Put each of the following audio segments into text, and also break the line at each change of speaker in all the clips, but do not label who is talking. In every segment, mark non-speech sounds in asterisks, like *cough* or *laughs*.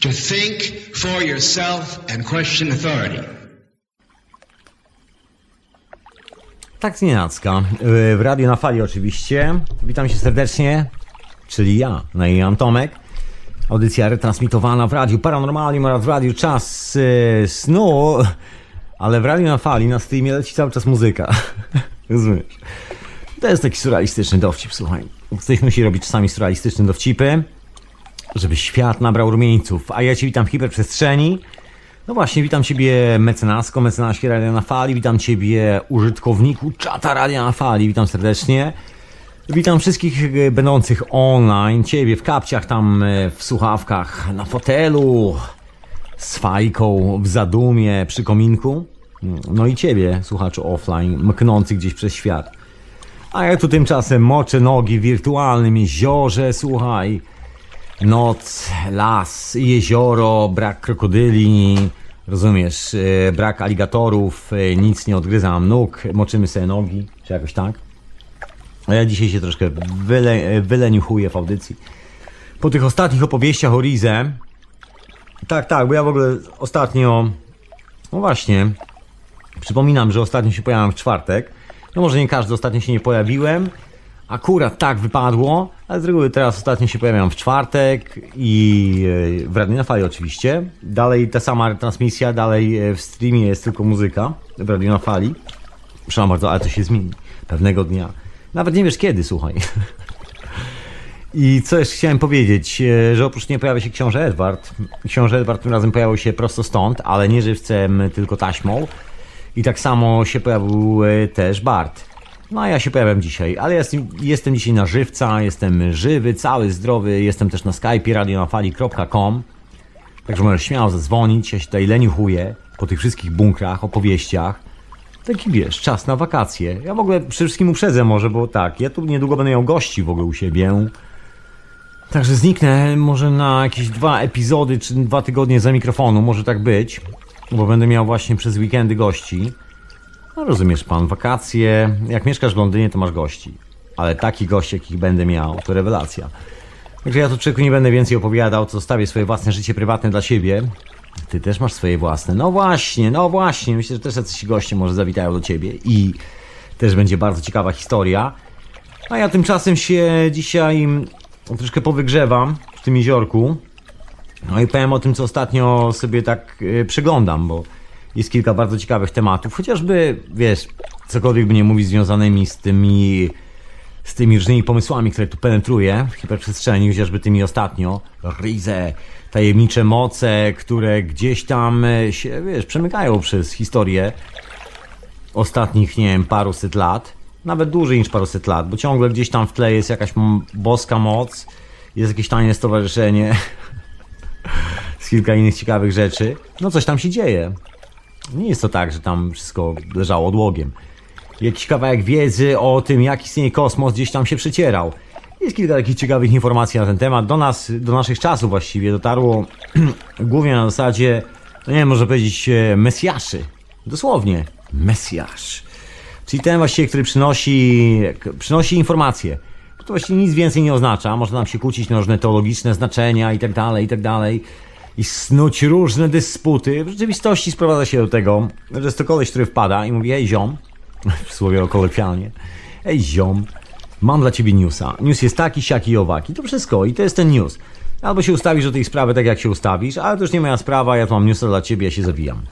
to think for yourself and question authority.
Tak z nienacka. Yy, W radiu na fali oczywiście. Witam się serdecznie, czyli ja, na imię Tomek. Audycja retransmitowana w radiu Paranormalium oraz w radiu Czas yy, Snu, ale w radiu na fali na streamie leci cały czas muzyka. *laughs* Rozumiesz? To jest taki surrealistyczny dowcip, słuchaj. Ktoś musi robić czasami surrealistyczne dowcipy, żeby świat nabrał rumieńców. A ja Cię witam w hiperprzestrzeni. No właśnie, witam Ciebie mecenasko, mecenasie Radia na Fali, witam Ciebie użytkowniku czata Radia na Fali, witam serdecznie. Witam wszystkich będących online, Ciebie w kapciach tam, e, w słuchawkach, na fotelu, z fajką, w zadumie, przy kominku. No i Ciebie, słuchaczu offline, mknący gdzieś przez świat. A ja tu tymczasem moczę nogi w wirtualnym jeziorze, słuchaj. Noc, las, jezioro, brak krokodyli, rozumiesz, e, brak aligatorów, e, nic nie odgryzam nóg, moczymy sobie nogi, czy jakoś tak. Ja dzisiaj się troszkę wyle, wyleniuchuję w audycji. Po tych ostatnich opowieściach o Rize, tak, tak, bo ja w ogóle ostatnio, no właśnie, przypominam, że ostatnio się pojawiłem w czwartek, no może nie każdy, ostatnio się nie pojawiłem, Akurat tak wypadło, ale z reguły teraz ostatnio się pojawiam w czwartek i e, w Radiu na Fali oczywiście. Dalej ta sama transmisja, dalej e, w streamie jest tylko muzyka w Radiu na Fali. Przepraszam bardzo, ale to się zmieni pewnego dnia. Nawet nie wiesz kiedy, słuchaj. *laughs* I co jeszcze chciałem powiedzieć, e, że oprócz mnie pojawia się książę Edward. Książę Edward tym razem pojawił się prosto stąd, ale nie żywcem, tylko taśmą. I tak samo się pojawił też Bart. No ja się pojawiam dzisiaj, ale jestem, jestem dzisiaj na żywca, jestem żywy, cały, zdrowy, jestem też na Skype radionafali.com Także możesz śmiało zadzwonić, ja się tutaj leniuchuję po tych wszystkich bunkrach, opowieściach. Taki wiesz, czas na wakacje. Ja w ogóle przede wszystkim uprzedzę może, bo tak, ja tu niedługo będę miał gości w ogóle u siebie. Także zniknę może na jakieś dwa epizody, czy dwa tygodnie za mikrofonu, może tak być. Bo będę miał właśnie przez weekendy gości. No rozumiesz pan, wakacje. Jak mieszkasz w Londynie, to masz gości. Ale taki gość, jakich będę miał, to rewelacja. Także ja tu człowieku nie będę więcej opowiadał, to zostawię swoje własne życie prywatne dla siebie. Ty też masz swoje własne. No właśnie, no właśnie. Myślę, że też jacyś goście może zawitają do ciebie i też będzie bardzo ciekawa historia. A ja tymczasem się dzisiaj troszkę powygrzewam w tym jeziorku. No i powiem o tym, co ostatnio sobie tak yy, przeglądam, bo jest kilka bardzo ciekawych tematów, chociażby, wiesz, cokolwiek by nie mówić związanymi z tymi z tymi różnymi pomysłami, które tu penetruję w hiperprzestrzeni, chociażby tymi ostatnio, Rize, tajemnicze moce, które gdzieś tam e, się, wiesz, przemykają przez historię ostatnich, nie wiem, paruset lat, nawet dłużej niż paruset lat, bo ciągle gdzieś tam w tle jest jakaś boska moc, jest jakieś tajne stowarzyszenie, *laughs* z kilka innych ciekawych rzeczy, no coś tam się dzieje. Nie jest to tak, że tam wszystko leżało odłogiem. Jakiś kawałek wiedzy o tym, jak istnieje kosmos, gdzieś tam się przecierał. Jest kilka takich ciekawych informacji na ten temat. Do nas, do naszych czasów właściwie dotarło *clears throat* głównie na zasadzie, no nie wiem, można powiedzieć, e, mesjaszy. Dosłownie, mesjasz. Czyli ten właściwie, który przynosi, przynosi informacje. To właściwie nic więcej nie oznacza. Można nam się kłócić na różne teologiczne znaczenia i tak dalej, i tak dalej. I snuć różne dysputy. W rzeczywistości sprowadza się do tego, że jest to koleś, który wpada i mówi, ej ziom, *laughs* w słowie kolokwialnie, ej ziom, mam dla ciebie newsa. News jest taki, siaki i owaki. To wszystko i to jest ten news. Albo się ustawisz do tej sprawy tak, jak się ustawisz, ale to już nie moja sprawa, ja tu mam newsa dla ciebie, ja się zawijam.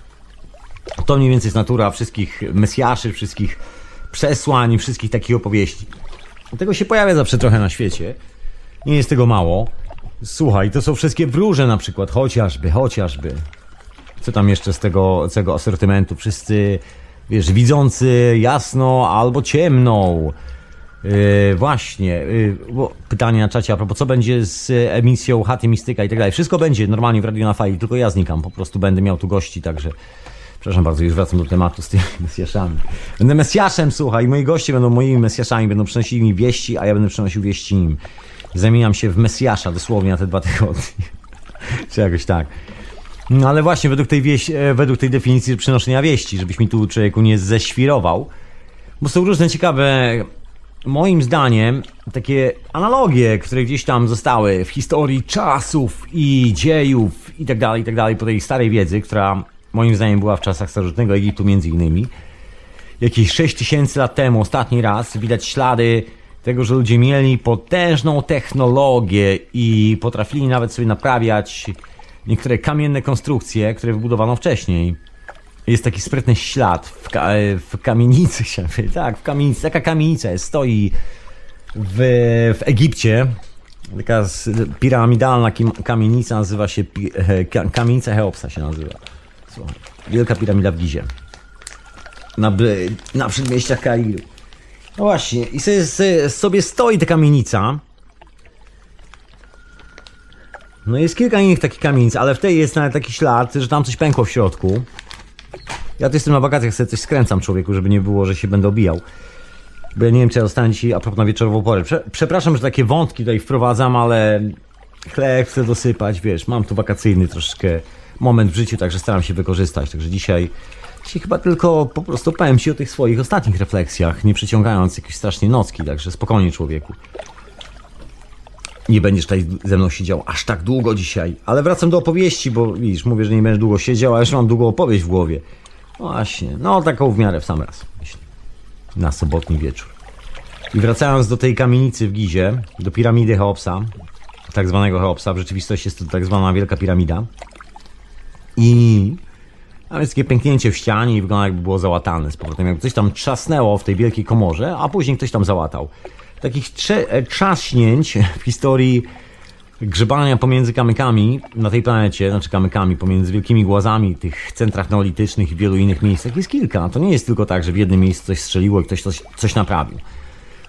To mniej więcej jest natura wszystkich mesjaszy, wszystkich przesłań, wszystkich takich opowieści. Tego się pojawia zawsze trochę na świecie. Nie jest tego mało. Słuchaj, to są wszystkie wróże na przykład, chociażby, chociażby. Co tam jeszcze z tego, z tego asortymentu? Wszyscy, wiesz, widzący jasno albo ciemną. Yy, właśnie, yy, pytanie na czacie a propos, co będzie z emisją Chaty Mistyka i tak dalej. Wszystko będzie normalnie w Radio na Fali, tylko ja znikam, po prostu będę miał tu gości, także przepraszam bardzo, już wracam do tematu z tymi *laughs* mesjaszami. Będę mesjaszem, słuchaj, moi goście będą moimi mesjaszami, będą przynosili mi wieści, a ja będę przynosił wieści im. Zamieniam się w mesjasza dosłownie na te dwa tygodnie. *laughs* Czy jakoś tak. No ale właśnie według tej, wieś, e, według tej definicji przynoszenia wieści, żebyś mi tu człowieku nie ześwirował. Bo są różne ciekawe, moim zdaniem, takie analogie, które gdzieś tam zostały w historii czasów i dziejów i tak dalej, i tak dalej, po tej starej wiedzy, która moim zdaniem była w czasach starożytnego Egiptu między innymi. Jakieś 6 tysięcy lat temu, ostatni raz, widać ślady tego, że ludzie mieli potężną technologię i potrafili nawet sobie naprawiać niektóre kamienne konstrukcje, które wybudowano wcześniej. Jest taki sprytny ślad w, ka w kamienicy, *laughs* tak, w kamienicy, taka kamienica jest, stoi w, w Egipcie, taka piramidalna kamienica nazywa się, kamienica Cheopsa się nazywa. Wielka piramida w Gizie. Na, na przedmieściach Kairu. No właśnie, i sobie, sobie stoi ta kamienica. No jest kilka innych takich kamienic, ale w tej jest nawet taki ślad, że tam coś pękło w środku. Ja tu jestem na wakacjach, sobie coś skręcam człowieku, żeby nie było, że się będę obijał. Bo ja nie wiem, czy ja dostanę ci a propos na wieczorową porę. Prze przepraszam, że takie wątki tutaj wprowadzam, ale chleb chcę dosypać, wiesz, mam tu wakacyjny troszeczkę moment w życiu, także staram się wykorzystać. Także dzisiaj, dzisiaj chyba tylko po prostu powiem ci o tych swoich ostatnich refleksjach, nie przyciągając jakiejś strasznie nocki, także spokojnie człowieku. Nie będziesz tutaj ze mną siedział aż tak długo dzisiaj. Ale wracam do opowieści, bo widzisz, mówię, że nie będziesz długo siedział, a już mam długą opowieść w głowie. Właśnie, no taką w miarę w sam raz, myślę. Na sobotni wieczór. I wracając do tej kamienicy w Gizie, do piramidy Cheopsa, tak zwanego Cheopsa, w rzeczywistości jest to tak zwana Wielka Piramida. I a jest takie pęknięcie w ścianie i wygląda jakby było załatane z powrotem. Jakby coś tam trzasnęło w tej wielkiej komorze, a później ktoś tam załatał. Takich e, trzaśnięć w historii grzebania pomiędzy kamykami na tej planecie, znaczy kamykami pomiędzy wielkimi głazami, tych centrach neolitycznych i wielu innych miejscach jest kilka. To nie jest tylko tak, że w jednym miejscu coś strzeliło i ktoś coś, coś naprawił.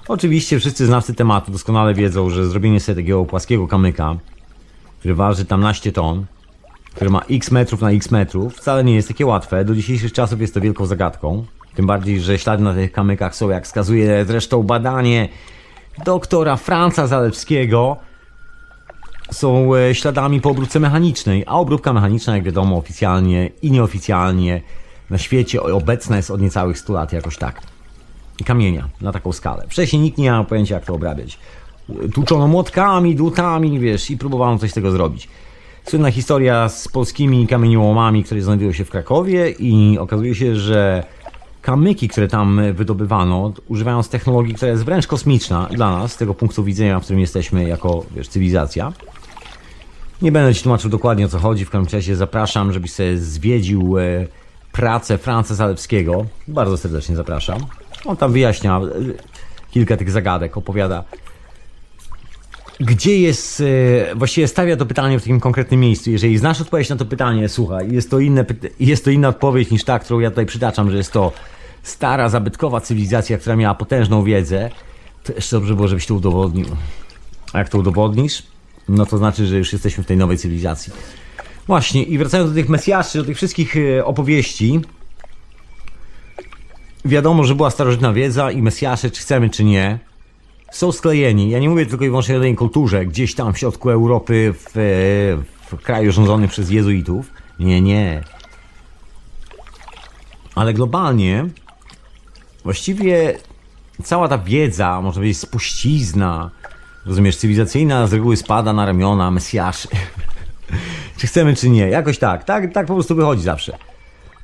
Oczywiście wszyscy znawcy tematu doskonale wiedzą, że zrobienie sobie takiego płaskiego kamyka, który waży tam naście ton, który ma x metrów na x metrów, wcale nie jest takie łatwe. Do dzisiejszych czasów jest to wielką zagadką. Tym bardziej, że ślady na tych kamykach są, jak wskazuje zresztą badanie doktora Franca Zalewskiego, są e, śladami po obróbce mechanicznej, a obróbka mechaniczna, jak wiadomo, oficjalnie i nieoficjalnie na świecie obecna jest od niecałych 100 lat jakoś tak. Kamienia na taką skalę. Wcześniej nikt nie miał pojęcia, jak to obrabiać. Tłuczono młotkami, dłutami, wiesz, i próbowano coś z tego zrobić. Słynna historia z polskimi kamieniołomami, które znajdują się w Krakowie i okazuje się, że kamyki, które tam wydobywano, używając technologii, która jest wręcz kosmiczna dla nas, z tego punktu widzenia, w którym jesteśmy jako wiesz, cywilizacja. Nie będę Ci tłumaczył dokładnie o co chodzi, w każdym razie zapraszam, żebyś sobie zwiedził e, pracę Franca Zalewskiego. Bardzo serdecznie zapraszam. On tam wyjaśnia e, kilka tych zagadek, opowiada gdzie jest, e, właściwie stawia to pytanie w takim konkretnym miejscu. Jeżeli znasz odpowiedź na to pytanie, słuchaj, jest to, inne, jest to inna odpowiedź niż ta, którą ja tutaj przytaczam, że jest to stara, zabytkowa cywilizacja, która miała potężną wiedzę, to jeszcze dobrze było, żebyś to udowodnił. A jak to udowodnisz, no to znaczy, że już jesteśmy w tej nowej cywilizacji. Właśnie, i wracając do tych Mesjaszy, do tych wszystkich e, opowieści, wiadomo, że była starożytna wiedza i Mesjasze, czy chcemy, czy nie, są sklejeni. Ja nie mówię tylko i wyłącznie o jednej kulturze, gdzieś tam w środku Europy, w, w kraju rządzonym przez jezuitów. Nie, nie. Ale globalnie właściwie cała ta wiedza, można powiedzieć spuścizna, rozumiesz, cywilizacyjna z reguły spada na ramiona Mesjaszy. *laughs* czy chcemy, czy nie. Jakoś tak. Tak, tak po prostu wychodzi zawsze.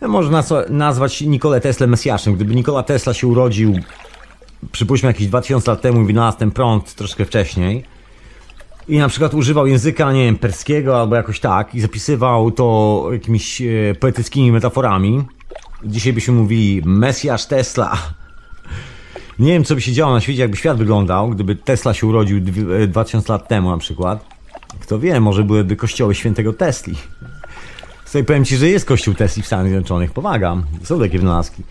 Można nazwać Nikolę Tesla Mesjaszem. Gdyby Nikola Tesla się urodził przypuśćmy jakieś 2000 lat temu wynalazł ten prąd troszkę wcześniej i na przykład używał języka, nie wiem, perskiego albo jakoś tak i zapisywał to jakimiś e, poetyckimi metaforami. Dzisiaj byśmy mówili Mesjasz Tesla. *laughs* Nie wiem, co by się działo na świecie, jakby świat wyglądał, gdyby Tesla się urodził 2000 lat temu na przykład. Kto wie, może byłyby kościoły świętego Tesli. *laughs* Sobie powiem Ci, że jest kościół Tesli w Stanach Zjednoczonych. Powagam. Są takie wynalazki.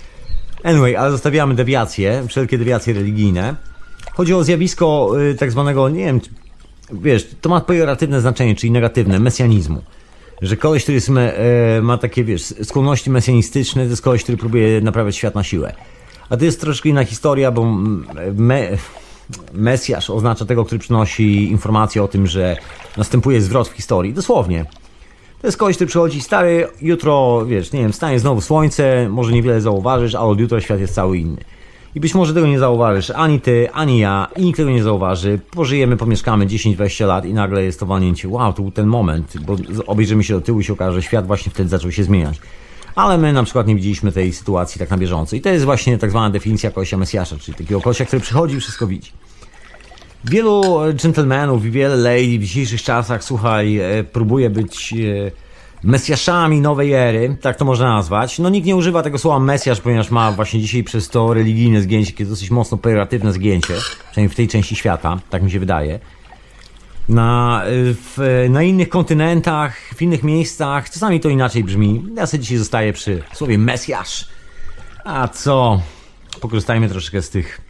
Anyway, ale zostawiamy dewiacje, wszelkie dewiacje religijne. Chodzi o zjawisko y, tak zwanego, nie wiem, wiesz, to ma pejoratywne znaczenie, czyli negatywne, mesjanizmu. Że koleś, który jest e, ma takie, wiesz, skłonności mesjanistyczne, to jest koleś, który próbuje naprawiać świat na siłę. A to jest troszkę inna historia, bo me, Mesjasz oznacza tego, który przynosi informację o tym, że następuje zwrot w historii. Dosłownie. To jest kogoś, który przychodzi stary, jutro, wiesz, nie wiem, stanie znowu słońce, może niewiele zauważysz, a od jutra świat jest cały inny. I być może tego nie zauważysz, ani ty, ani ja, i nikt tego nie zauważy. Pożyjemy, pomieszkamy 10-20 lat i nagle jest to walnięcie. Wow, to był ten moment, bo obejrzymy się do tyłu i się okaże, że świat właśnie wtedy zaczął się zmieniać. Ale my na przykład nie widzieliśmy tej sytuacji tak na bieżąco. I to jest właśnie tak zwana definicja kolesia Mesjasza, czyli takiego kolesia, który przychodzi i wszystko widzi. Wielu gentlemanów i wiele lady w dzisiejszych czasach, słuchaj, e, próbuje być e, mesjaszami nowej ery, tak to można nazwać. No nikt nie używa tego słowa mesjasz, ponieważ ma właśnie dzisiaj przez to religijne zgięcie, takie dosyć mocno pejoratywne zgięcie, przynajmniej w tej części świata, tak mi się wydaje. Na, e, w, na innych kontynentach, w innych miejscach, czasami to inaczej brzmi. Ja sobie dzisiaj zostaję przy słowie mesjasz. A co? Pokorzystajmy troszeczkę z tych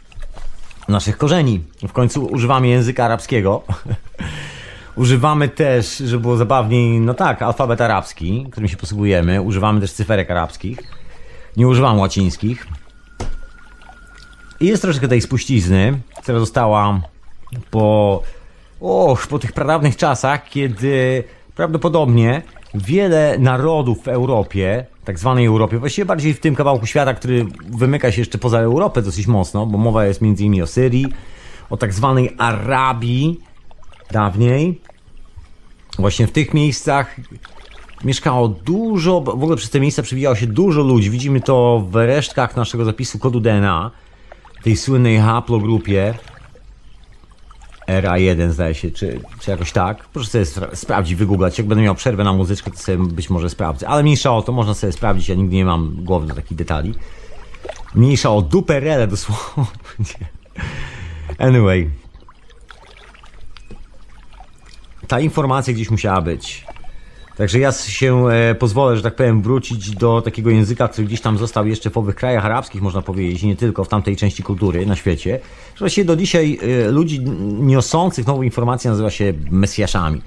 naszych korzeni. W końcu używamy języka arabskiego. *laughs* używamy też, żeby było zabawniej, no tak, alfabet arabski, którym się posługujemy. Używamy też cyferek arabskich. Nie używamy łacińskich. I jest troszeczkę tej spuścizny, która została po, och, po tych pradawnych czasach, kiedy prawdopodobnie wiele narodów w Europie, tak zwanej Europie, właściwie bardziej w tym kawałku świata, który wymyka się jeszcze poza Europę dosyć mocno, bo mowa jest między innymi o Syrii, o tak zwanej Arabii dawniej. Właśnie w tych miejscach mieszkało dużo, w ogóle przez te miejsca przewijało się dużo ludzi. Widzimy to w resztkach naszego zapisu kodu DNA, tej słynnej haplogrupie, RA1 zdaje się, czy, czy jakoś tak. Proszę sobie spra- sprawdzić, wygooglać. Jak będę miał przerwę na muzyczkę, to sobie być może sprawdzę. Ale mniejsza o to, można sobie sprawdzić, ja nigdy nie mam głowy do takich detali. Mniejsza o duperele dosłownie. *laughs* Anyway. Ta informacja gdzieś musiała być. Także ja się e, pozwolę, że tak powiem, wrócić do takiego języka, który gdzieś tam został jeszcze w owych krajach arabskich, można powiedzieć, nie tylko w tamtej części kultury na świecie. Że właściwie do dzisiaj e, ludzi niosących nową informację nazywa się mesjaszami.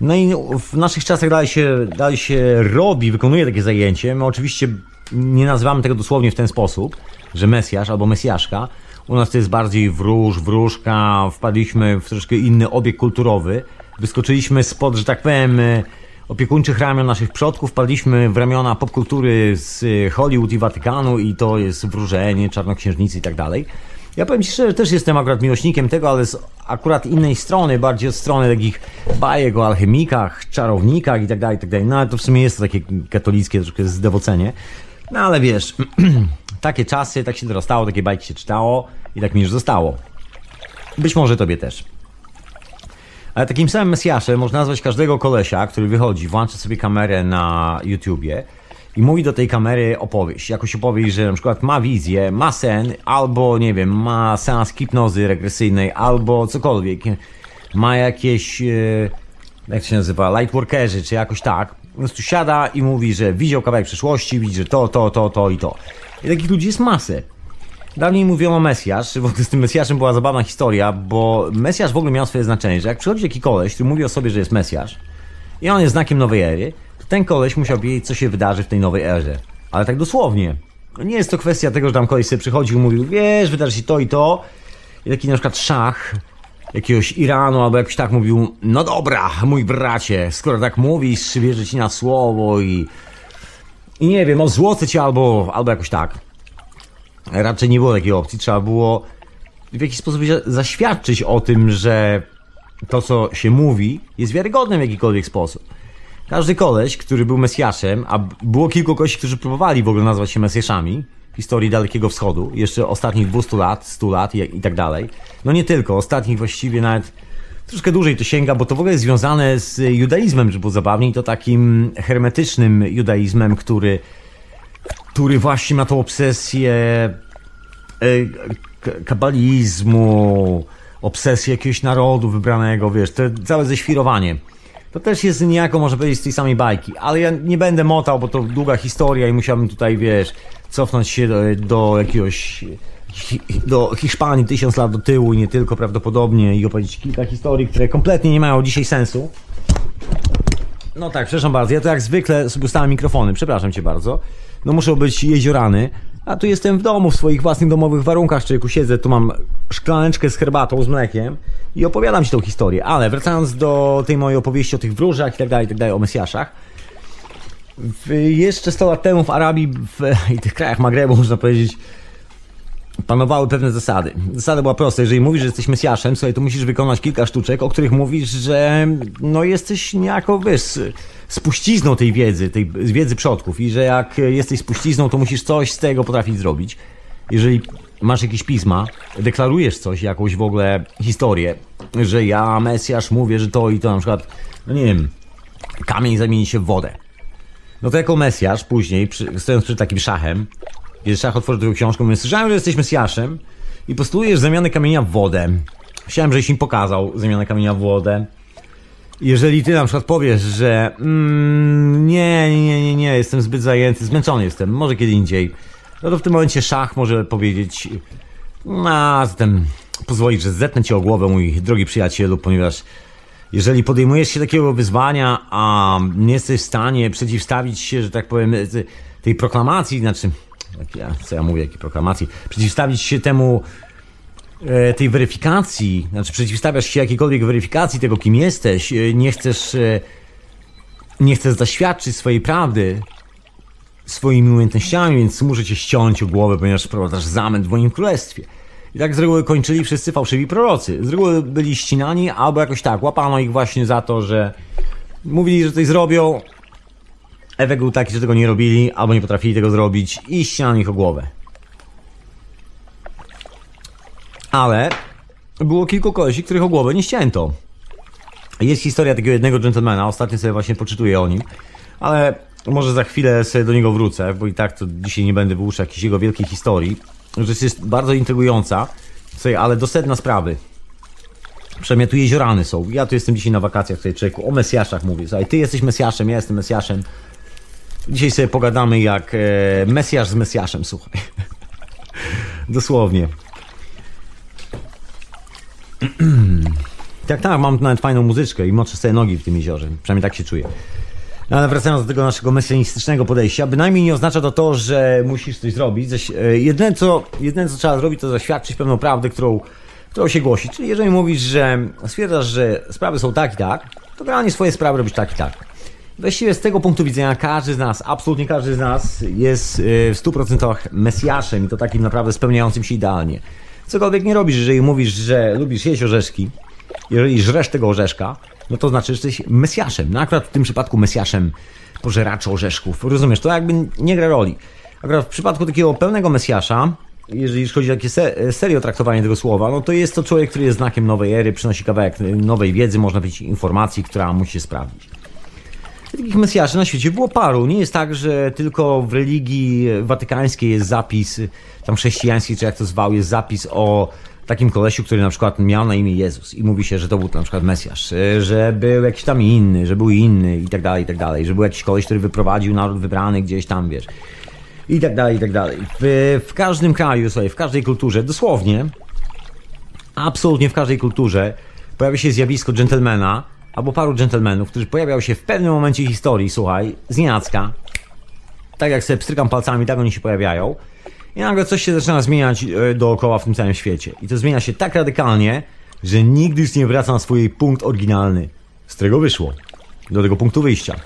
No i w naszych czasach dalej się, dalej się robi, wykonuje takie zajęcie. My oczywiście nie nazywamy tego dosłownie w ten sposób, że mesjasz albo mesjaszka. U nas to jest bardziej wróż, wróżka, wpadliśmy w troszkę inny obieg kulturowy. Wyskoczyliśmy spod, że tak powiem, e, opiekuńczych ramion naszych przodków, wpadliśmy w ramiona popkultury z Hollywood i Watykanu i to jest wróżenie, czarnoksiężnicy i tak dalej. Ja powiem Ci szczerze, też jestem akurat miłośnikiem tego, ale z akurat innej strony, bardziej od strony takich bajek o alchemikach, czarownikach i tak dalej, i tak dalej. No ale to w sumie jest to takie katolickie troszkę zdewocenie. No ale wiesz, *clears throat* takie czasy, tak się dorastało, takie bajki się czytało i tak mi już zostało. Być może Tobie też. Ale takim samym Mesjaszem można nazwać każdego kolesia, który wychodzi, włącza sobie kamerę na YouTubie i mówi do tej kamery opowieść. Jakoś opowieść, że na przykład ma wizję, ma sen, albo nie wiem, ma seans hipnozy regresyjnej, albo cokolwiek. Ma jakieś, e, jak się nazywa, lightworkerzy, czy jakoś tak. Po prostu siada i mówi, że widział kawałek przyszłości, widzi, że to, to, to, to i to. I takich ludzi jest masę. Dawniej mówiono Mesjasz, ogóle z tym Mesjaszem była zabawna historia, bo Mesjasz w ogóle miał swoje znaczenie, że jak przychodzi jakiś koleś, który mówi o sobie, że jest Mesjasz i on jest znakiem nowej ery, to ten koleś musiał wiedzieć, co się wydarzy w tej nowej erze. Ale tak dosłownie. Nie jest to kwestia tego, że tam koleś sobie przychodził i mówił, wiesz, wydarzy się to i to. I taki na przykład szach jakiegoś Iranu albo jakoś tak mówił, no dobra, mój bracie, skoro tak mówisz, wierzę ci na słowo i... I nie wiem, o złoce cię albo, albo jakoś tak raczej nie było takiej opcji. Trzeba było w jakiś sposób zaświadczyć o tym, że to, co się mówi, jest wiarygodne w jakikolwiek sposób. Każdy koleś, który był Mesjaszem, a było kilku koleś, którzy próbowali w ogóle nazwać się Mesjaszami w historii Dalekiego Wschodu, jeszcze ostatnich 200 lat, 100 lat i, i tak dalej. No nie tylko, ostatnich właściwie nawet troszkę dłużej to sięga, bo to w ogóle jest związane z judaizmem, żeby było zabawniej, to takim hermetycznym judaizmem, który który właśnie ma tą obsesję e, kabalizmu, obsesję jakiegoś narodu wybranego, wiesz, to całe ześwirowanie. To też jest niejako, może powiedzieć, z tej samej bajki, ale ja nie będę motał, bo to długa historia i musiałbym tutaj, wiesz, cofnąć się do, do jakiegoś do Hiszpanii tysiąc lat do tyłu i nie tylko prawdopodobnie i opowiedzieć kilka historii, które kompletnie nie mają dzisiaj sensu. No tak, przepraszam bardzo, ja to jak zwykle sobie ustawiam mikrofony, przepraszam cię bardzo no muszę być jeziorany. A tu jestem w domu, w swoich własnych domowych warunkach, człowieku siedzę, tu mam szklaneczkę z herbatą, z mlekiem i opowiadam ci tą historię. Ale wracając do tej mojej opowieści o tych wróżach i tak dalej, i tak dalej, o Mesjaszach. Jeszcze 100 lat temu w Arabii w, *laughs* i tych krajach Magrebu, można powiedzieć, panowały pewne zasady. Zasada była prosta. Jeżeli mówisz, że jesteś Mesjaszem, słuchaj, to musisz wykonać kilka sztuczek, o których mówisz, że no jesteś niejako, wiesz, spuścizną tej wiedzy, tej wiedzy przodków i że jak jesteś spuścizną, to musisz coś z tego potrafić zrobić. Jeżeli masz jakieś pisma, deklarujesz coś, jakąś w ogóle historię, że ja, Mesjasz, mówię, że to i to, na przykład, no nie wiem, kamień zamieni się w wodę. No to jako Mesjasz później, przy, stojąc przed takim szachem, kiedy szach otworzy twoją książkę, mówię, słyszałem, że jesteś Mesjaszem i postulujesz zamianę kamienia w wodę. Chciałem, żebyś im pokazał zamianę kamienia w wodę. Jeżeli ty na przykład powiesz, że mm, nie, nie, nie, nie, jestem zbyt zajęty, zmęczony jestem, może kiedy indziej, no to w tym momencie szach może powiedzieć, a zatem pozwolić, że zetnę cię o głowę, mój drogi przyjacielu, ponieważ jeżeli podejmujesz się takiego wyzwania, a nie jesteś w stanie przeciwstawić się, że tak powiem, tej proklamacji, znaczy, ja, co ja mówię, jakiej proklamacji, przeciwstawić się temu, e, tej weryfikacji, znaczy przeciwstawiasz się jakiejkolwiek weryfikacji tego, kim jesteś, e, nie chcesz, e, nie chcesz zaświadczyć swojej prawdy, swoimi umiejętnościami, więc muszę cię ściąć o głowę, ponieważ wprowadzasz zamęt w moim królestwie. I tak z reguły kończyli wszyscy fałszywi prorocy. Z reguły byli ścinani, albo jakoś tak, łapano ich właśnie za to, że mówili, że coś zrobią. Efekt był taki, że tego nie robili, albo nie potrafili tego zrobić i ścinano ich o głowę. Ale było kilku kolesi, których o głowę nie ścięto. Jest historia takiego jednego gentlemana, ostatnio sobie właśnie poczytuję o nim, ale może za chwilę sobie do niego wrócę, bo i tak to dzisiaj nie będę wyłuszał jakiejś jego wielkiej historii. Rzecz jest bardzo intrygująca, sobie, ale do sedna sprawy. Przynajmniej tu jeziorany są. Ja tu jestem dzisiaj na wakacjach tutaj człowieku. O Mesjaszach mówię. Słuchaj, ty jesteś Mesjaszem, ja jestem Mesjaszem. Dzisiaj sobie pogadamy jak e, Mesjasz z Mesjaszem, słuchaj. *laughs* Dosłownie. tak, tak, mam nawet fajną muzyczkę i moczę sobie nogi w tym jeziorze. Przynajmniej tak się czuję. No ale wracając do tego naszego mesjanistycznego podejścia, bynajmniej nie oznacza to to, że musisz coś zrobić. E, jedyne co, jedyne, co trzeba zrobić, to zaświadczyć pewną prawdę, którą, którą się głosi. Czyli jeżeli mówisz, że stwierdzasz, że sprawy są tak i tak, to generalnie swoje sprawy robisz tak i tak. Właściwie z tego punktu widzenia każdy z nas, absolutnie każdy z nas jest e, w 100% mesjaszem i to takim naprawdę spełniającym się idealnie. Cokolwiek nie robisz, jeżeli mówisz, że lubisz jeść orzeszki, jeżeli żresz tego orzeszka, no to znaczy, że jesteś Mesjaszem. No akurat w tym przypadku Mesjaszem pożeraczy orzeszków. Rozumiesz, to jakby nie gra roli. Akurat w przypadku takiego pełnego Mesjasza, jeżeli chodzi o takie se serio traktowanie tego słowa, no to jest to człowiek, który jest znakiem nowej ery, przynosi kawałek nowej wiedzy, można powiedzieć informacji, która musi się sprawdzić. Takich mesjaszy na świecie było paru. Nie jest tak, że tylko w religii watykańskiej jest zapis, tam chrześcijańskiej, czy jak to zwał, jest zapis o takim kolesiu, który na przykład miał na imię Jezus i mówi się, że to był na przykład Mesjasz, że był jakiś tam inny, że był inny i tak dalej, i tak dalej, że był jakiś koleś, który wyprowadził naród wybrany gdzieś tam, wiesz, i tak dalej, i tak dalej. W, w każdym kraju, sobie, w każdej kulturze, dosłownie, absolutnie w każdej kulturze pojawia się zjawisko dżentelmena albo paru dżentelmenów, którzy pojawiają się w pewnym momencie historii, słuchaj, z nienacka, tak jak sobie pstrykam palcami, tak oni się pojawiają, i nagle coś się zaczyna zmieniać e, dookoła w tym całym świecie. I to zmienia się tak radykalnie, że nigdy już nie wraca na swój punkt oryginalny. Z którego wyszło. Do tego punktu wyjścia.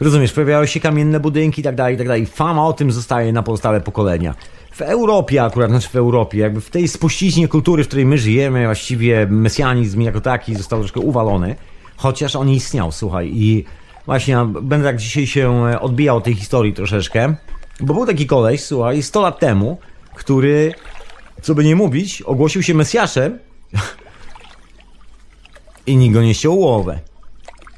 Rozumiesz, pojawiały się kamienne budynki i tak dalej, i tak dalej. Fama o tym zostaje na pozostałe pokolenia. W Europie akurat, znaczy w Europie, jakby w tej spuściźnie kultury, w której my żyjemy, właściwie mesjanizm jako taki został troszkę uwalony. Chociaż on istniał, słuchaj. I właśnie będę tak dzisiaj się e, odbijał tej historii troszeczkę. Bo był taki koleś, słuchaj, 100 lat temu, który, co by nie mówić, ogłosił się Mesjaszem *laughs* i nikt go nie ściął głowę.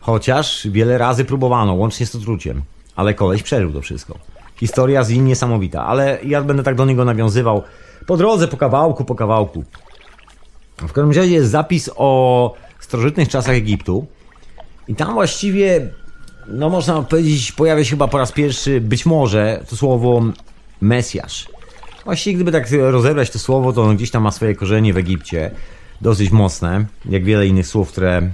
Chociaż wiele razy próbowano, łącznie z otruciem. Ale koleś przeżył to wszystko. Historia z nim niesamowita, ale ja będę tak do niego nawiązywał po drodze, po kawałku, po kawałku. W każdym razie jest zapis o starożytnych czasach Egiptu i tam właściwie no można powiedzieć, pojawia się chyba po raz pierwszy, być może, to słowo Mesjasz. Właściwie gdyby tak rozebrać to słowo, to ono gdzieś tam ma swoje korzenie w Egipcie, dosyć mocne, jak wiele innych słów, które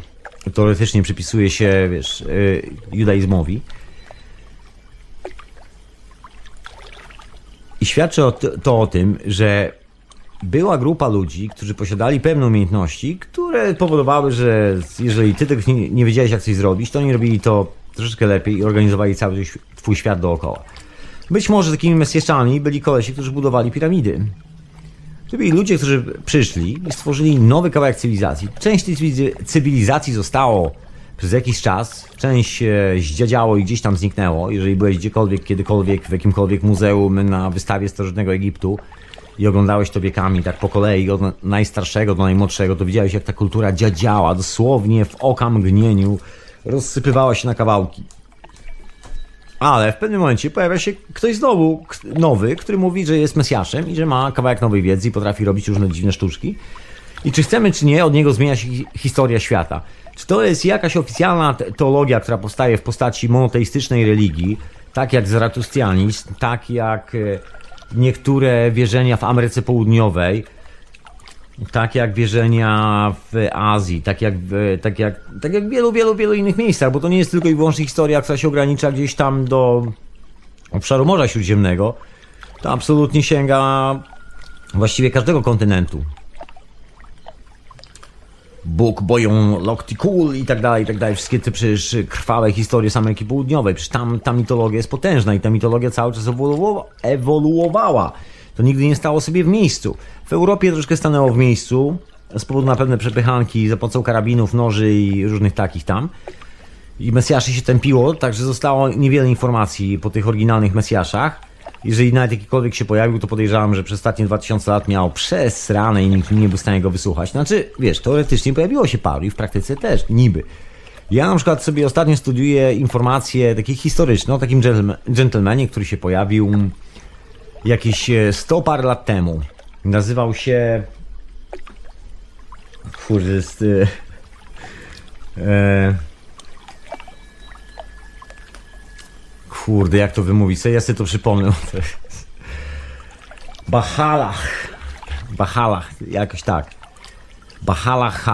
teoretycznie przypisuje się, wiesz, y, judaizmowi. I świadczy to o tym, że była grupa ludzi, którzy posiadali pewne umiejętności, które powodowały, że jeżeli ty tego nie, nie wiedziałeś, jak coś zrobić, to oni robili to troszeczkę lepiej i organizowali cały twój świat dookoła. Być może takimi mesjeszczami byli kolesi, którzy budowali piramidy. To byli ludzie, którzy przyszli i stworzyli nowy kawałek cywilizacji. Część tej cywilizacji zostało przez jakiś czas, część zdziadziało i gdzieś tam zniknęło. Jeżeli byłeś gdziekolwiek, kiedykolwiek, w jakimkolwiek muzeum na wystawie starożytnego Egiptu i oglądałeś to wiekami, tak po kolei, od najstarszego do najmłodszego, to widziałeś, jak ta kultura dziadziała, dosłownie w oka mgnieniu rozsypywała się na kawałki. Ale w pewnym momencie pojawia się ktoś znowu nowy, który mówi, że jest Mesjaszem i że ma kawałek nowej wiedzy i potrafi robić różne dziwne sztuczki. I czy chcemy, czy nie, od niego zmienia się historia świata. Czy to jest jakaś oficjalna teologia, która powstaje w postaci monoteistycznej religii, tak jak zaratustianizm, tak jak e, niektóre wierzenia w Ameryce Południowej, tak jak wierzenia w Azji, tak jak, tak, jak, tak jak wielu, wielu, wielu innych miejscach, bo to nie jest tylko i wyłącznie historia, która się ogranicza gdzieś tam do obszaru Morza Śródziemnego. To absolutnie sięga właściwie każdego kontynentu. Bóg, boją Loktikul i tak dalej, i tak dalej. Wszystkie te przecież krwawe historie Ameryki Południowej. Przecież tam ta mitologia jest potężna i ta mitologia cały czas ewoluowała. To nigdy nie stało sobie w miejscu. W Europie troszkę stanęło w miejscu z powodu na pewne przepychanki za pomocą karabinów, noży i różnych takich tam. I Mesjaszy się tępiło, także zostało niewiele informacji po tych oryginalnych Mesjaszach. Jeżeli nawet jakikolwiek się pojawił, to podejrzewam, że przez ostatnie 2000 lat miał przez ranę i nikt nie był w stanie go wysłuchać. Znaczy, wiesz, teoretycznie pojawiło się paru i w praktyce też, niby. Ja na przykład sobie ostatnio studiuję informacje takie historyczne o takim gentlemanie, który się pojawił jakieś 100 par lat temu. Nazywał się. Kurde, jest. E... Kurde, jak to wymówić? Ja sobie to przypomnę. *laughs* Bachalach. Bachalach, jakoś tak. Bachalach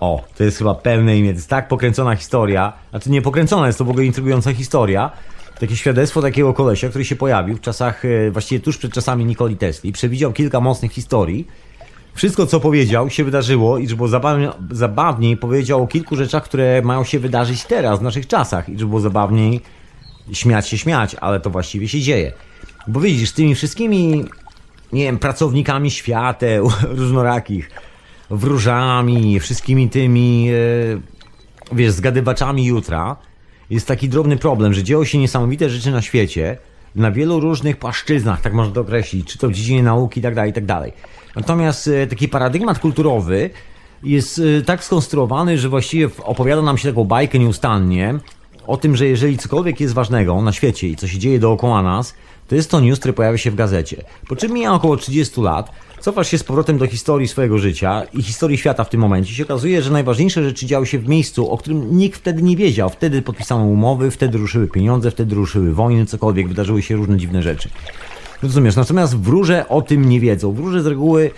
O, to jest chyba pełne imię. To jest tak pokręcona historia. Znaczy nie pokręcona, jest to w ogóle intrygująca historia takie świadectwo takiego kolesia, który się pojawił w czasach, e, właściwie tuż przed czasami Nikoli Tesli. Przewidział kilka mocnych historii. Wszystko, co powiedział, się wydarzyło i było zabawnie, zabawniej, powiedział o kilku rzeczach, które mają się wydarzyć teraz, w naszych czasach. I było zabawniej śmiać się, śmiać, ale to właściwie się dzieje. Bo widzisz, z tymi wszystkimi, nie wiem, pracownikami świateł, *laughs* różnorakich, wróżami, wszystkimi tymi, e, wiesz, zgadywaczami jutra, jest taki drobny problem, że dzieją się niesamowite rzeczy na świecie, na wielu różnych płaszczyznach, tak można to określić, czy to w dziedzinie nauki itd., tak itd. Tak Natomiast e, taki paradygmat kulturowy jest e, tak skonstruowany, że właściwie opowiada nam się taką bajkę nieustannie o tym, że jeżeli cokolwiek jest ważnego na świecie i co się dzieje dookoła nas, to jest to news, który pojawia się w gazecie. Po czym mija około 30 lat, cofasz się z powrotem do historii swojego życia i historii świata w tym momencie się okazuje, że najważniejsze rzeczy działy się w miejscu, o którym nikt wtedy nie wiedział. Wtedy podpisano umowy, wtedy ruszyły pieniądze, wtedy ruszyły wojny, cokolwiek, wydarzyły się różne dziwne rzeczy. Rozumiesz, natomiast wróże o tym nie wiedzą. Wróże z reguły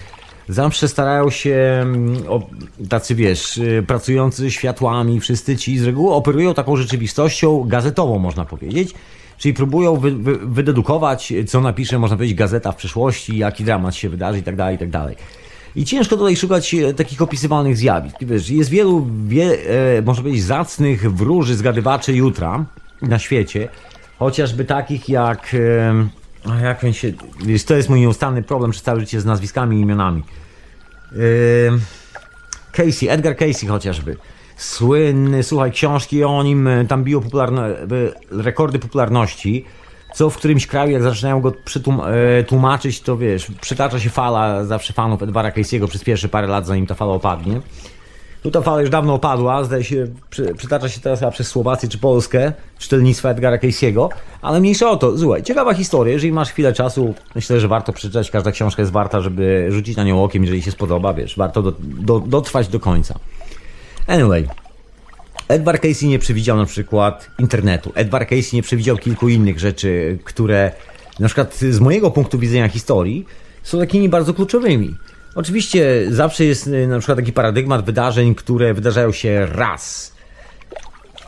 zawsze starają się, mm, o, tacy wiesz, y, pracujący światłami, wszyscy ci z reguły operują taką rzeczywistością gazetową, można powiedzieć. Czyli próbują wy, wy, wydedukować, co napisze, można powiedzieć, gazeta w przyszłości, jaki dramat się wydarzy itd., tak itd. Tak I ciężko tutaj szukać e, takich opisywalnych zjawisk. Wiesz, jest wielu, wie, e, można powiedzieć, zacnych wróży, zgadywaczy jutra na świecie, chociażby takich jak... E, jak on się... Wiesz, to jest mój nieustanny problem przez całe życie z nazwiskami i imionami. E, Casey, Edgar Casey chociażby słynny, słuchaj, książki o nim e, tam biją popularne, e, rekordy popularności, co w którymś kraju, jak zaczynają go e, tłumaczyć, to wiesz, przytacza się fala zawsze fanów Edwara Casey'ego przez pierwsze parę lat, zanim ta fala opadnie. Tu ta fala już dawno opadła, zdaje się, przy, przytacza się teraz przez Słowację czy Polskę, czytelnictwa Edgara Casey'ego, ale mniejsza o to. Słuchaj, ciekawa historia, jeżeli masz chwilę czasu, myślę, że warto przeczytać, każda książka jest warta, żeby rzucić na nią okiem, jeżeli się spodoba, wiesz, warto do, do, dotrwać do końca. Anyway, Edward Casey nie przewidział na przykład internetu. Edward Casey nie przewidział kilku innych rzeczy, które na przykład z mojego punktu widzenia historii są takimi bardzo kluczowymi. Oczywiście zawsze jest y, na przykład taki paradygmat wydarzeń, które wydarzają się raz.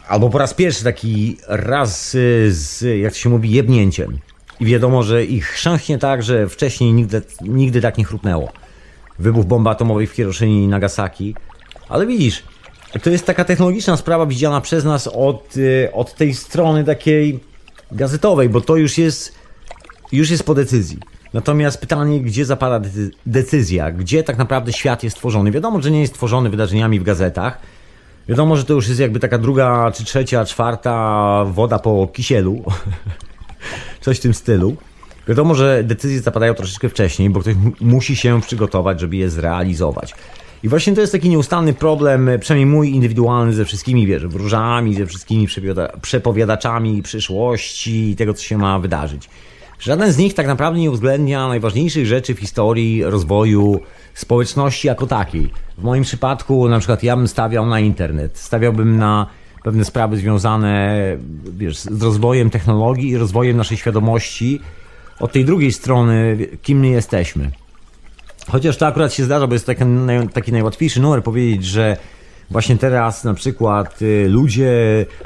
Albo po raz pierwszy taki raz z, jak się mówi, jebnięciem. I wiadomo, że ich chrzęśnie tak, że wcześniej nigdy, nigdy tak nie chrupnęło. Wybuch bomby atomowej w Hiroshima i Nagasaki. Ale widzisz, to jest taka technologiczna sprawa widziana przez nas od, y, od tej strony takiej gazetowej, bo to już jest, już jest po decyzji. Natomiast pytanie, gdzie zapada decyzja, gdzie tak naprawdę świat jest tworzony? Wiadomo, że nie jest tworzony wydarzeniami w gazetach. Wiadomo, że to już jest jakby taka druga, czy trzecia, czwarta woda po kisielu. *laughs* Coś w tym stylu. Wiadomo, że decyzje zapadają troszeczkę wcześniej, bo ktoś musi się przygotować, żeby je zrealizować. I właśnie to jest taki nieustanny problem, przynajmniej mój indywidualny ze wszystkimi, wiesz, wróżami, ze wszystkimi przepowiadaczami przyszłości i tego, co się ma wydarzyć. Żaden z nich tak naprawdę nie uwzględnia najważniejszych rzeczy w historii rozwoju społeczności jako takiej. W moim przypadku, na przykład, ja bym stawiał na internet, stawiałbym na pewne sprawy związane wiesz, z rozwojem technologii i rozwojem naszej świadomości od tej drugiej strony, kim my jesteśmy. Chociaż to akurat się zdarza, bo jest taki, taki najłatwiejszy numer powiedzieć, że właśnie teraz na przykład y, ludzie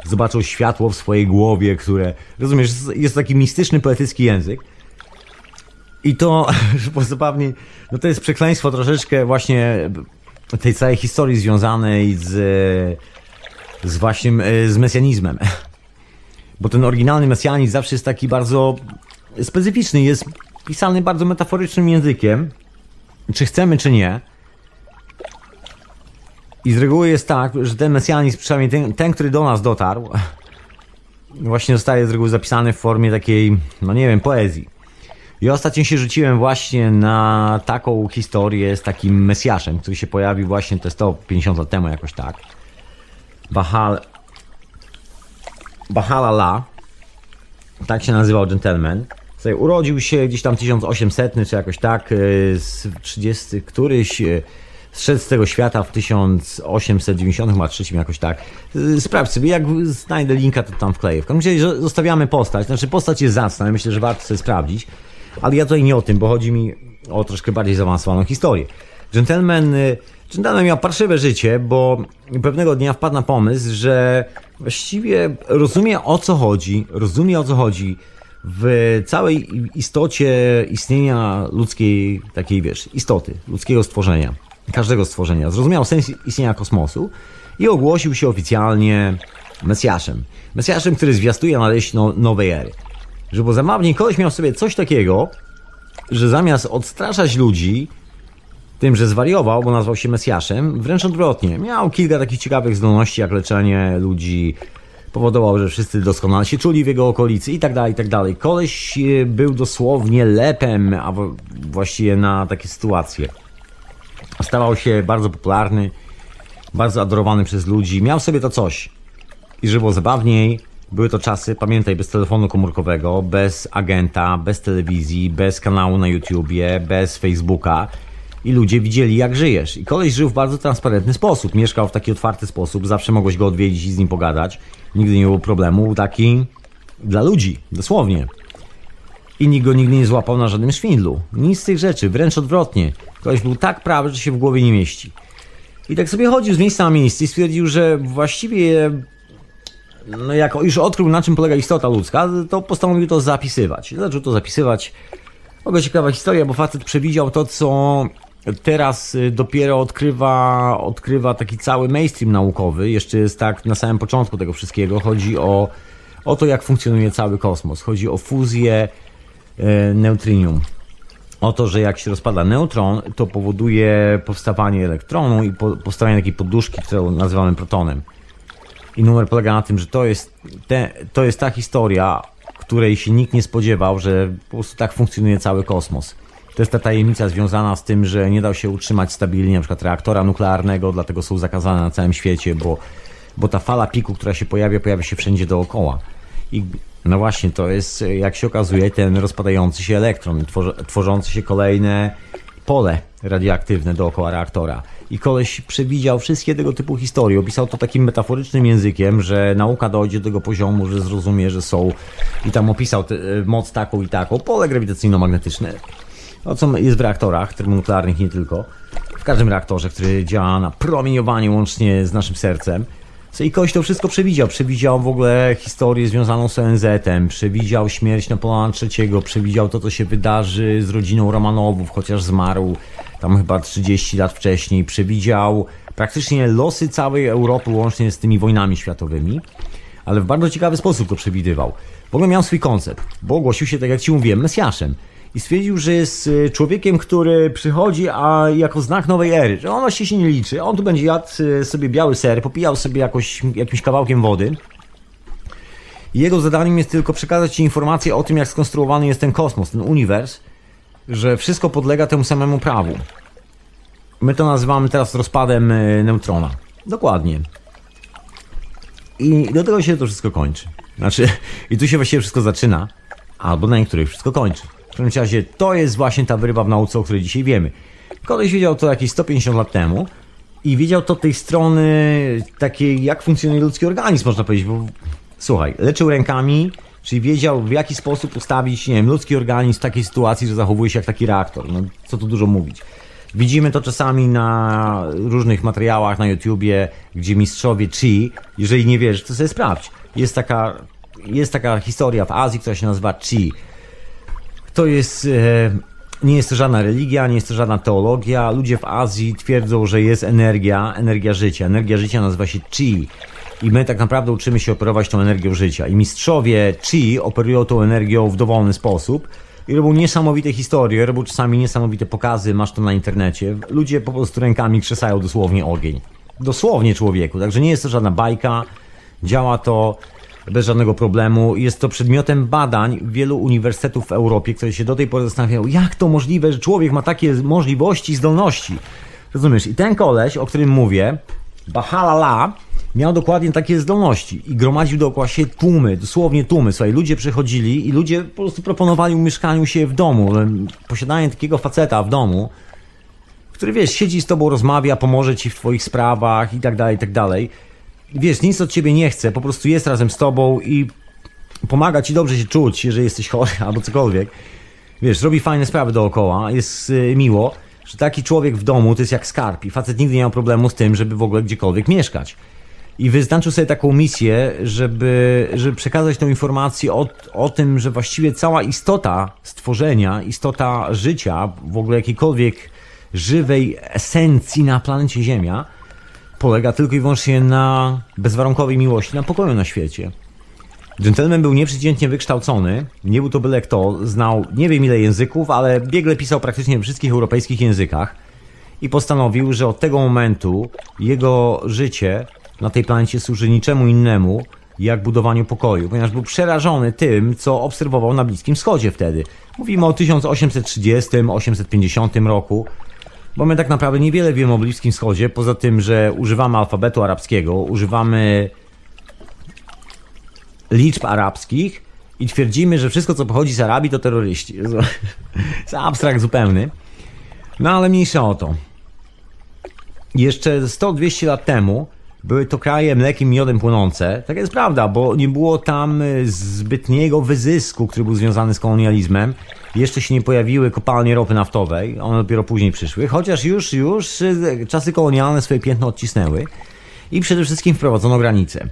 zobaczą światło w swojej głowie, które, rozumiesz, jest taki mistyczny, poetycki język. I to, *laughs* że zabawnie, no to jest przekleństwo troszeczkę właśnie tej całej historii związanej z, z właśnie, y, z mesjanizmem. *laughs* Bo ten oryginalny mesjanizm zawsze jest taki bardzo specyficzny, jest pisany bardzo metaforycznym językiem, czy chcemy, czy nie. I z reguły jest tak, że ten mesjanizm, przynajmniej ten, ten, który do nas dotarł, *laughs* właśnie zostaje z reguły zapisany w formie takiej, no nie wiem, poezji. I ostatnio się rzuciłem właśnie na taką historię z takim Mesjaszem, który się pojawił właśnie te 150 lat temu jakoś tak. Bahal... Bahalala. Tak się nazywał gentleman. Urodził się gdzieś tam 1800 czy jakoś tak, e, z 30 któryś, e, zszedł z tego świata w 1893 jakoś tak. E, sprawdź sobie, jak znajdę linka, to tam wkleję. W każdym razie zostawiamy postać, znaczy postać jest zacna, myślę, że warto sobie sprawdzić, ale ja tutaj nie o tym, bo chodzi mi o troszkę bardziej zaawansowaną historię. Gentleman, gentleman miał parszywe życie, bo pewnego dnia wpadł na pomysł, że właściwie rozumie o co chodzi, rozumie o co chodzi, w całej istocie istnienia ludzkiej, takiej wiesz, istoty, ludzkiego stworzenia, każdego stworzenia. Zrozumiał sens istnienia kosmosu i ogłosił się oficjalnie Mesjaszem. Mesjaszem, który zwiastuje nadejście no, nowej ery. Że bo zabawnie koleś miał sobie coś takiego, że zamiast odstraszać ludzi tym, że zwariował, bo nazwał się Mesjaszem, wręcz odwrotnie. Miał kilka takich ciekawych zdolności, jak leczenie ludzi, powodował, że wszyscy doskonale się czuli w jego okolicy i tak dalej, i tak dalej. Koleś e, był dosłownie lepem, a właściwie na takie sytuacje. Stawał się bardzo popularny, bardzo adorowany przez ludzi. Miał sobie to coś. I żeby było zabawniej, były to czasy, pamiętaj, bez telefonu komórkowego, bez agenta, bez telewizji, bez kanału na YouTubie, bez Facebooka i ludzie widzieli, jak żyjesz. I koleś żył w bardzo transparentny sposób. Mieszkał w taki otwarty sposób, zawsze mogłeś go odwiedzić i z nim pogadać. Nigdy nie było problemu. Taki dla ludzi, dosłownie. I nikt go nigdy nie złapał na żadnym szwindlu. Nic z tych rzeczy, wręcz odwrotnie. Koleś był tak prawy, że się w głowie nie mieści. I tak sobie chodził z miejsca na miejsce i stwierdził, że właściwie no jak już odkrył na czym polega istota ludzka, to postanowił to zapisywać. Zaczął to zapisywać. Mogę ciekawa historia, bo facet przewidział to, co teraz y, dopiero odkrywa, odkrywa taki cały mainstream naukowy. Jeszcze jest tak na samym początku tego wszystkiego. Chodzi o, o to, jak funkcjonuje cały kosmos. Chodzi o fuzję e, neutrinium. O to, że jak się rozpada neutron, to powoduje powstawanie elektronu i po, powstawanie takiej poduszki, którą nazywamy protonem. I numer polega na tym, że to jest, te, to jest ta historia, której się nikt nie spodziewał, że po prostu tak funkcjonuje cały kosmos. To jest ta tajemnica związana z tym, że nie dał się utrzymać stabilnie przykład reaktora nuklearnego, dlatego są zakazane na całym świecie, bo, bo ta fala piku, która się pojawia, pojawia się wszędzie dookoła. I no właśnie, to jest, jak się okazuje, ten rozpadający się elektron, tworzący się kolejne pole radioaktywne dookoła reaktora. I koleś przewidział wszystkie tego typu historie. Opisał to takim metaforycznym językiem, że nauka dojdzie do tego poziomu, że zrozumie, że są. I tam opisał te, moc taką i taką, pole grawitacyjno-magnetyczne. No, co jest w reaktorach termonuklearnych nie tylko. W każdym reaktorze, który działa na promieniowanie łącznie z naszym sercem. I Koś to wszystko przewidział. Przewidział w ogóle historię związaną z ONZ-em, przewidział śmierć Napoleona III, przewidział to, co się wydarzy z rodziną Romanowów, chociaż zmarł tam chyba 30 lat wcześniej. Przewidział praktycznie losy całej Europy łącznie z tymi wojnami światowymi, ale w bardzo ciekawy sposób to przewidywał. W ogóle miał swój koncept, bo ogłosił się, tak jak Ci mówiłem, Mesjaszem. I stwierdził, że jest y, człowiekiem, który przychodzi a jako znak nowej ery, że on się nie liczy, on tu będzie jadł y, sobie biały ser, popijał sobie jakoś, jakimś kawałkiem wody. Jego zadaniem jest tylko przekazać Ci informację o tym, jak skonstruowany jest ten kosmos, ten uniwers, że wszystko podlega temu samemu prawu. My to nazywamy teraz rozpadem y, neutrona. Dokładnie. I do tego się to wszystko kończy. Znaczy, *laughs* i tu się właściwie wszystko zaczyna, albo na niektórych wszystko kończy. W każdym razie to jest właśnie ta wyrywa w nauce, o której dzisiaj wiemy. Koleś wiedział to jakieś 150 lat temu i wiedział to tej strony takiej, jak funkcjonuje ludzki organizm, można powiedzieć, bo słuchaj, leczył rękami, czyli wiedział w jaki sposób ustawić, nie wiem, ludzki organizm w takiej sytuacji, że zachowuje się jak taki reaktor. No, co tu dużo mówić. Widzimy to czasami na różnych materiałach na YouTubie, gdzie mistrzowie chi, jeżeli nie wierzysz, to sobie sprawdź. Jest taka, jest taka historia w Azji, która się nazywa chi. To jest, e, nie jest to żadna religia, nie jest to żadna teologia. Ludzie w Azji twierdzą, że jest energia, energia życia. Energia życia nazywa się chi. I my tak naprawdę uczymy się operować tą energią życia. I mistrzowie chi operują tą energią w dowolny sposób i robią niesamowite historie, robią czasami niesamowite pokazy, masz to na internecie. Ludzie po prostu rękami krzesają dosłownie ogień. Dosłownie człowieku, także nie jest to żadna bajka, działa to bez żadnego problemu. Jest to przedmiotem badań wielu uniwersytetów w Europie, które się do tej pory zastanawiają, jak to możliwe, że człowiek ma takie możliwości i zdolności. Rozumiesz? I ten koleś, o którym mówię, Bahalala, miał dokładnie takie zdolności i gromadził dookoła się tłumy, dosłownie tłumy. Słuchaj, ludzie przychodzili i ludzie po prostu proponowali umieszkaniu się w domu. Posiadanie takiego faceta w domu, który wiesz, siedzi z tobą, rozmawia, pomoże ci w twoich sprawach i tak dalej, i tak dalej. Wiesz, nic od ciebie nie chce, po prostu jest razem z tobą i pomaga ci dobrze się czuć, jeżeli jesteś chory *laughs* albo cokolwiek. Wiesz, robi fajne sprawy dookoła, jest yy, miło, że taki człowiek w domu to jest jak skarb i facet nigdy nie miał problemu z tym, żeby w ogóle gdziekolwiek mieszkać i wyznaczył sobie taką misję, żeby, żeby przekazać tą informację o, o tym, że właściwie cała istota stworzenia, istota życia, w ogóle jakiejkolwiek żywej esencji na planecie Ziemia, polega tylko i wyłącznie na bezwarunkowej miłości, na pokoju na świecie. Gentleman był nieprzeciętnie wykształcony, nie był to byle kto, znał nie wiem ile języków, ale biegle pisał praktycznie we wszystkich europejskich językach i postanowił, że od tego momentu jego życie na tej planecie służy niczemu innemu, jak budowaniu pokoju, ponieważ był przerażony tym, co obserwował na Bliskim Wschodzie wtedy. Mówimy o 1830-850 roku, bo my tak naprawdę niewiele wiemy o Bliskim Wschodzie, poza tym, że używamy alfabetu arabskiego, używamy liczb arabskich i twierdzimy, że wszystko, co pochodzi z Arabii, to terroryści. *laughs* To abstrakt zupełny. No ale mniejsza o to. Jeszcze 100-200 lat temu były to kraje mlekiem miodem płynące. Tak jest prawda, bo nie było tam zbytniego wyzysku, który był związany z kolonializmem. Jeszcze się nie pojawiły kopalnie ropy naftowej, one dopiero później przyszły, chociaż już, już e, czasy kolonialne swoje piętno odcisnęły i przede wszystkim wprowadzono granice.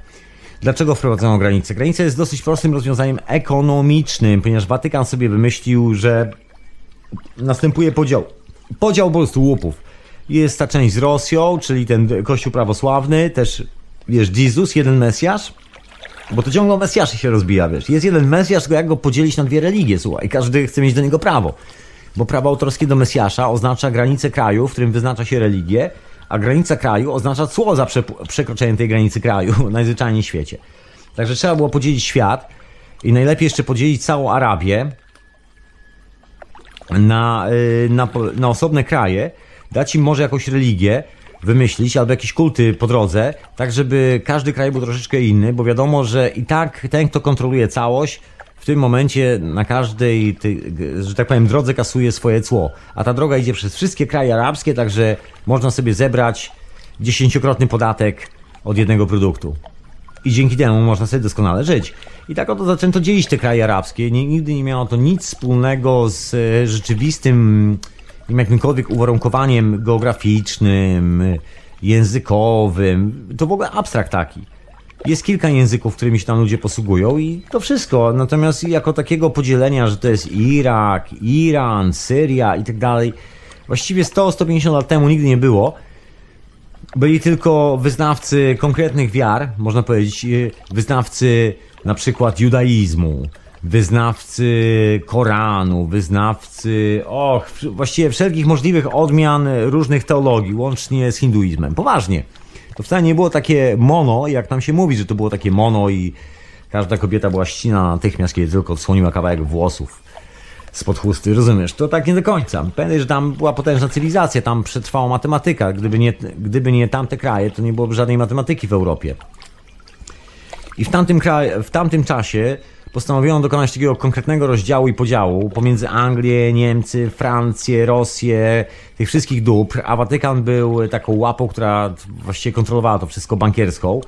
Dlaczego wprowadzono granice? Granica jest dosyć prostym rozwiązaniem ekonomicznym, ponieważ Watykan sobie wymyślił, że następuje podział. Podział po prostu łupów jest ta część z Rosją, czyli ten kościół prawosławny, też, wiesz, Jezus, jeden Mesjasz, bo to ciągle o Mesjaszy się rozbija, wiesz. Jest jeden Mesjasz, jak go podzielić na dwie religie, słuchaj, każdy chce mieć do niego prawo. Bo prawo autorskie do Mesjasza oznacza granicę kraju, w którym wyznacza się religię, a granica kraju oznacza cło za przekroczenie tej granicy kraju, *laughs* najzwyczajniej w świecie. Także trzeba było podzielić świat i najlepiej jeszcze podzielić całą Arabię na, y, na, na osobne kraje, dać im może jakąś religię, wymyślić, albo jakieś kulty po drodze, tak żeby każdy kraj był troszeczkę inny, bo wiadomo, że i tak ten, kto kontroluje całość, w tym momencie na każdej, że tak powiem, drodze kasuje swoje cło. A ta droga idzie przez wszystkie kraje arabskie, także można sobie zebrać dziesięciokrotny podatek od jednego produktu. I dzięki temu można sobie doskonale żyć. I tak oto zaczęto dzielić te kraje arabskie. Nigdy nie miało to nic wspólnego z e, jakimkolwiek uwarunkowaniem geograficznym, językowym. To w ogóle abstrakt taki. Jest kilka języków, którymi się tam ludzie posługują i to wszystko. Natomiast jako takiego podzielenia, że to jest Irak, Iran, Syria i tak dalej, właściwie 100-150 lat temu nigdy nie było. Byli tylko wyznawcy konkretnych wiar, można powiedzieć, wyznawcy na przykład judaizmu, wyznawcy Koranu, wyznawcy, och, właściwie wszelkich możliwych odmian różnych teologii, łącznie z hinduizmem. Poważnie. To wcale nie było takie mono, jak nam się mówi, że to było takie mono i każda kobieta była ścina natychmiast, kiedy tylko odsłoniła kawałek włosów spod chusty, rozumiesz? To tak nie do końca. Pamiętaj, że tam była potężna cywilizacja, tam przetrwała matematyka. Gdyby nie, gdyby nie tamte kraje, to nie byłoby żadnej matematyki w Europie. I w tamtym, kraju, w tamtym czasie postanowiono dokonać takiego konkretnego rozdziału i podziału pomiędzy Anglię, Niemcy, Francję, Rosję, tych wszystkich dóbr, a Watykan był taką łapą, która właściwie kontrolowała to wszystko bankierską,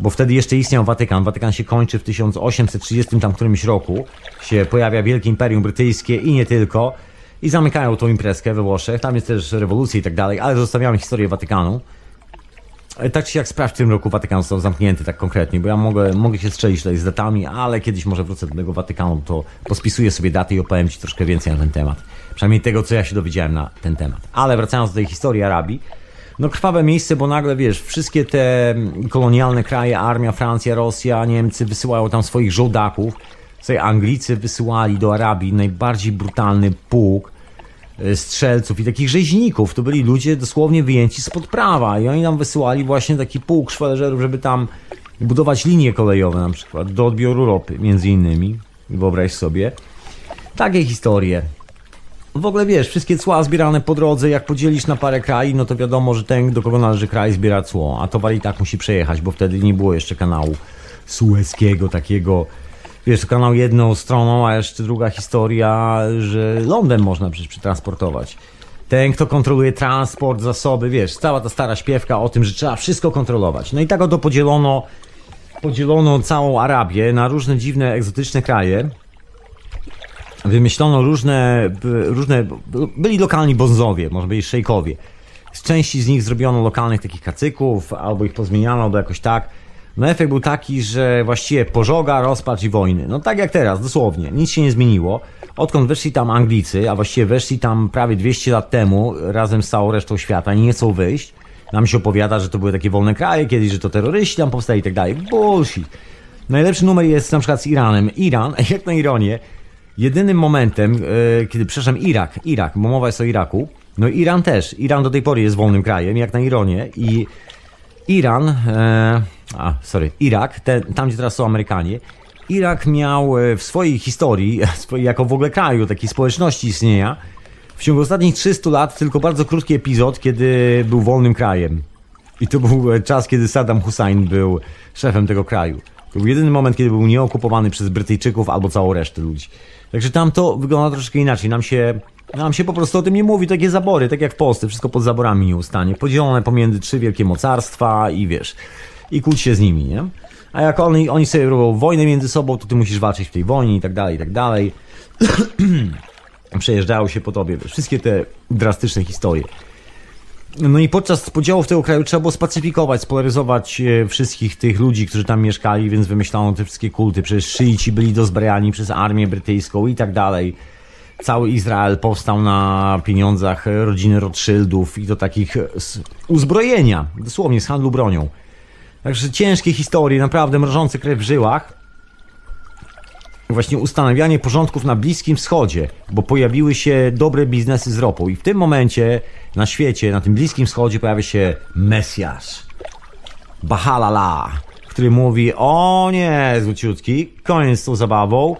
bo wtedy jeszcze istniał Watykan. Watykan się kończy w 1830 tam którymś roku, się pojawia Wielkie Imperium Brytyjskie i nie tylko, i zamykają tą imprezkę we Włoszech. Tam jest też rewolucja i tak dalej, ale zostawiamy historię Watykanu. E, tak czy jak sprawdź w tym roku Watykan został zamknięty tak konkretnie, bo ja mogę, mogę się strzelić tutaj z datami, ale kiedyś może wrócę do tego Watykanu, to pospisuję sobie daty i opowiem Ci troszkę więcej na ten temat. Przynajmniej tego, co ja się dowiedziałem na ten temat. Ale wracając do tej historii Arabii, no krwawe miejsce, bo nagle wiesz, wszystkie te kolonialne kraje, armia, Francja, Rosja, Niemcy wysyłają tam swoich żołdaków. Sobie Anglicy wysyłali do Arabii najbardziej brutalny pułk strzelców i takich rzeźników. To byli ludzie dosłownie wyjęci spod prawa i oni nam wysyłali właśnie taki pułk szwależerów, żeby tam budować linie kolejowe na przykład do odbioru ropy, między innymi. Wyobraź sobie. Takie historie. W ogóle wiesz, wszystkie cła zbierane po drodze, jak podzielisz na parę krajów, no to wiadomo, że ten, do kogo należy kraj, zbiera cło, a towar i tak musi przejechać, bo wtedy nie było jeszcze kanału sueskiego, takiego wiesz, kanał jedną stroną, a jeszcze druga historia, że lądem można przecież przetransportować. Ten, kto kontroluje transport, zasoby, wiesz, cała ta stara śpiewka o tym, że trzeba wszystko kontrolować. No i tak oto podzielono, podzielono całą Arabię na różne dziwne, egzotyczne kraje. Wymyślono różne, różne byli lokalni bonzowie, może byli szejkowie. Z części z nich zrobiono lokalnych takich kacyków, albo ich pozmieniano do jakoś tak. No efekt był taki, że właściwie pożoga, rozpacz i wojny. No tak jak teraz, dosłownie. Nic się nie zmieniło. Odkąd weszli tam Anglicy, a właściwie weszli tam prawie 200 lat temu, razem z całą resztą świata, nie chcą wyjść. Nam się opowiada, że to były takie wolne kraje kiedyś, że to terroryści tam powstali i tak dalej. Bullshit. Najlepszy numer jest na przykład z Iranem. Iran, *laughs* jak na ironię, jedynym momentem, yy, kiedy, przepraszam, Irak, Irak, bo mowa jest o Iraku, no Iran też. Iran do tej pory jest wolnym krajem, jak na ironię i Iran, e, a sorry, Irak, tam gdzie teraz są Amerykanie, Irak miał e, w swojej historii, *laughs* jako w ogóle kraju, takiej społeczności istnienia, w ciągu ostatnich 300 lat tylko bardzo krótki epizod, kiedy był wolnym krajem. I to był e, czas, kiedy Saddam Hussein był szefem tego kraju. To był jedyny moment, kiedy był nieokupowany przez Brytyjczyków albo całą resztę ludzi. Także tam to wygląda troszeczkę inaczej. Nam się nam się po prostu o tym nie mówi, takie zabory, tak jak w Polsce, wszystko pod zaborami nie ustanie. Podzielone pomiędzy trzy wielkie mocarstwa i wiesz, i kłóć się z nimi, nie? A jak oni, oni sobie robią wojnę między sobą, to ty musisz walczyć w tej wojnie i tak dalej, i tak dalej. *clears throat* Przejeżdżają się po tobie, wiesz, wszystkie te drastyczne historie. No i podczas podziałów tego kraju trzeba było spacyfikować, spolaryzować e, wszystkich tych ludzi, którzy tam mieszkali, więc wymyślano te wszystkie kulty. Przecież szyici byli dozbrajani przez armię brytyjską i tak dalej cały Izrael powstał na pieniądzach rodziny Rothschildów i do takich uzbrojenia, dosłownie z handlu bronią. Także ciężkie historie, naprawdę mrożące krew w żyłach. Właśnie ustanawianie porządków na Bliskim Wschodzie, bo pojawiły się dobre biznesy z ropą i w tym momencie na świecie, na tym Bliskim Wschodzie pojawia się Mesjasz. Bahalala, który mówi, o nie, złociutki, koniec z tą zabawą,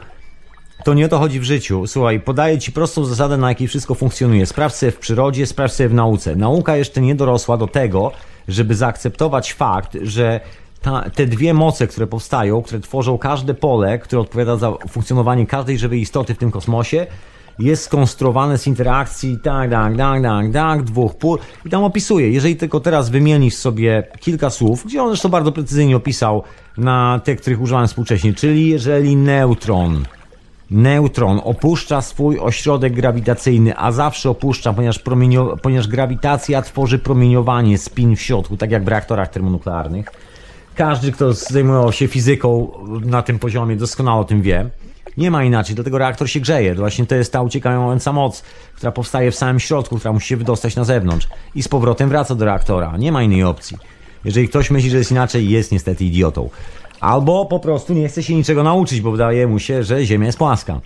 to nie o to chodzi w życiu. Słuchaj, podaję ci prostą zasadę, na jakiej wszystko funkcjonuje. Sprawdź sobie w przyrodzie, sprawdź sobie w nauce. Nauka jeszcze nie dorosła do tego, żeby zaakceptować fakt, że ta, te dwie moce, które powstają, które tworzą każde pole, które odpowiada za funkcjonowanie każdej żywej istoty w tym kosmosie, jest skonstruowane z interakcji tak, tak, tak, tak, tak, dwóch pól i tam opisuje. Jeżeli tylko teraz wymienisz sobie kilka słów, gdzie on zresztą bardzo precyzyjnie opisał na te, których używałem współcześnie, czyli jeżeli neutron Neutron opuszcza swój ośrodek grawitacyjny, a zawsze opuszcza, ponieważ, ponieważ grawitacja tworzy promieniowanie, spin w środku, tak jak w reaktorach termonuklearnych. Każdy, kto zajmował się fizyką na tym poziomie, doskonale o tym wie. Nie ma inaczej, dlatego reaktor się grzeje. Właśnie to jest ta uciekająca moc, która powstaje w samym środku, która musi się wydostać na zewnątrz i z powrotem wraca do reaktora. Nie ma innej opcji. Jeżeli ktoś myśli, że jest inaczej, jest niestety idiotą. Albo po prostu nie chce się niczego nauczyć, bo wydaje mu się, że Ziemia jest płaska.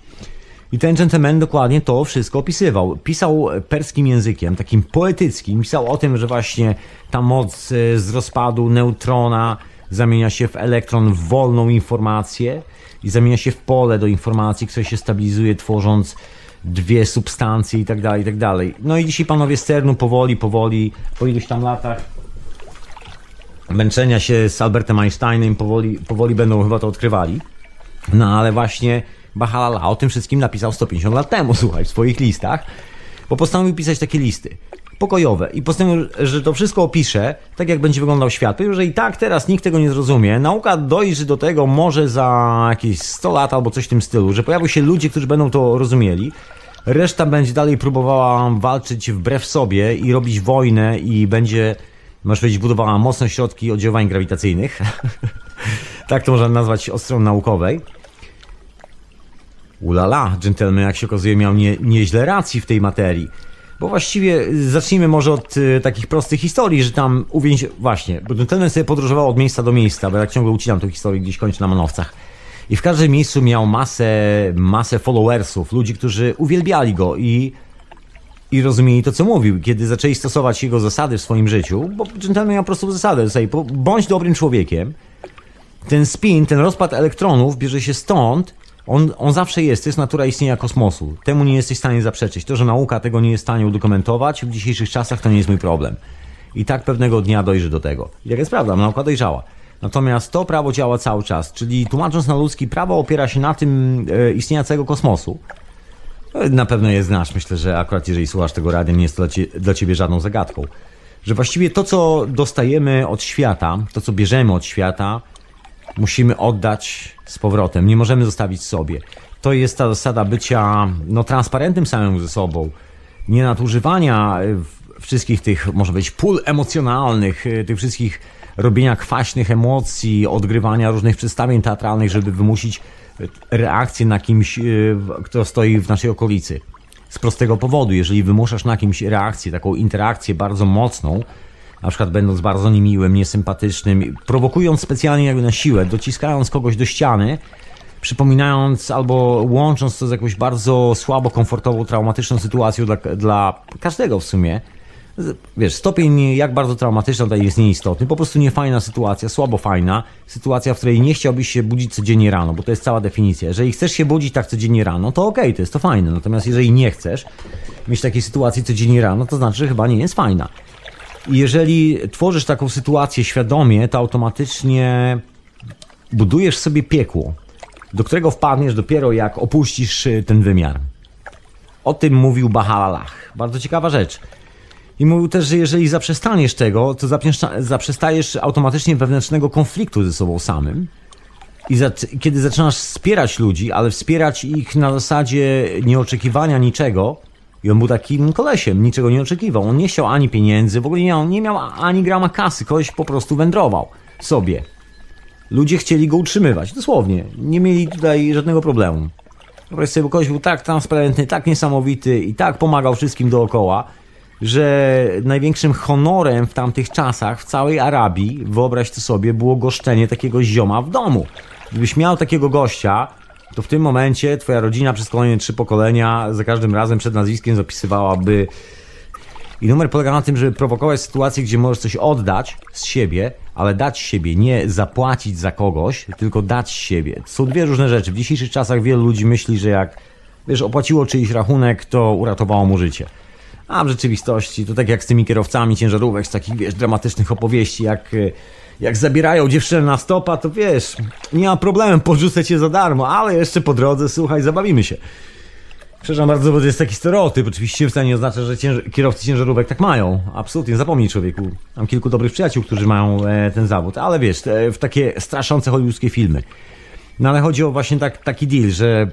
I ten gentleman dokładnie to wszystko opisywał. Pisał perskim językiem, takim poetyckim. Pisał o tym, że właśnie ta moc e, z rozpadu neutrona zamienia się w elektron w wolną informację i zamienia się w pole do informacji, które się stabilizuje, tworząc dwie substancje i tak dalej, i tak dalej. No i dzisiaj panowie z CERNu powoli, powoli, po iluś tam latach męczenia się z Albertem Einsteinem powoli, powoli będą chyba to odkrywali. No ale właśnie Bahalala o tym wszystkim napisał 150 lat temu, *laughs* słuchaj, w swoich listach, bo postanowił pisać takie listy pokojowe i postanowił, że to wszystko opisze, tak jak będzie wyglądał świat. Powiedział, że i tak teraz nikt tego nie zrozumie. Nauka dojrzy do tego może za jakieś 100 lat albo coś w tym stylu, że pojawią się ludzie, którzy będą to rozumieli. Reszta będzie dalej próbowała walczyć wbrew sobie i robić wojnę i będzie, masz powiedzieć, budowała mocne środki oddziaływań grawitacyjnych. *laughs* tak to można nazwać od strony naukowej. Ulala, gentleman, jak się okazuje, miał nie, nieźle racji w tej materii. Bo właściwie zacznijmy może od y, takich prostych historii, że tam uwięź... Właśnie, bo gentleman sobie podróżował od miejsca do miejsca, bo jak ciągle ucinam tę historię, gdzieś kończę na manowcach. I w każdym miejscu miał masę, masę followersów, ludzi, którzy uwielbiali go i, i rozumieli to, co mówił. Kiedy zaczęli stosować jego zasady w swoim życiu, bo gentleman miał prostą zasadę, sobie, bądź dobrym człowiekiem, ten spin, ten rozpad elektronów bierze się stąd, on, on zawsze jest, to jest natura istnienia kosmosu. Temu nie jesteś w stanie zaprzeczyć. To, że nauka tego nie jest w stanie udokumentować w dzisiejszych czasach, to nie jest mój problem. I tak pewnego dnia dojrzy do tego. I jest prawda, nauka dojrzała. Natomiast to prawo działa cały czas, czyli tłumacząc na ludzki, prawo opiera się na tym e, istnienia całego kosmosu. E, na pewno je znasz, myślę, że akurat jeżeli słuchasz tego radia, nie jest to dla, dla ciebie żadną zagadką. Że właściwie to, co dostajemy od świata, to, co bierzemy od świata, musimy oddać z powrotem. Nie możemy zostawić sobie. To jest ta zasada bycia no, transparentnym samym ze sobą. Nie nadużywania wszystkich tych, może być, pól emocjonalnych, y, tych wszystkich robienia kwaśnych emocji, odgrywania różnych przedstawień teatralnych, żeby wymusić reakcję na kimś, kto stoi w naszej okolicy. Z prostego powodu, jeżeli wymuszasz na kimś reakcję, taką interakcję bardzo mocną, na przykład będąc bardzo niemiłym, niesympatycznym, prowokując specjalnie jakby na siłę, dociskając kogoś do ściany, przypominając albo łącząc to z jakąś bardzo słabo komfortową, traumatyczną sytuacją dla, dla każdego w sumie. Wiesz, stopień jak bardzo traumatyczna tutaj jest nieistotny, po prostu niefajna sytuacja, słabo fajna, sytuacja, w której nie chciałbyś się budzić codziennie rano, bo to jest cała definicja. Jeżeli chcesz się budzić tak codziennie rano, to okej, okay, to jest to fajne, natomiast jeżeli nie chcesz mieć takiej sytuacji codziennie rano, to znaczy, że chyba nie jest fajna. Jeżeli tworzysz taką sytuację świadomie, to automatycznie budujesz sobie piekło, do którego wpadniesz dopiero jak opuścisz y, ten wymiar. O tym mówił Bahalalach. Bardzo ciekawa rzecz. I mówił też, że jeżeli zaprzestaniesz tego, to zaprzestajesz automatycznie wewnętrznego konfliktu ze sobą samym. I za, kiedy zaczynasz wspierać ludzi, ale wspierać ich na zasadzie nieoczekiwania niczego, i on był takim kolesiem, niczego nie oczekiwał. On nie chciał ani pieniędzy, w ogóle nie, nie miał ani grama kasy. Koleś po prostu wędrował sobie. Ludzie chcieli go utrzymywać, dosłownie. Nie mieli tutaj żadnego problemu. Sobie, bo koleś był tak transparentny, tak niesamowity i tak pomagał wszystkim dookoła, że największym honorem w tamtych czasach w całej Arabii, wyobraź to sobie, było goszczenie takiego zioma w domu. Gdybyś miał takiego gościa, to w tym momencie twoja rodzina przez kolejne trzy pokolenia za każdym razem przed nazwiskiem zapisywałaby i numer polega na tym, żeby prowokować sytuację, gdzie możesz coś oddać z siebie, ale dać siebie, nie zapłacić za kogoś, tylko dać siebie. To są dwie różne rzeczy. W dzisiejszych czasach wielu ludzi myśli, że jak wiesz, opłaciło czyjś rachunek, to uratowało mu życie. A w rzeczywistości to tak jak z tymi kierowcami ciężarówek, z takich wiesz, dramatycznych opowieści, jak jak zabierają dziewczynę na stopa, to wiesz, nie ma problemu, porzucę cię za darmo, ale jeszcze po drodze, słuchaj, zabawimy się. Przepraszam bardzo, bo to jest taki stereotyp. Oczywiście wcale nie oznacza, że cięż kierowcy ciężarówek tak mają. Absolutnie, zapomnij człowieku. Mam kilku dobrych przyjaciół, którzy mają e, ten zawód, ale wiesz, e, w takie straszące hollywoodzkie filmy. No ale chodzi o właśnie tak, taki deal, że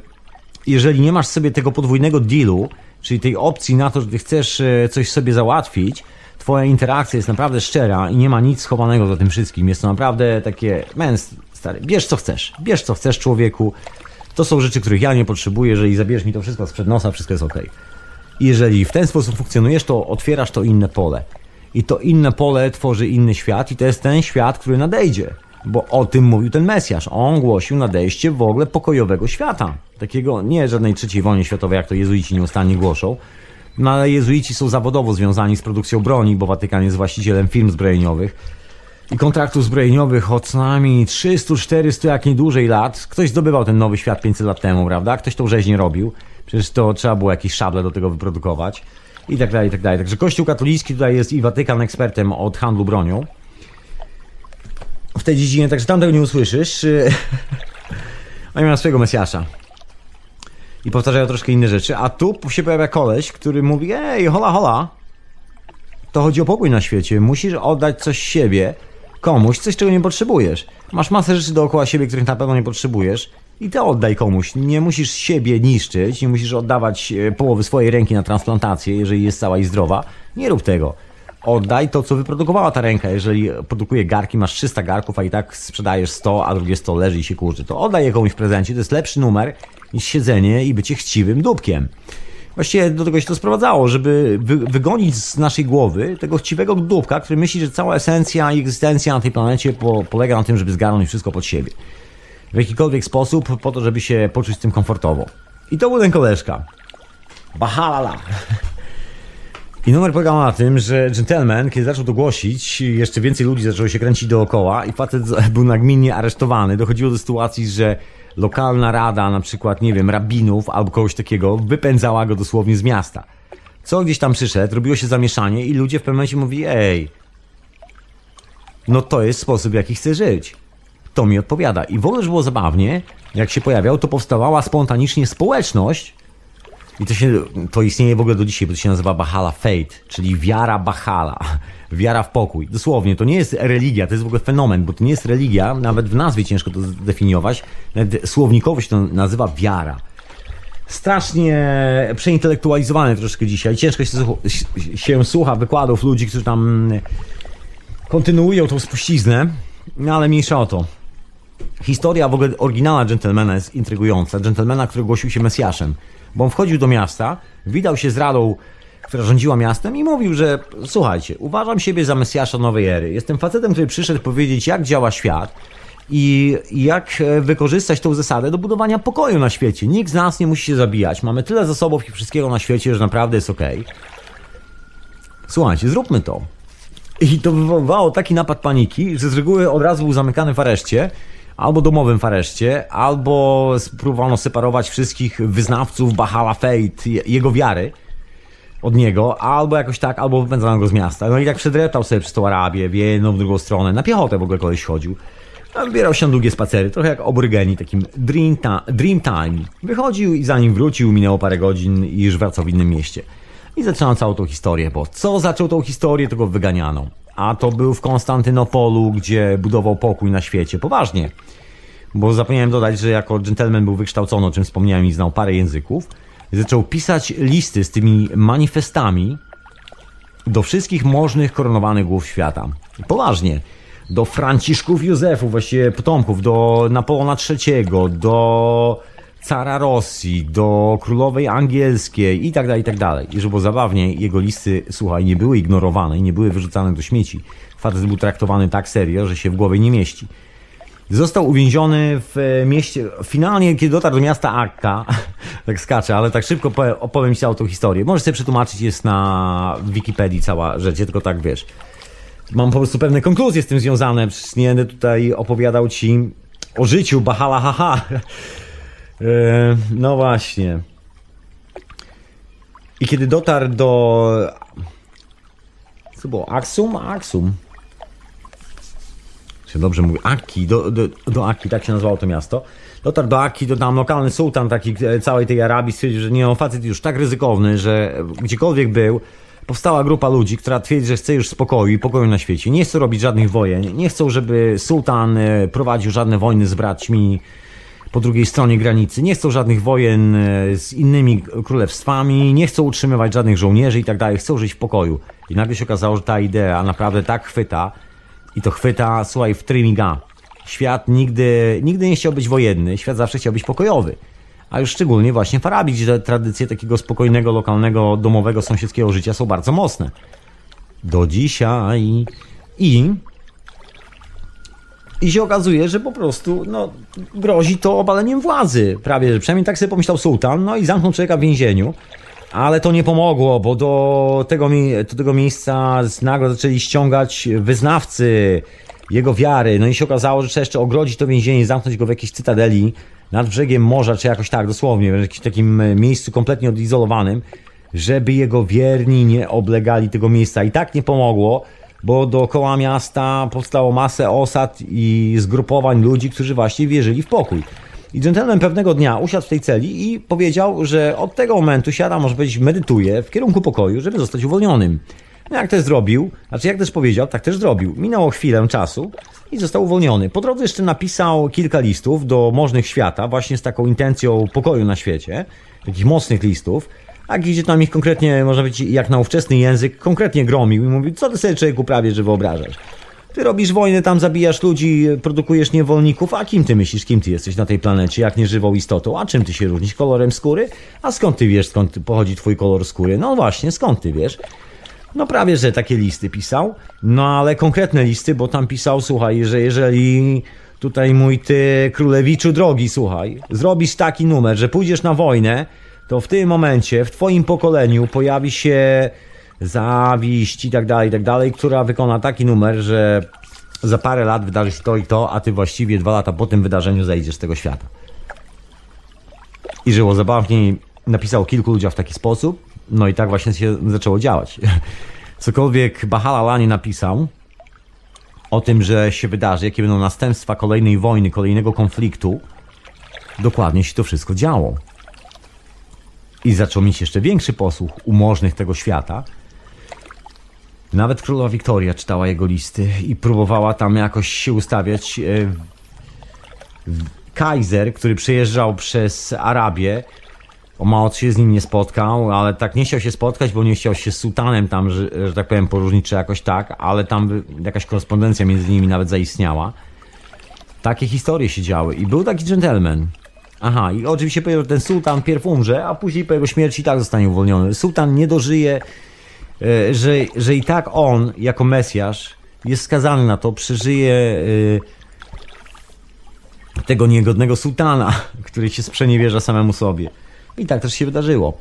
jeżeli nie masz sobie tego podwójnego dealu, czyli tej opcji na to, że ty chcesz e, coś sobie załatwić, twoja interakcja jest naprawdę szczera i nie ma nic schowanego za tym wszystkim. Jest to naprawdę takie, męs, stary, bierz co chcesz, bierz co chcesz człowieku. To są rzeczy, których ja nie potrzebuję, jeżeli zabierzesz mi to wszystko sprzed nosa, wszystko jest ok. I jeżeli w ten sposób funkcjonujesz, to otwierasz to inne pole. I to inne pole tworzy inny świat i to jest ten świat, który nadejdzie. Bo o tym mówił ten Mesjasz. On głosił nadejście w ogóle pokojowego świata. Takiego nie żadnej trzeciej wojny światowej, jak to jezuici nieustannie głoszą. No ale jezuici są zawodowo związani z produkcją broni, bo Watykan jest właścicielem firm zbrojeniowych i kontraktów zbrojeniowych od co najmniej 300, 400, jak nie dłużej lat. Ktoś zdobywał ten nowy świat 500 lat temu, prawda? Ktoś to rzeźnie robił. Przecież to trzeba było jakieś szable do tego wyprodukować. I tak dalej, i tak dalej. Także Kościół katolicki tutaj jest i Watykan ekspertem od handlu bronią. W tej dziedzinie, także tam tego nie usłyszysz. *laughs* Oni mają swojego Mesjasza. I powtarzają troszkę inne rzeczy. A tu się pojawia koleś, który mówi, ej, hola, hola. To chodzi o pokój na świecie. Musisz oddać coś siebie komuś, coś czego nie potrzebujesz. Masz masę rzeczy dookoła siebie, których na pewno nie potrzebujesz i to oddaj komuś. Nie musisz siebie niszczyć, nie musisz oddawać e, połowy swojej ręki na transplantację, jeżeli jest cała i zdrowa. Nie rób tego. Oddaj to, co wyprodukowała ta ręka. Jeżeli produkuje garki, masz 300 garków, a i tak sprzedajesz 100, a drugie 100 leży i się kurzy. To oddaj je komuś w prezencie. To jest lepszy numer niż siedzenie i bycie chciwym dupkiem. Właściwie do tego się to sprowadzało, żeby wy, wygonić z naszej głowy tego chciwego dupka, który myśli, że cała esencja i egzystencja na tej planecie po, polega na tym, żeby zgarnąć wszystko pod siebie. W jakikolwiek sposób, po to, żeby się poczuć z tym komfortowo. I to był ten koleżka. Bahalala. I numer polegał na tym, że gentleman, kiedy zaczął to głosić, jeszcze więcej ludzi zaczęło się kręcić dookoła i facet był nagminnie aresztowany. Dochodziło do sytuacji, że lokalna rada, na przykład, nie wiem, rabinów albo kogoś takiego, wypędzała go dosłownie z miasta. Co gdzieś tam przyszedł, robiło się zamieszanie i ludzie w pewnym momencie mówili, ej, no to jest sposób, w jaki chcę żyć. To mi odpowiada. I w ogóle, było zabawnie, jak się pojawiał, to powstawała spontanicznie społeczność, i to, się, to istnieje w ogóle do dzisiaj, bo to się nazywa Bahala Fate, czyli wiara Bahala, *laughs* wiara w pokój. Dosłownie, to nie jest religia, to jest w ogóle fenomen, bo to nie jest religia, nawet w nazwie ciężko to zdefiniować, nawet słownikowo się to nazywa wiara. Strasznie przeintelektualizowane troszkę dzisiaj, ciężko się, się słucha wykładów ludzi, którzy tam kontynuują tą spuściznę, no ale mniejsza o to. Historia w ogóle oryginalna dżentelmena jest intrygująca. Dżentelmena, który głosił się Mesjaszem bo on wchodził do miasta, widał się z radą, która rządziła miastem i mówił, że słuchajcie, uważam siebie za Mesjasza nowej ery. Jestem facetem, który przyszedł powiedzieć, jak działa świat i jak e, wykorzystać tą zasadę do budowania pokoju na świecie. Nikt z nas nie musi się zabijać. Mamy tyle zasobów i wszystkiego na świecie, że naprawdę jest ok. Słuchajcie, zróbmy to. I to wywołało taki napad paniki, że z reguły od razu był zamykany w areszcie albo domowym w areszcie, albo próbowano separować wszystkich wyznawców Bahala Fate, jego wiary od niego, albo jakoś tak, albo wypędzano go z miasta. No i tak przedreptał sobie przez tą Arabię, w jedną, w drugą stronę, na piechotę w ogóle koleś chodził. No, wybierał się na długie spacery, trochę jak oborygeni, takim dream, ta dream time. Wychodził i zanim wrócił, minęło parę godzin i już wracał w innym mieście. I zaczynał całą tą historię, bo co zaczął tą historię, to go wyganiano a to był w Konstantynopolu, gdzie budował pokój na świecie. Poważnie. Bo zapomniałem dodać, że jako dżentelmen był wykształcony, o czym wspomniałem i znał parę języków. Zaczął pisać listy z tymi manifestami do wszystkich możnych koronowanych głów świata. Poważnie. Do Franciszków Józefów, właściwie potomków, do Napoleona III, do cara Rosji, do królowej angielskiej i tak dalej, i tak dalej. I żeby było zabawnie, jego listy, słuchaj, nie były ignorowane i nie były wyrzucane do śmieci. Facet był traktowany tak serio, że się w głowie nie mieści. Został uwięziony w mieście, finalnie kiedy dotarł do miasta Akka, *laughs* tak skaczę, ale tak szybko opowiem Ci całą tą historię. Możesz sobie przetłumaczyć, jest na Wikipedii cała rzecz, tylko tak wiesz. Mam po prostu pewne konkluzje z tym związane, przecież nie będę tutaj opowiadał Ci o życiu Bahala haha. E, no właśnie. I kiedy dotarł do. Co było? Aksum? Aksum. Czy dobrze mówię? Aki, do, do, do Aki, tak się nazywało to miasto. Dotarł do Aki, to tam lokalny sultan taki e, całej tej Arabii stwierdził, że nie, on facet już tak ryzykowny, że gdziekolwiek był, powstała grupa ludzi, która twierdzi, że chce już spokoju i pokoju na świecie. Nie chcą robić żadnych wojen, nie chcą, żeby sultan e, prowadził żadne wojny z braćmi po drugiej stronie granicy, nie chcą żadnych wojen e, z innymi królestwami, nie chcą utrzymywać żadnych żołnierzy i tak dalej, chcą żyć w pokoju. I nagle się okazało, że ta idea naprawdę tak chwyta i to chwyta, słuchaj, w trymiga. Świat nigdy, nigdy nie chciał być wojenny, świat zawsze chciał być pokojowy. A już szczególnie właśnie w Arabii, gdzie tradycje takiego spokojnego, lokalnego, domowego, sąsiedzkiego życia są bardzo mocne. Do dzisiaj. I I się okazuje, że po prostu no, grozi to obaleniem władzy. Prawie, że przynajmniej tak sobie pomyślał sułtan, no i zamknął człowieka w więzieniu. Ale to nie pomogło, bo do tego, do tego miejsca nagle zaczęli ściągać wyznawcy jego wiary. No i się okazało, że trzeba jeszcze ogrodzić to więzienie, zamknąć go w jakiejś cytadeli nad brzegiem morza, czy jakoś tak, dosłownie, w jakimś takim miejscu kompletnie odizolowanym, żeby jego wierni nie oblegali tego miejsca. I tak nie pomogło, bo dookoła miasta powstało masę osad i zgrupowań ludzi, którzy właśnie wierzyli w pokój. I gentleman pewnego dnia usiadł w tej celi i powiedział, że od tego momentu siada, może powiedzieć, medytuje w kierunku pokoju, żeby zostać uwolnionym. No jak też zrobił, znaczy jak też powiedział, tak też zrobił. Minęło chwilę czasu i został uwolniony. Po drodze jeszcze napisał kilka listów do możnych świata, właśnie z taką intencją pokoju na świecie, takich mocnych listów, a gdzie tam ich konkretnie, można powiedzieć, jak na ówczesny język, konkretnie gromił i mówił, co ty sobie człowieku prawie, że wyobrażasz. Ty robisz wojnę, tam zabijasz ludzi, produkujesz niewolników, a kim ty myślisz, kim ty jesteś na tej planecie, jak nieżywą istotą, a czym ty się różnisz? Kolorem skóry? A skąd ty wiesz, skąd pochodzi twój kolor skóry? No właśnie, skąd ty wiesz? No prawie, że takie listy pisał, no ale konkretne listy, bo tam pisał, słuchaj, że jeżeli tutaj mój ty królewiczu drogi, słuchaj, zrobisz taki numer, że pójdziesz na wojnę, to w tym momencie, w twoim pokoleniu pojawi się zawiść i tak dalej, i tak dalej, która wykona taki numer, że za parę lat wydarzy się to i to, a ty właściwie dwa lata po tym wydarzeniu zejdziesz z tego świata. I żyło zabawniej, napisał kilku ludziom w taki sposób, no i tak właśnie się zaczęło działać. *laughs* Cokolwiek Bahala Lani napisał o tym, że się wydarzy, jakie będą następstwa kolejnej wojny, kolejnego konfliktu, dokładnie się to wszystko działo. I zaczął mieć jeszcze większy posłuch umożnych tego świata. Nawet królowa Wiktoria czytała jego listy i próbowała tam jakoś się ustawiać. E, Kaiser, który przejeżdżał przez Arabię, o mało się z nim nie spotkał, ale tak nie chciał się spotkać, bo nie chciał się z sułtanem tam, że, że tak powiem, poróżnić czy jakoś tak, ale tam jakaś korespondencja między nimi nawet zaistniała. Takie historie się działy i był taki gentleman. Aha, i oczywiście powiedział, że ten sułtan pierw umrze, a później po jego śmierci i tak zostanie uwolniony. Sułtan nie dożyje, e, że, że i tak on, jako Mesjasz, jest skazany na to, przeżyje e, tego niegodnego sułtana, *laughs* który się sprzeniewierza samemu sobie. I tak też się wydarzyło.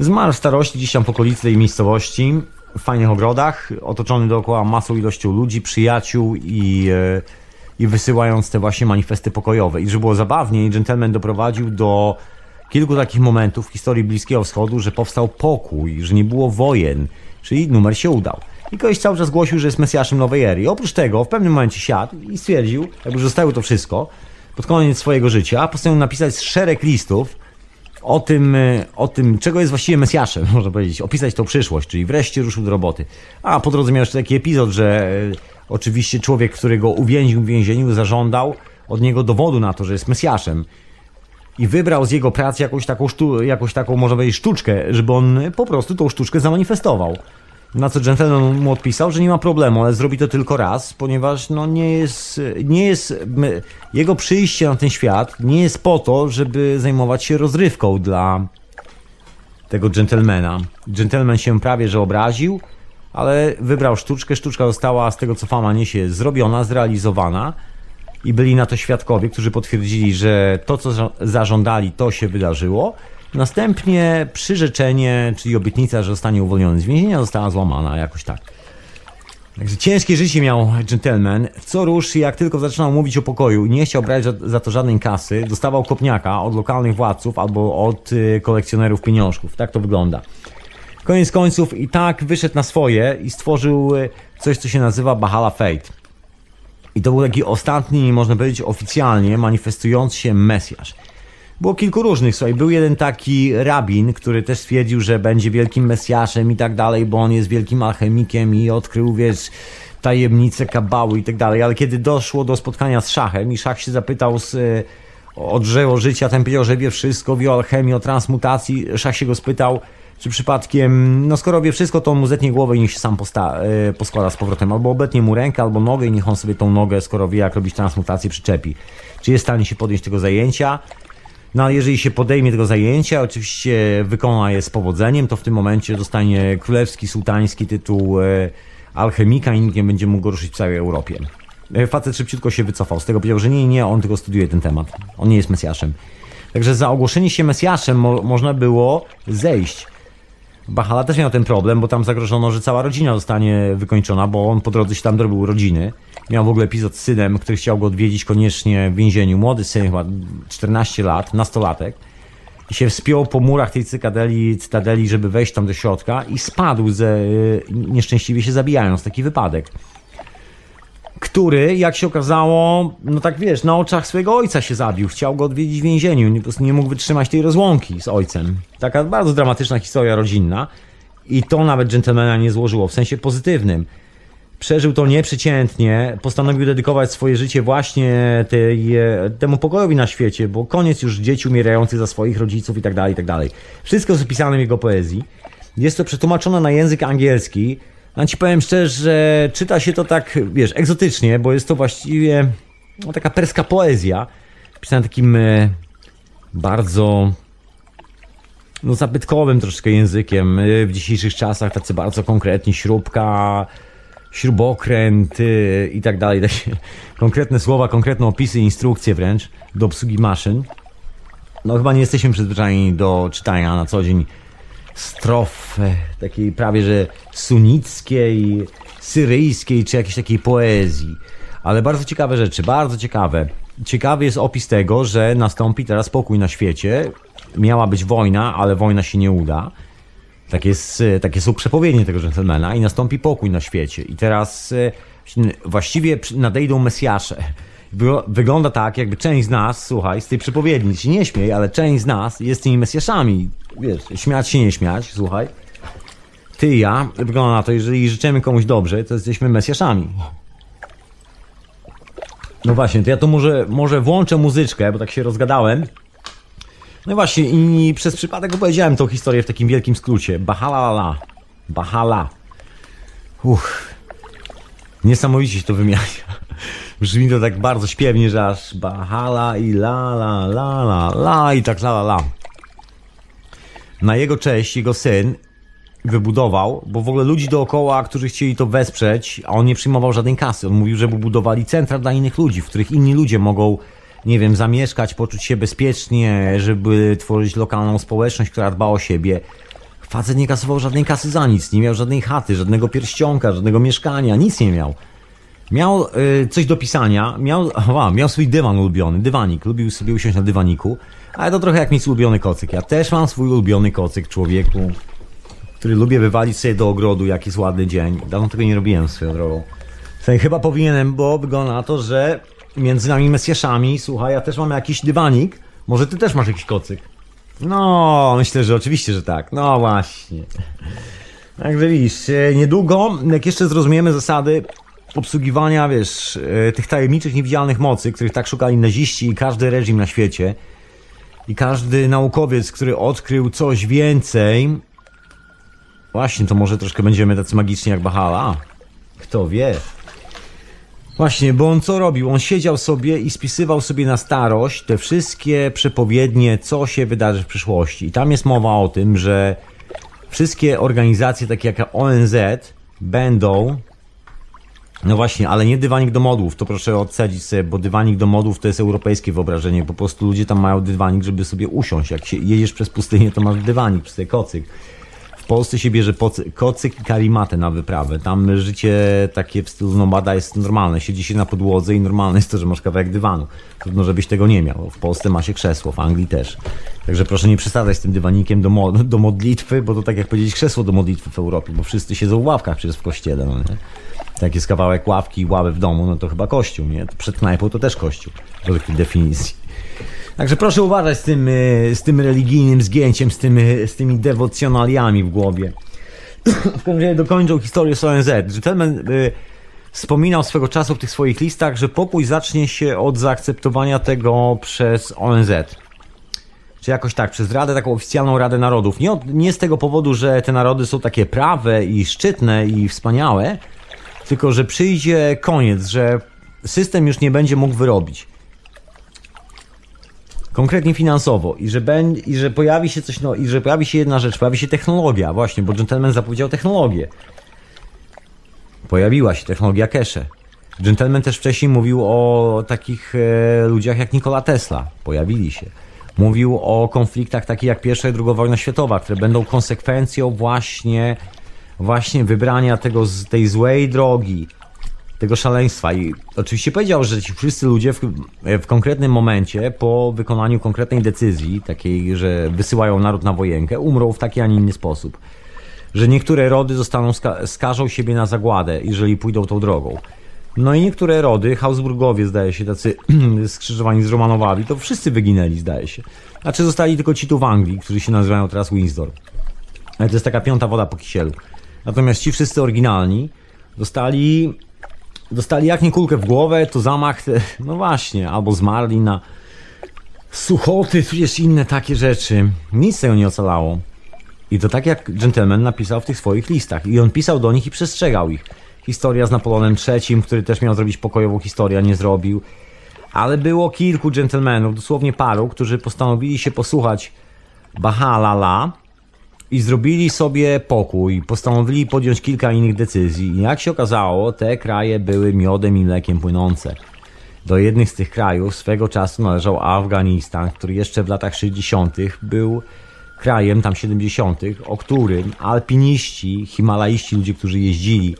Zmarł w starości gdzieś tam w okolicy tej miejscowości, w fajnych ogrodach, otoczony dookoła masą ilością ludzi, przyjaciół i, e, i wysyłając te właśnie manifesty pokojowe. I że było zabawniej, gentleman doprowadził do kilku takich momentów w historii Bliskiego Wschodu, że powstał pokój, że nie było wojen, czyli numer się udał. I ktoś cały czas głosił, że jest Mesjaszem nowej ery. Oprócz tego w pewnym momencie siadł i stwierdził, jakby zostało to wszystko, pod koniec swojego życia, postanowił napisać szereg listów, o tym, e, o tym, czego jest właściwie Mesjaszem, *laughs* można powiedzieć, opisać tą przyszłość, czyli wreszcie ruszył do roboty. A po drodze miał jeszcze taki epizod, że e, oczywiście człowiek, który go uwięził w więzieniu, zażądał od niego dowodu na to, że jest Mesjaszem. I wybrał z jego pracy jakąś taką, sztu, jakąś taką, można powiedzieć, sztuczkę, żeby on po prostu tą sztuczkę zamanifestował. Na co gentleman mu odpisał, że nie ma problemu, ale zrobi to tylko raz, ponieważ no nie jest, nie jest, jego przyjście na ten świat nie jest po to, żeby zajmować się rozrywką dla tego gentlemana. Gentleman się prawie że obraził, ale wybrał sztuczkę. Sztuczka została z tego co fama niesie zrobiona, zrealizowana i byli na to świadkowie, którzy potwierdzili, że to co zażądali to się wydarzyło Następnie przyrzeczenie, czyli obietnica, że zostanie uwolniony z więzienia, została złamana jakoś tak. Także ciężkie życie miał gentleman. Co rusz, jak tylko zaczynał mówić o pokoju i nie chciał brać za to żadnej kasy, dostawał kopniaka od lokalnych władców albo od y, kolekcjonerów pieniążków. Tak to wygląda. Koniec końców i tak wyszedł na swoje i stworzył y, coś, co się nazywa Bahala Fate. I to był taki ostatni, można powiedzieć, oficjalnie manifestujący się Mesjasz. Było kilku różnych, słuchaj, był jeden taki rabin, który też stwierdził, że będzie wielkim mesjaszem i tak dalej, bo on jest wielkim alchemikiem i odkrył, wiesz, tajemnice kabały i tak dalej, ale kiedy doszło do spotkania z szachem i szach się zapytał z, e, o drzewo życia, ten powiedział, że wie wszystko, wie o alchemii, o transmutacji, szach się go spytał, czy przypadkiem, no skoro wie wszystko, to mu zetnie głowę i niech się sam posta, e, poskłada z powrotem, albo obetnie mu rękę, albo nogę i niech on sobie tą nogę, skoro wie jak robić transmutację, przyczepi. Czy jest w stanie się podjąć tego zajęcia? No ale jeżeli się podejmie tego zajęcia, oczywiście wykona je z powodzeniem, to w tym momencie dostanie królewski, sułtański tytuł e, alchemika i nikt nie będzie mógł go ruszyć w całej Europie. E, Facet szybciutko się wycofał z tego, powiedział, że nie, nie, on tylko studiuje ten temat. On nie jest Mesjaszem. Także za ogłoszenie się Mesjaszem mo można było zejść. Bahala też miał ten problem, bo tam zagrożono, że cała rodzina zostanie wykończona, bo on po drodze się tam drobił rodziny. Miał w ogóle epizod z synem, który chciał go odwiedzić koniecznie w więzieniu. Młody syn, chyba 14 lat, nastolatek. I się wspiął po murach tej cytadeli, cytadeli, żeby wejść tam do środka i spadł, ze, nieszczęśliwie się zabijając. Taki wypadek. Który, jak się okazało, no tak wiesz, na oczach swojego ojca się zabił. Chciał go odwiedzić w więzieniu. Nie, po nie mógł wytrzymać tej rozłąki z ojcem. Taka bardzo dramatyczna historia rodzinna. I to nawet dżentelmena nie złożyło, w sensie pozytywnym. Przeżył to nieprzeciętnie, postanowił dedykować swoje życie właśnie tej, e, temu pokojowi na świecie, bo koniec już dzieci umierających za swoich rodziców i tak dalej, i tak dalej. Wszystko jest opisane w jego poezji. Jest to przetłumaczone na język angielski. A ci powiem szczerze, że czyta się to tak, wiesz, egzotycznie, bo jest to właściwie no, taka perska poezja, pisana takim e, bardzo no, zabytkowym troszkę językiem. E, w dzisiejszych czasach tacy bardzo konkretni, śrubka, śrubokręt y, i tak dalej. *laughs* Takie konkretne słowa, konkretne opisy, instrukcje wręcz do obsługi maszyn. No chyba nie jesteśmy przyzwyczajeni do czytania na co dzień strof takiej prawie że sunnickiej, syryjskiej czy jakiejś takiej poezji. Ale bardzo ciekawe rzeczy, bardzo ciekawe. Ciekawy jest opis tego, że nastąpi teraz pokój na świecie. Miała być wojna, ale wojna się nie uda. Takie, takie są przepowiednie tego dżentelmena i nastąpi pokój na świecie. I teraz e, właściwie nadejdą Mesjasze. Wygląda tak, jakby część z nas, słuchaj, z tej przepowiedni, się nie śmiej, ale część z nas jest tymi Mesjaszami. Wiesz, śmiać się, nie śmiać, słuchaj. Ty i ja, wygląda na to, jeżeli życzymy komuś dobrze, to jesteśmy Mesjaszami. No właśnie, to ja to może, może włączę muzyczkę, bo tak się rozgadałem. No właśnie, i przez przypadek opowiedziałem tą historię w takim wielkim skrócie. Bahala. Bahala. Uff. Niesamowicie się to wymienia. *laughs* Brzmi to tak bardzo śpiewnie, że aż bahala i la la la la la i tak la la la. Na jego cześć jego syn wybudował, bo w ogóle ludzi dookoła, którzy chcieli to wesprzeć, a on nie przyjmował żadnej kasy. On mówił, żeby budowali centra dla innych ludzi, w których inni ludzie mogą nie wiem, zamieszkać, poczuć się bezpiecznie, żeby tworzyć lokalną społeczność, która dba o siebie. Facet nie kasował żadnej kasy za nic, nie miał żadnej chaty, żadnego pierścionka, żadnego mieszkania, nic nie miał. Miał y, coś do pisania, miał, *laughs* a, miał swój dywan ulubiony, dywanik, lubił sobie usiąść na dywaniku, ale to trochę jak mieć ulubiony kocyk. Ja też mam swój ulubiony kocyk, człowieku, który lubię wywalić sobie do ogrodu, jak jest ładny dzień. Dawno tego nie robiłem swoją drogą. chyba powinienem, bo wygląda na to, że między nami Mesjaszami, słuchaj, ja też mam jakiś dywanik. Może ty też masz jakiś kocyk? No, myślę, że oczywiście, że tak. No właśnie. Także widzisz, e, niedługo, jak jeszcze zrozumiemy zasady obsługiwania, wiesz, e, tych tajemniczych, niewidzialnych mocy, których tak szukali naziści i każdy reżim na świecie, i każdy naukowiec, który odkrył coś więcej, właśnie, to może troszkę będziemy tacy magiczni jak Bahala. Kto wie? Właśnie, bo on co robił? On siedział sobie i spisywał sobie na starość te wszystkie przepowiednie, co się wydarzy w przyszłości. I tam jest mowa o tym, że wszystkie organizacje takie jak ONZ będą no właśnie, ale nie dywanik do modłów, to proszę odsadzić sobie, bo dywanik do modłów to jest europejskie wyobrażenie. Po prostu ludzie tam mają dywanik, żeby sobie usiąść. Jak się jedziesz przez pustynię, to masz dywanik, przez kocyk. Polsce się bierze kocyk i karimatę na wyprawę. Tam życie takie w stylu nomada jest normalne. Siedzi się na podłodze i normalne jest to, że masz kawałek dywanu. Trudno, żebyś tego nie miał. W Polsce ma się krzesło, w Anglii też. Także proszę nie przesadzać z tym dywanikiem do, mo do modlitwy, bo to tak jak powiedzieć krzesło do modlitwy w Europie, bo wszyscy siedzą w ławkach przecież w kościele. No nie? Jak jest kawałek ławki i ławy w domu, no to chyba kościół, nie? Przed knajpą to też kościół, według tej definicji. Także proszę uważać z tym, e, z tym religijnym zgięciem, z, tym, e, z tymi dewocjonaliami w głowie. *clears throat* w każdym razie dokończą historię z ONZ. Gentleman y, wspominał swego czasu w tych swoich listach, że pokój zacznie się od zaakceptowania tego przez ONZ. Czy jakoś tak, przez Radę, taką oficjalną Radę Narodów. Nie, od, nie z tego powodu, że te narody są takie prawe i szczytne i wspaniałe, tylko że przyjdzie koniec, że system już nie będzie mógł wyrobić konkretnie finansowo i że, i że pojawi się coś, no i że pojawi się jedna rzecz, pojawi się technologia, właśnie, bo gentleman zapowiedział technologię. Pojawiła się technologia cache. Gentleman też wcześniej mówił o takich e, ludziach jak Nikola Tesla. Pojawili się. Mówił o konfliktach takich jak pierwsza i druga wojna światowa, które będą konsekwencją właśnie, właśnie wybrania tego, tej złej drogi, tego szaleństwa. I oczywiście powiedział, że ci wszyscy ludzie w, w konkretnym momencie, po wykonaniu konkretnej decyzji, takiej, że wysyłają naród na wojenkę, umrą w taki, a nie inny sposób. Że niektóre rody zostaną, ska skażą siebie na zagładę, jeżeli pójdą tą drogą. No i niektóre rody, Habsburgowie zdaje się, tacy *clears throat* skrzyżowani z Romanowami, to wszyscy wyginęli, zdaje się. Znaczy zostali tylko ci tu w Anglii, którzy się nazywają teraz Windsor. Ale to jest taka piąta woda po kisielu. Natomiast ci wszyscy oryginalni dostali, dostali jak nie kulkę w głowę, to zamach, *laughs* no właśnie, albo zmarli na suchoty, tudzież inne takie rzeczy. Nic tego nie ocalało. I to tak jak gentleman napisał w tych swoich listach. I on pisał do nich i przestrzegał ich historia z Napoleonem III, który też miał zrobić pokojową historię, nie zrobił. Ale było kilku dżentelmenów, dosłownie paru, którzy postanowili się posłuchać Bahalala i zrobili sobie pokój. Postanowili podjąć kilka innych decyzji. I jak się okazało, te kraje były miodem i mlekiem płynące. Do jednych z tych krajów swego czasu należał Afganistan, który jeszcze w latach 60. był krajem, tam 70., o którym alpiniści, himalaiści, ludzie, którzy jeździli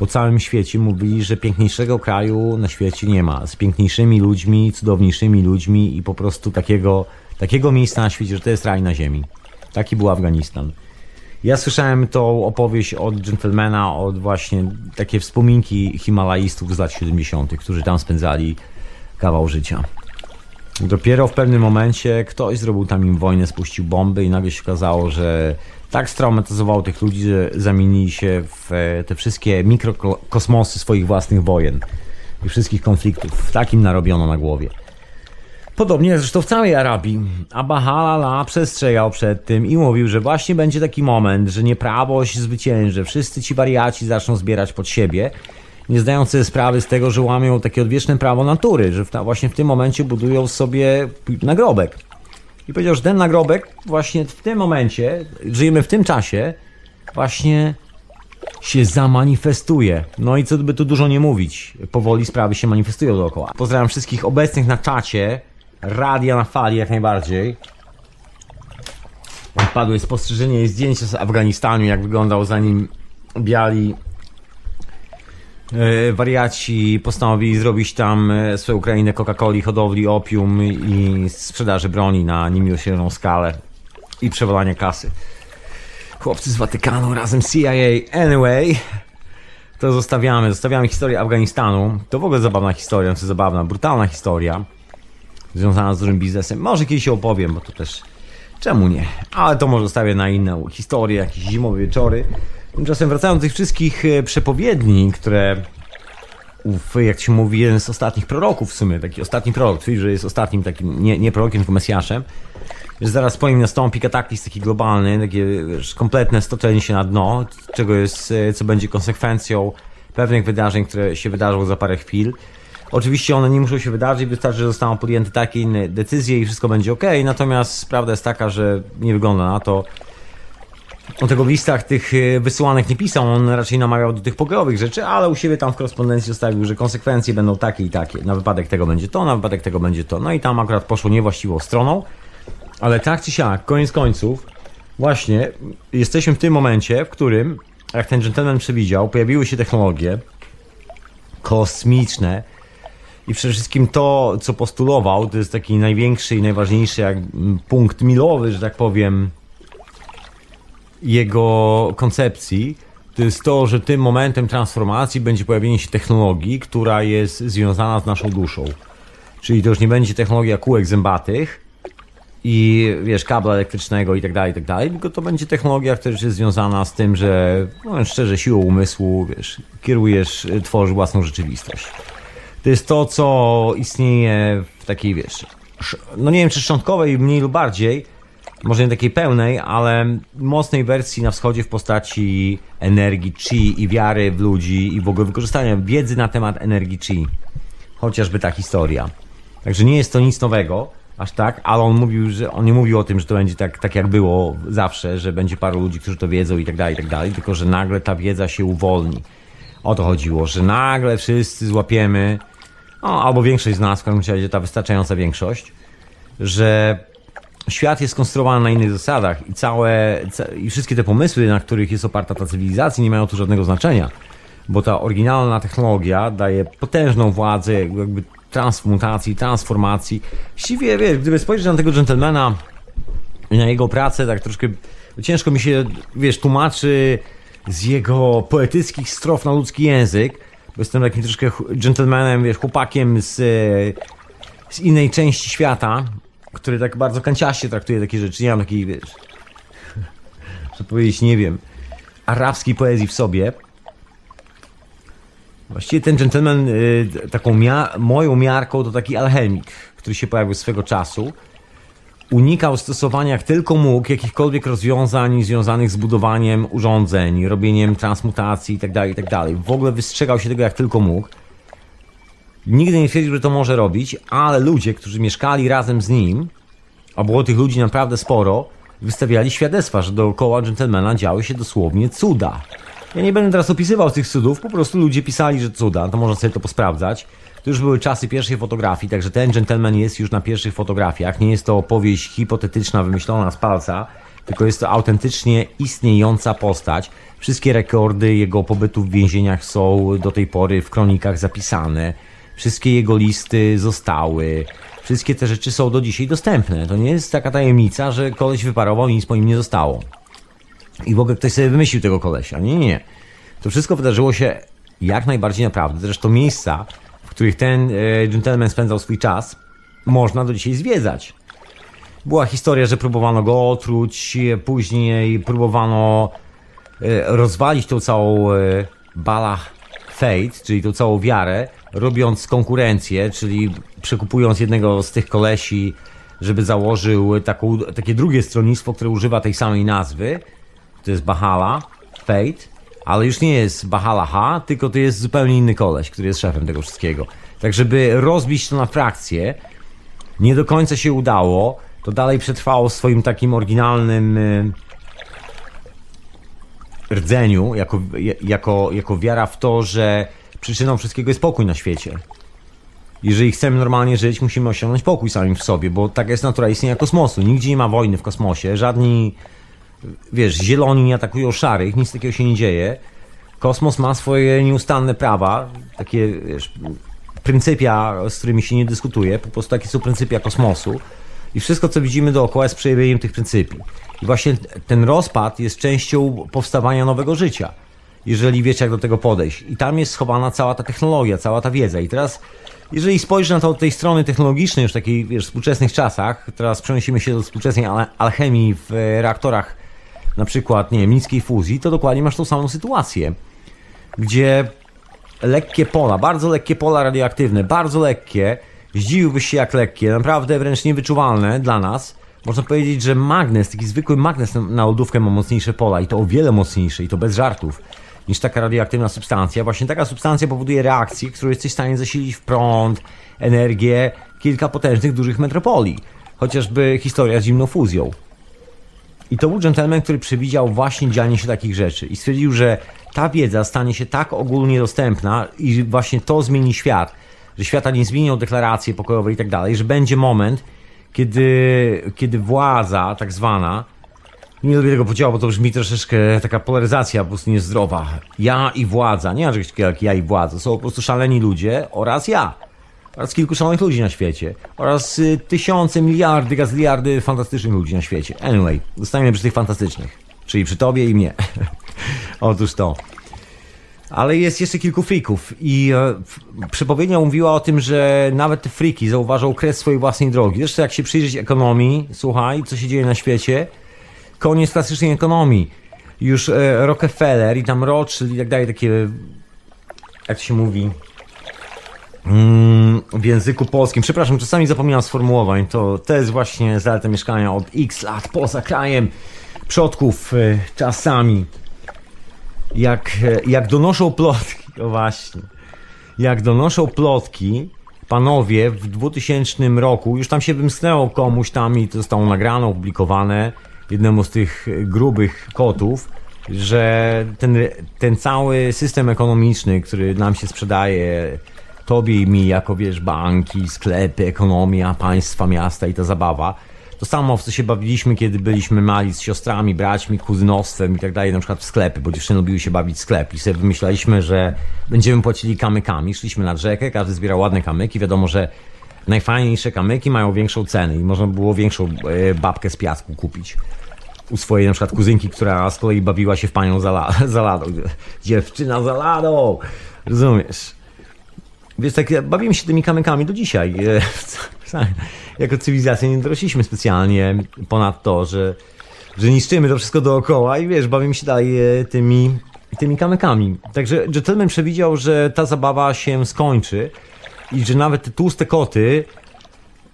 po całym świecie mówili, że piękniejszego kraju na świecie nie ma. Z piękniejszymi ludźmi, cudowniejszymi ludźmi i po prostu takiego, takiego miejsca na świecie, że to jest raj na ziemi. Taki był Afganistan. Ja słyszałem tą opowieść od gentlemana, od właśnie takie wspominki himalaistów z lat 70., którzy tam spędzali kawał życia. Dopiero w pewnym momencie ktoś zrobił tam im wojnę, spuścił bomby i nagle się okazało, że tak straumatyzował tych ludzi, że zamienili się w e, te wszystkie mikrokosmosy swoich własnych wojen i wszystkich konfliktów. Takim narobiono na głowie. Podobnie zresztą w całej Arabii. Abahalala przestrzegał przed tym i mówił, że właśnie będzie taki moment, że nieprawość zwycięży, wszyscy ci wariaci zaczną zbierać pod siebie, nie zdając sobie sprawy z tego, że łamią takie odwieczne prawo natury, że właśnie w tym momencie budują sobie nagrobek. I powiedział, że ten nagrobek właśnie w tym momencie, żyjemy w tym czasie, właśnie się zamanifestuje. No i co by tu dużo nie mówić, powoli sprawy się manifestują dookoła. Pozdrawiam wszystkich obecnych na czacie, radia na fali jak najbardziej. Padły spostrzeżenie i zdjęcie z Afganistanu, jak wyglądał zanim biali E, wariaci postanowili zrobić tam e, swoją Ukrainę Coca-Coli, hodowli opium i sprzedaży broni na niemiłosierną skalę i przewalania kasy. Chłopcy z Watykanu razem CIA. Anyway, to zostawiamy. Zostawiamy historię Afganistanu. To w ogóle zabawna historia, znaczy zabawna, brutalna historia związana z dużym biznesem. Może kiedyś się opowiem, bo to też czemu nie? Ale to może zostawię na inną historię, jakieś zimowe wieczory. Tymczasem wracając do tych wszystkich e, przepowiedni, które ów, jak się mówi, jeden z ostatnich proroków w sumie, taki ostatni prorok, twierdzi, że jest ostatnim takim, nie, nie prorokiem, tylko Mesjaszem, że zaraz po nim nastąpi kataklizm taki globalny, takie wiesz, kompletne stoczenie się na dno, czego jest, e, co będzie konsekwencją pewnych wydarzeń, które się wydarzą za parę chwil. Oczywiście one nie muszą się wydarzyć, wystarczy, że zostaną podjęte takie inne decyzje i wszystko będzie ok, natomiast prawda jest taka, że nie wygląda na to, on tego w listach tych e, wysyłanych nie pisał, on raczej namawiał do tych pokojowych rzeczy, ale u siebie tam w korespondencji zostawił, że konsekwencje będą takie i takie. Na wypadek tego będzie to, na wypadek tego będzie to. No i tam akurat poszło niewłaściwą stroną, ale tak czy siak, koniec końców, właśnie jesteśmy w tym momencie, w którym, jak ten gentleman przewidział, pojawiły się technologie kosmiczne, i przede wszystkim to, co postulował, to jest taki największy i najważniejszy jak punkt milowy, że tak powiem, jego koncepcji, to jest to, że tym momentem transformacji będzie pojawienie się technologii, która jest związana z naszą duszą. Czyli to już nie będzie technologia kółek zębatych i wiesz, kabla elektrycznego i tak dalej, i tak dalej, tylko to będzie technologia, która jest związana z tym, że no, szczerze siłą umysłu, wiesz, kierujesz, tworzysz własną rzeczywistość. To jest to, co istnieje w takiej, wiesz, no nie wiem, czy szczątkowej, mniej lub bardziej, może nie takiej pełnej, ale mocnej wersji na wschodzie w postaci energii chi i wiary w ludzi i w ogóle wykorzystania wiedzy na temat energii chi. Chociażby ta historia. Także nie jest to nic nowego, aż tak, ale on mówił, że on nie mówił o tym, że to będzie tak, tak jak było zawsze, że będzie paru ludzi, którzy to wiedzą i tak dalej, i tak dalej, tylko że nagle ta wiedza się uwolni. O to chodziło, że nagle wszyscy złapiemy, no, albo większość z nas, w każdym razie ta wystarczająca większość, że świat jest skonstruowany na innych zasadach i całe, i wszystkie te pomysły, na których jest oparta ta cywilizacja, nie mają tu żadnego znaczenia, bo ta oryginalna technologia daje potężną władzę jakby transmutacji, transformacji. Właściwie, wiesz, gdyby spojrzeć na tego dżentelmena i na jego pracę, tak troszkę ciężko mi się, wiesz, tłumaczy z jego poetyckich strof na ludzki język, bo jestem takim troszkę gentlemanem, wiesz, chłopakiem z, z innej części świata, który tak bardzo kanciaście traktuje takie rzeczy. Nie mam takiej, wiesz, *laughs* że powiedzieć, nie wiem, arabskiej poezji w sobie. Właściwie ten gentleman, y, taką mia moją miarką to taki alchemik, który się pojawił swego czasu unikał stosowania jak tylko mógł jakichkolwiek rozwiązań związanych z budowaniem urządzeń, robieniem transmutacji itd., tak itd. Tak w ogóle wystrzegał się tego jak tylko mógł. Nigdy nie twierdził, że to może robić, ale ludzie, którzy mieszkali razem z nim, a było tych ludzi naprawdę sporo, wystawiali świadectwa, że dookoła dżentelmena działy się dosłownie cuda. Ja nie będę teraz opisywał tych cudów, po prostu ludzie pisali, że cuda, to można sobie to posprawdzać. To już były czasy pierwszej fotografii, także ten gentleman jest już na pierwszych fotografiach. Nie jest to opowieść hipotetyczna, wymyślona z palca, tylko jest to autentycznie istniejąca postać. Wszystkie rekordy jego pobytu w więzieniach są do tej pory w kronikach zapisane. Wszystkie jego listy zostały. Wszystkie te rzeczy są do dzisiaj dostępne. To nie jest taka tajemnica, że koleś wyparował i nic po nim nie zostało. I w ogóle ktoś sobie wymyślił tego kolesia. Nie, nie. To wszystko wydarzyło się jak najbardziej naprawdę. Zresztą miejsca, w których ten e, gentleman spędzał swój czas, można do dzisiaj zwiedzać. Była historia, że próbowano go otruć, później próbowano e, rozwalić tą całą e, balach fate, czyli tą całą wiarę, robiąc konkurencję, czyli przekupując jednego z tych kolesi, żeby założył taką, takie drugie stronnictwo, które używa tej samej nazwy. To jest Bahala, Fate ale już nie jest Bahala H, tylko to jest zupełnie inny koleś, który jest szefem tego wszystkiego. Tak, żeby rozbić to na frakcje, nie do końca się udało, to dalej przetrwało w swoim takim oryginalnym y, rdzeniu, jako, jako, jako wiara w to, że przyczyną wszystkiego jest pokój na świecie. Jeżeli chcemy normalnie żyć, musimy osiągnąć pokój samym w sobie, bo taka jest natura istnienia kosmosu. Nigdzie nie ma wojny w kosmosie, żadni wiesz, zieloni nie atakują szarych, nic takiego się nie dzieje. Kosmos ma swoje nieustanne prawa, takie, wiesz, pryncypia, z którymi się nie dyskutuje, po prostu takie są pryncypia kosmosu. I wszystko, co widzimy dookoła, jest przejawieniem tych pryncypii. I właśnie ten rozpad jest częścią powstawania nowego życia, jeżeli wiecie, jak do tego podejść. I tam jest schowana cała ta technologia, cała ta wiedza. I teraz, jeżeli spojrzysz na to od tej strony technologicznej, już takiej, wiesz, współczesnych czasach, teraz przenosimy się do współczesnej alchemii w reaktorach na przykład, nie wiem, niskiej fuzji, to dokładnie masz tą samą sytuację, gdzie lekkie pola, bardzo lekkie pola radioaktywne, bardzo lekkie, zdziwiłbyś się jak lekkie, naprawdę wręcz niewyczuwalne dla nas. Można powiedzieć, że magnes, taki zwykły magnes na lodówkę ma mocniejsze pola i to o wiele mocniejsze i to bez żartów niż taka radioaktywna substancja. Właśnie taka substancja powoduje reakcję, którą jesteś w stanie zasilić w prąd, energię kilka potężnych, dużych metropolii. Chociażby historia z zimną fuzją. I to był gentleman, który przewidział właśnie dzianie się takich rzeczy i stwierdził, że ta wiedza stanie się tak ogólnie dostępna i właśnie to zmieni świat, że świata nie zmienią deklaracje pokojowe i tak dalej, że będzie moment, kiedy, kiedy władza tak zwana, nie lubię tego podziału, bo to brzmi troszeczkę taka polaryzacja po prostu niezdrowa. Ja i władza, nie ma czegoś takiego jak ja i władza, są po prostu szaleni ludzie oraz ja oraz kilku szalonych ludzi na świecie oraz y, tysiące, miliardy, gazliardy fantastycznych ludzi na świecie. Anyway, zostajemy przy tych fantastycznych, czyli przy tobie i mnie. *laughs* Otóż to. Ale jest jeszcze kilku frików i e, przepowiednia mówiła o tym, że nawet te friki zauważą kres swojej własnej drogi. Zresztą jak się przyjrzeć ekonomii, słuchaj, co się dzieje na świecie, koniec klasycznej ekonomii. Już e, Rockefeller i tam Rothschild i tak dalej, takie, jak to się mówi, w języku polskim. Przepraszam, czasami zapominam sformułowań. To, to jest właśnie zaleta mieszkania od x lat poza krajem przodków e, czasami. Jak, e, jak donoszą plotki, *laughs* o właśnie, jak donoszą plotki, panowie w 2000 roku, już tam się wymsknęło komuś tam i to zostało nagrane, opublikowane jednemu z tych grubych kotów, że ten, ten cały system ekonomiczny, który nam się sprzedaje, tobie i mi, jako wiesz, banki, sklepy, ekonomia, państwa, miasta i ta zabawa, to samo, w co się bawiliśmy, kiedy byliśmy mali z siostrami, braćmi, kuzynostwem i tak dalej, na przykład w sklepy, bo dziewczyny lubiły się bawić w sklep i sobie wymyślaliśmy, że będziemy płacili kamykami. Szliśmy nad rzekę, każdy zbierał ładne kamyki. Wiadomo, że najfajniejsze kamyki mają większą cenę i można było większą e, babkę z piasku kupić. U swojej na przykład kuzynki, która z kolei bawiła się w panią za, la, *laughs* za ladą. Dziewczyna za ladą! Rozumiesz? Wiesz, tak bawimy się tymi kamykami do dzisiaj. *laughs* E, jako cywilizacja nie dorośliśmy specjalnie ponad to, że, że niszczymy to wszystko dookoła i wiesz, bawimy się dalej e, tymi, tymi kamykami. Także Gentleman przewidział, że ta zabawa się skończy i że nawet te tłuste koty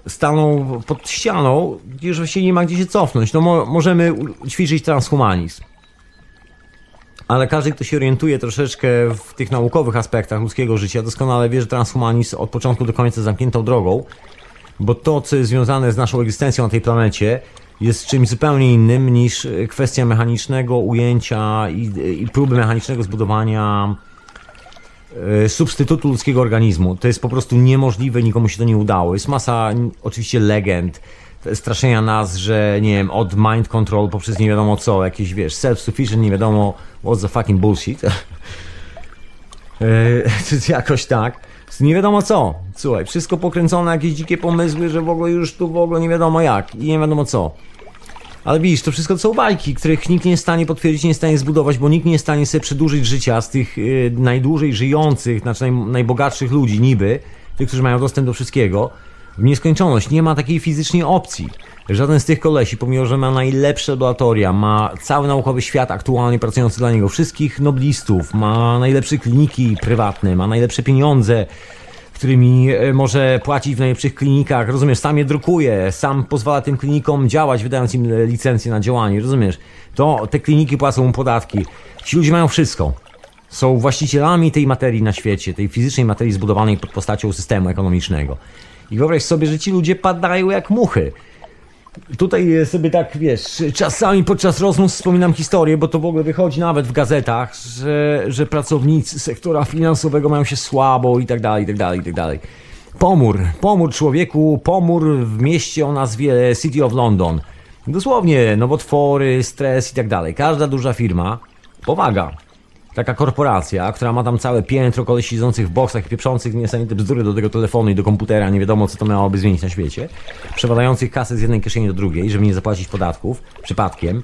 staną pod ścianą, już właściwie nie ma gdzie się cofnąć. No mo możemy ćwiczyć transhumanizm. Ale każdy, kto się orientuje troszeczkę w tych naukowych aspektach ludzkiego życia, doskonale wie, że transhumanizm od początku do końca zamkniętą drogą, bo to, co jest związane z naszą egzystencją na tej planecie, jest czymś zupełnie innym niż kwestia mechanicznego ujęcia i, i próby mechanicznego zbudowania E, substytutu ludzkiego organizmu. To jest po prostu niemożliwe, nikomu się to nie udało. Jest masa oczywiście legend, straszenia nas, że nie wiem, od mind control poprzez nie wiadomo co, jakieś wiesz, self-sufficient, nie wiadomo what's the fucking bullshit. *laughs* *laughs* Czy jakoś tak. Nie wiadomo co. Słuchaj, wszystko pokręcone, jakieś dzikie pomysły, że w ogóle już tu w ogóle nie wiadomo jak i nie wiadomo co. Ale widzisz, to wszystko to są bajki, których nikt nie jest w stanie potwierdzić, nie jest w stanie zbudować, bo nikt nie jest w stanie sobie przedłużyć życia z tych y, najdłużej żyjących, znaczy naj, najbogatszych ludzi niby, tych, którzy mają dostęp do wszystkiego, w nieskończoność. Nie ma takiej fizycznie opcji. Żaden z tych kolesi, pomimo że ma najlepsze laboratoria, ma cały naukowy świat aktualnie pracujący dla niego, wszystkich noblistów, ma najlepsze kliniki prywatne, ma najlepsze pieniądze, którymi e, może płacić w najlepszych klinikach, rozumiesz, sam je drukuje, sam pozwala tym klinikom działać, wydając im licencję na działanie, rozumiesz? To te kliniki płacą mu podatki. Ci ludzie mają wszystko. Są właścicielami tej materii na świecie, tej fizycznej materii zbudowanej pod postacią systemu ekonomicznego. I wyobraź sobie, że ci ludzie padają jak muchy tutaj sobie tak, wiesz, czasami podczas rozmów wspominam historię, bo to w ogóle wychodzi nawet w gazetach, że, że pracownicy sektora finansowego mają się słabo i tak dalej, i tak dalej, i tak dalej. Pomór, pomór człowieku, pomór w mieście o nazwie City of London. Dosłownie, nowotwory, stres i tak dalej. Każda duża firma powaga taka korporacja, która ma tam całe piętro kolesi siedzących w boksach i pieprzących niesamowite bzdury do tego telefonu i do komputera, nie wiadomo co to miałoby zmienić na świecie, przewadających kasę z jednej kieszeni do drugiej, żeby nie zapłacić podatków przypadkiem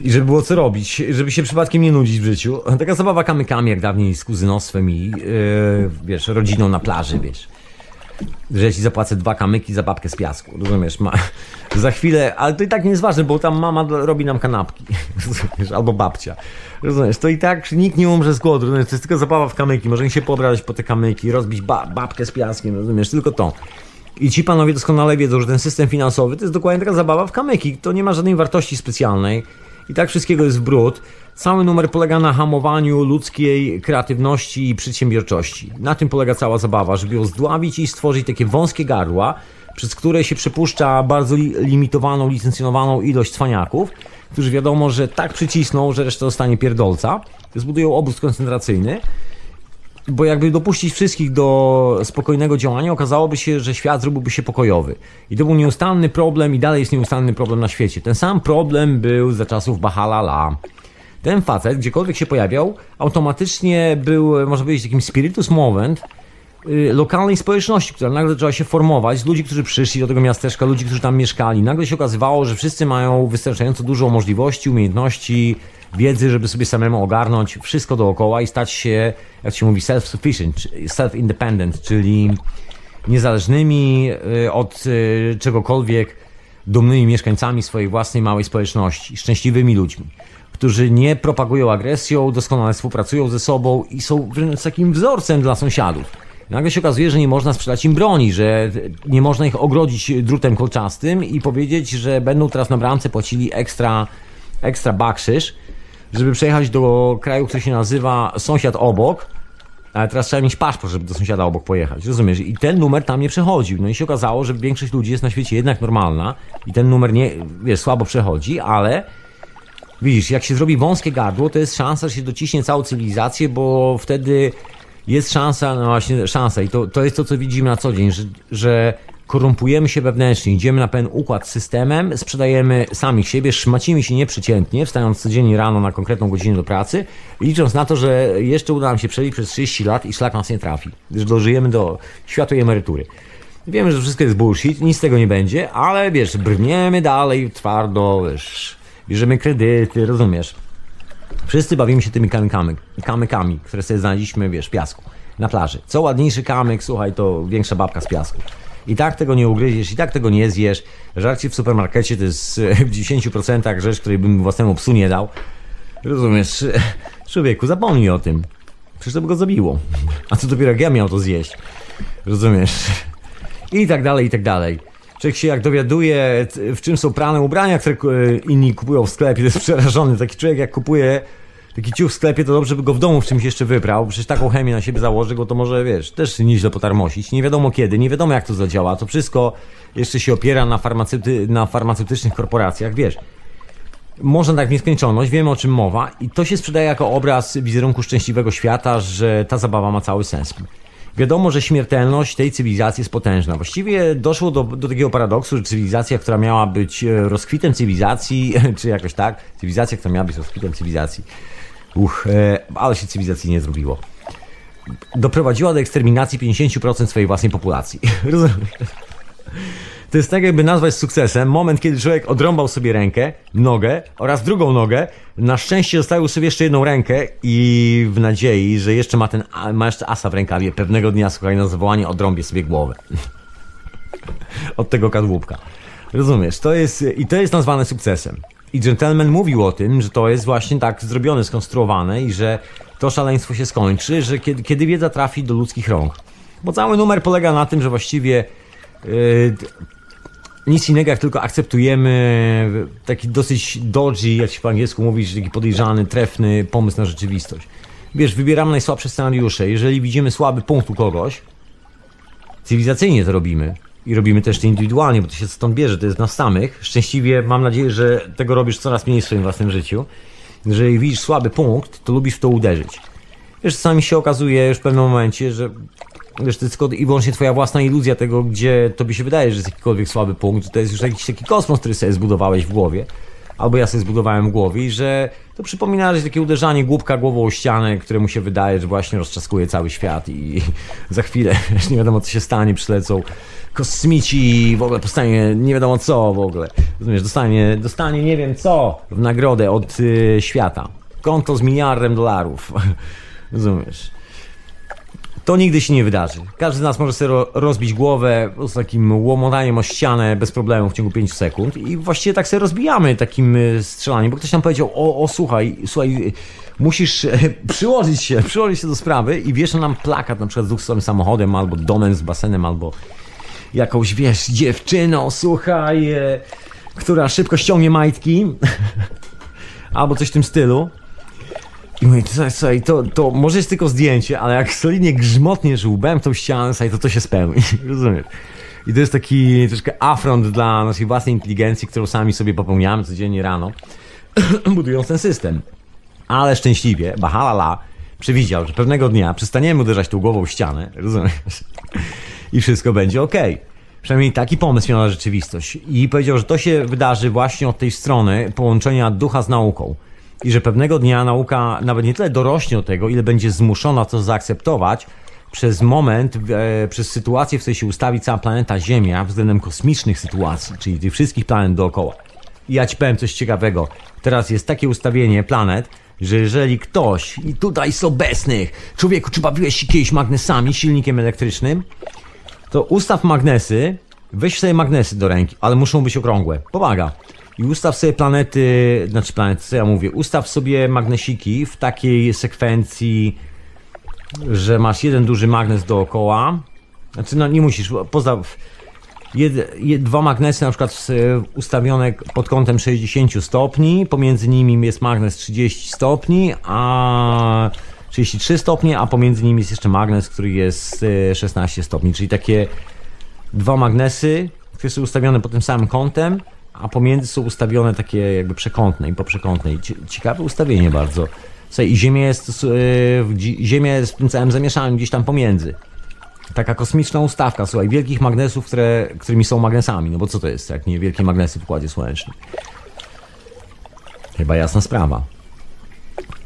i żeby było co robić, żeby się przypadkiem nie nudzić w życiu. Taka zabawa kamykami jak dawniej z kuzynostwem i yy, wiesz, rodziną na plaży, wiesz że ci zapłacę dwa kamyki za babkę z piasku. Rozumiesz? Ma, *laughs* za chwilę, ale to i tak nie jest ważne, bo tam mama robi nam kanapki. *laughs* Rozumiesz? Albo babcia. Rozumiesz? To i tak nikt nie umrze z głodu. Rozumiesz? To jest tylko zabawa w kamyki. Możemy się pobrać po te kamyki, rozbić ba babkę z piaskiem. Rozumiesz? Tylko to. I ci panowie doskonale wiedzą, że ten system finansowy to jest dokładnie taka zabawa w kamyki. To nie ma żadnej wartości specjalnej. I tak wszystkiego jest w brud. Cały numer polega na hamowaniu ludzkiej kreatywności i przedsiębiorczości. Na tym polega cała zabawa, żeby ją zdławić i stworzyć takie wąskie gardła, przez które się przepuszcza bardzo limitowaną, licencjonowaną ilość cwaniaków, którzy wiadomo, że tak przycisną, że reszta zostanie pierdolca. Zbudują obóz koncentracyjny, bo jakby dopuścić wszystkich do spokojnego działania, okazałoby się, że świat zrobiłby się pokojowy. I to był nieustanny problem i dalej jest nieustanny problem na świecie. Ten sam problem był za czasów Bahalala. Ten facet, gdziekolwiek się pojawiał, automatycznie był, można powiedzieć, takim spiritus moment y, lokalnej społeczności, która nagle zaczęła się formować ludzi, którzy przyszli do tego miasteczka, ludzi, którzy tam mieszkali. Nagle się okazywało, że wszyscy mają wystarczająco dużo możliwości, umiejętności, wiedzy, żeby sobie samemu ogarnąć wszystko dookoła i stać się, jak się mówi, self-sufficient, self-independent, czyli niezależnymi y, od y, czegokolwiek, dumnymi mieszkańcami swojej własnej małej społeczności, szczęśliwymi ludźmi którzy nie propagują agresją, doskonale współpracują ze sobą i są wręcz takim wzorcem dla sąsiadów. Nagle się okazuje, że nie można sprzedać im broni, że nie można ich ogrodzić drutem kolczastym i powiedzieć, że będą teraz na bramce płacili ekstra, ekstra bakszysz, żeby przejechać do kraju, który się nazywa sąsiad obok, ale teraz trzeba mieć paszport, żeby do sąsiada obok pojechać. Rozumiesz? I ten numer tam nie przechodził. No i się okazało, że większość ludzi jest na świecie jednak normalna i ten numer nie, wiesz, słabo przechodzi, ale Widzisz, jak się zrobi wąskie gardło, to jest szansa, że się dociśnie całą cywilizację, bo wtedy jest szansa, no właśnie szansa i to, to jest to, co widzimy na co dzień, że, że korumpujemy się wewnętrznie, idziemy na pewien układ z systemem, sprzedajemy sami siebie, szmacimy się nieprzeciętnie, wstając codziennie rano na konkretną godzinę do pracy, licząc na to, że jeszcze uda nam się przebić przez 30 lat i szlak nas nie trafi, że dożyjemy do światłej emerytury. Wiemy, że wszystko jest bullshit, nic z tego nie będzie, ale wiesz, brniemy dalej twardo, wiesz, bierzemy kredyty, rozumiesz. Wszyscy bawimy się tymi kamykami, kamykami, które sobie znaleźliśmy, wiesz, w piasku, na plaży. Co ładniejszy kamyk, słuchaj, to większa babka z piasku. I tak tego nie ugryziesz, i tak tego nie zjesz. Żarcie w supermarkecie to jest w 10% rzecz, której bym własnemu psu nie dał. Rozumiesz? *laughs* Człowieku, zapomnij o tym. Przecież to by go zabiło. A co dopiero jak ja miał to zjeść. Rozumiesz? I tak dalej, i tak dalej. Człowiek się jak dowiaduje, w czym są prane ubrania, które inni kupują w sklepie, to jest przerażony. Taki człowiek jak kupuje taki ciuch w sklepie, to dobrze by go w domu w czymś jeszcze wyprał. Przecież taką chemię na siebie założy, go to może, wiesz, też nieźle potarmosić. Nie wiadomo kiedy, nie wiadomo jak to zadziała. To wszystko jeszcze się opiera na, na farmaceutycznych korporacjach, wiesz. Można tak w nieskończoność, wiemy o czym mowa i to się sprzedaje jako obraz wizerunku szczęśliwego świata, że ta zabawa ma cały sens. Wiadomo, że śmiertelność tej cywilizacji jest potężna. Właściwie doszło do, do takiego paradoksu, że cywilizacja, która miała być e, rozkwitem cywilizacji, *laughs* czy jakoś tak, cywilizacja, która miała być rozkwitem cywilizacji, uch, e, ale się cywilizacji nie zrobiło, doprowadziła do eksterminacji 50% swojej własnej populacji. *laughs* Rozumiesz? To jest tak, jakby nazwać sukcesem moment, kiedy człowiek odrąbał sobie rękę, nogę oraz drugą nogę. Na szczęście zostawił sobie jeszcze jedną rękę i w nadziei, że jeszcze ma ten, ma jeszcze asa w rękawie. Pewnego dnia, słuchaj, na zawołanie odrąbię sobie głowę. *laughs* Od tego kadłubka. Rozumiesz? To jest, i to jest nazwane sukcesem. I Gentleman mówił o tym, że to jest właśnie tak zrobione, skonstruowane i że to szaleństwo się skończy, że kiedy, kiedy wiedza trafi do ludzkich rąk. Bo cały numer polega na tym, że właściwie yy, nic innego, jak tylko akceptujemy taki dosyć dodgy, jak się po angielsku mówi, taki podejrzany, trefny pomysł na rzeczywistość. Wiesz, wybieramy najsłabsze scenariusze. Jeżeli widzimy słaby punkt u kogoś, cywilizacyjnie to robimy. I robimy też to indywidualnie, bo to się stąd bierze, to jest nas samych. Szczęśliwie mam nadzieję, że tego robisz coraz mniej w swoim własnym życiu. Jeżeli widzisz słaby punkt, to lubisz w to uderzyć. Wiesz, czasami się okazuje już w pewnym momencie, że Wiesz, to jest tylko i wyłącznie twoja własna iluzja tego, gdzie tobie się wydaje, że jest jakikolwiek słaby punkt, to jest już jakiś taki kosmos, który sobie zbudowałeś w głowie. Albo ja sobie zbudowałem w głowie że to przypomina, że takie uderzanie głupka głową o ścianę, któremu się wydaje, że właśnie rozczaskuje cały świat i *laughs* za chwilę nie wiadomo co się stanie, przylecą kosmici w ogóle powstanie nie wiadomo co w ogóle. Rozumiesz, dostanie, dostanie nie wiem co w nagrodę od y, świata. Konto z miliardem dolarów. *laughs* Rozumiesz? To nigdy się nie wydarzy. Każdy z nas może sobie rozbić głowę z takim łomotaniem o ścianę bez problemu w ciągu 5 sekund i właściwie tak sobie rozbijamy takim y, strzelaniem, bo ktoś nam powiedział, o, o słuchaj, słuchaj, musisz e, *laughs* przyłożyć się, przyłożyć się do sprawy i wiesz nam plakat na przykład z dwóch samochodem albo domem z basenem albo jakąś, wiesz, dziewczyną, słuchaj, e, która szybko ściągnie majtki *laughs* albo coś w tym stylu i mówię, słuchaj, to, to może jest tylko zdjęcie, ale jak solidnie grzmotniesz łbem tą ścianę, słuchaj, to to się spełni. *laughs* Rozumiesz? I to jest taki troszkę afront dla naszej własnej inteligencji, którą sami sobie popełniamy codziennie rano, *clears throat* budując ten system. Ale szczęśliwie, Bahalala przewidział, że pewnego dnia przestaniemy uderzać tą głową w ścianę, rozumiesz? I wszystko będzie ok. Przynajmniej taki pomysł miał na rzeczywistość. I powiedział, że to się wydarzy właśnie od tej strony połączenia ducha z nauką i że pewnego dnia nauka nawet nie tyle dorośnie do tego, ile będzie zmuszona to zaakceptować przez moment, e, przez sytuację, w której się ustawi cała planeta Ziemia względem kosmicznych sytuacji, czyli tych wszystkich planet dookoła. I ja ci powiem coś ciekawego. Teraz jest takie ustawienie planet, że jeżeli ktoś, i tutaj z obecnych, człowieku, czy bawiłeś się kiedyś magnesami, silnikiem elektrycznym, to ustaw magnesy, weź sobie magnesy do ręki, ale muszą być okrągłe. Pomaga i ustaw sobie planety, znaczy planety, co ja mówię, ustaw sobie magnesiki w takiej sekwencji, że masz jeden duży magnes dookoła. Znaczy, no nie musisz, poza jed, jed, dwa magnesy na przykład ustawione pod kątem 60 stopni, pomiędzy nimi jest magnes 30 stopni, a 33 stopnie, a pomiędzy nimi jest jeszcze magnes, który jest 16 stopni, czyli takie dwa magnesy, które są ustawione pod tym samym kątem, pomiędzy są ustawione takie jakby przekątne i poprzekątne. Ciekawe ustawienie bardzo. Słuchaj, i Ziemia jest, e, Ziemia jest w tym całym zamieszaniu gdzieś tam pomiędzy. Taka kosmiczna ustawka, słuchaj, wielkich magnesów, które, którymi są magnesami. No bo co to jest, jak nie wielkie magnesy w Układzie Słonecznym? Chyba jasna sprawa.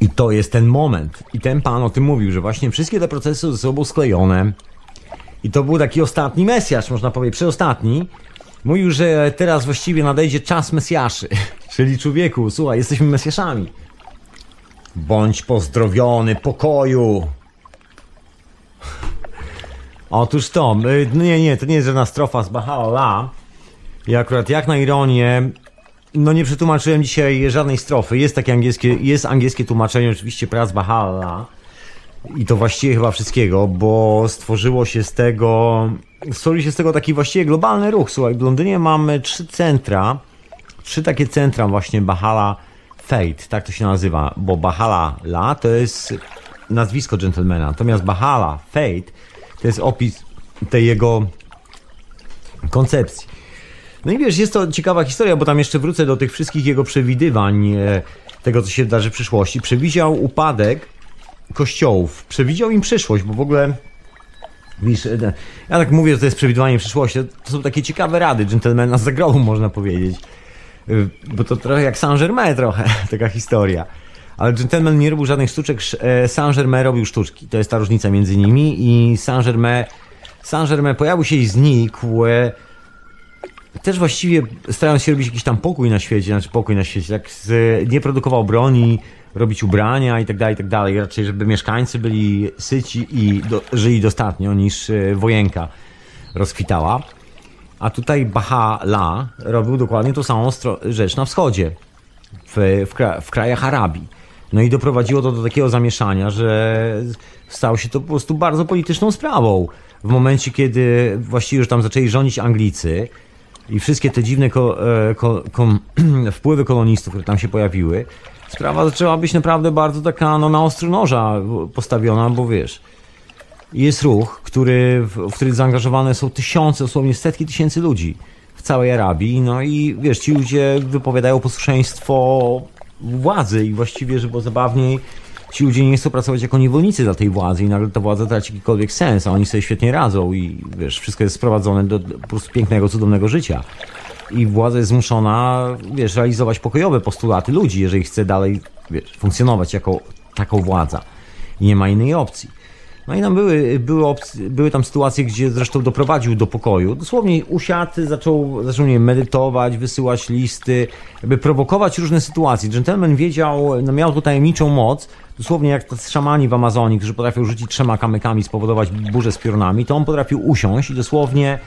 I to jest ten moment. I ten pan o tym mówił, że właśnie wszystkie te procesy ze sobą sklejone. I to był taki ostatni Mesjasz, można powiedzieć, przedostatni. Mówił, że teraz właściwie nadejdzie czas Mesjaszy. *laughs* Czyli człowieku, słuchaj, jesteśmy Mesjaszami. Bądź pozdrowiony, pokoju. *laughs* Otóż to, y, no nie, nie, to nie jest żadna strofa z Baha'u'llah. I akurat jak na ironię, no nie przetłumaczyłem dzisiaj żadnej strofy. Jest takie angielskie, jest angielskie tłumaczenie oczywiście prac Baha'u'llah. I to właściwie chyba wszystkiego, bo stworzyło się z tego, stworzył się z tego taki właściwie globalny ruch. Słuchaj, w Londynie mamy trzy centra, trzy takie centra właśnie Bahala Fate, tak to się nazywa, bo Bahala La to jest nazwisko gentlemana, natomiast Bahala Fate to jest opis tej jego koncepcji. No i wiesz, jest to ciekawa historia, bo tam jeszcze wrócę do tych wszystkich jego przewidywań, e, tego co się wydarzy w przyszłości. Przewidział upadek kościołów, przewidział im przyszłość, bo w ogóle Wiesz, e, ja tak mówię, że to jest przewidywanie przyszłości. To są takie ciekawe rady dżentelmena z zagrobu, można powiedzieć. Y, Bo to trochę jak Saint-Germain trochę, *laughs* taka historia. Ale gentleman nie robił żadnych sztuczek, sz- e, Saint-Germain robił sztuczki. To jest ta różnica między nimi i Saint-Germain Saint-Germain pojawił się i znikł. e, Też właściwie starając się robić jakiś tam pokój na świecie, znaczy pokój na świecie, tak z, nie produkował broni, robić ubrania i tak dalej, i tak dalej. Raczej, żeby mieszkańcy byli syci i do, żyli dostatnio niż e, wojenka rozkwitała. A tutaj Baha-La robił dokładnie tą samą rzecz na wschodzie, w, w, w krajach Arabii. No i doprowadziło to do takiego zamieszania, że stało się to po prostu bardzo polityczną sprawą. W momencie, kiedy właściwie już tam zaczęli rządzić Anglicy i wszystkie te dziwne ko- e, ko- kom- *clears throat* wpływy kolonistów, które tam się pojawiły, sprawa zaczęła być naprawdę bardzo taka no, na ostro noża postawiona, bo wiesz, jest ruch, który, w, który zaangażowane są tysiące, dosłownie setki tysięcy ludzi w całej Arabii. No i wiesz, ci ludzie wypowiadają posłuszeństwo władzy i właściwie, żeby zabawniej, ci ludzie nie chcą pracować jako niewolnicy dla tej władzy i nagle ta władza traci jakikolwiek sens, a oni sobie świetnie radzą i wiesz, wszystko jest sprowadzone do po prostu pięknego, cudownego życia. I władza jest zmuszona, wiesz, realizować pokojowe postulaty ludzi, jeżeli chce dalej, wiesz, funkcjonować jako taką władza. I nie ma innej opcji. No i tam były, były, opc- były tam sytuacje, gdzie zresztą doprowadził do pokoju. Dosłownie usiadł, zaczął, zaczął nie medytować, wysyłać listy, jakby prowokować różne sytuacje. Gentleman wiedział, no miał tu tajemniczą moc, dosłownie jak tacy szamani w Amazonii, którzy potrafią rzucić trzema kamykami, spowodować burzę z piorunami, to on potrafił usiąść i dosłownie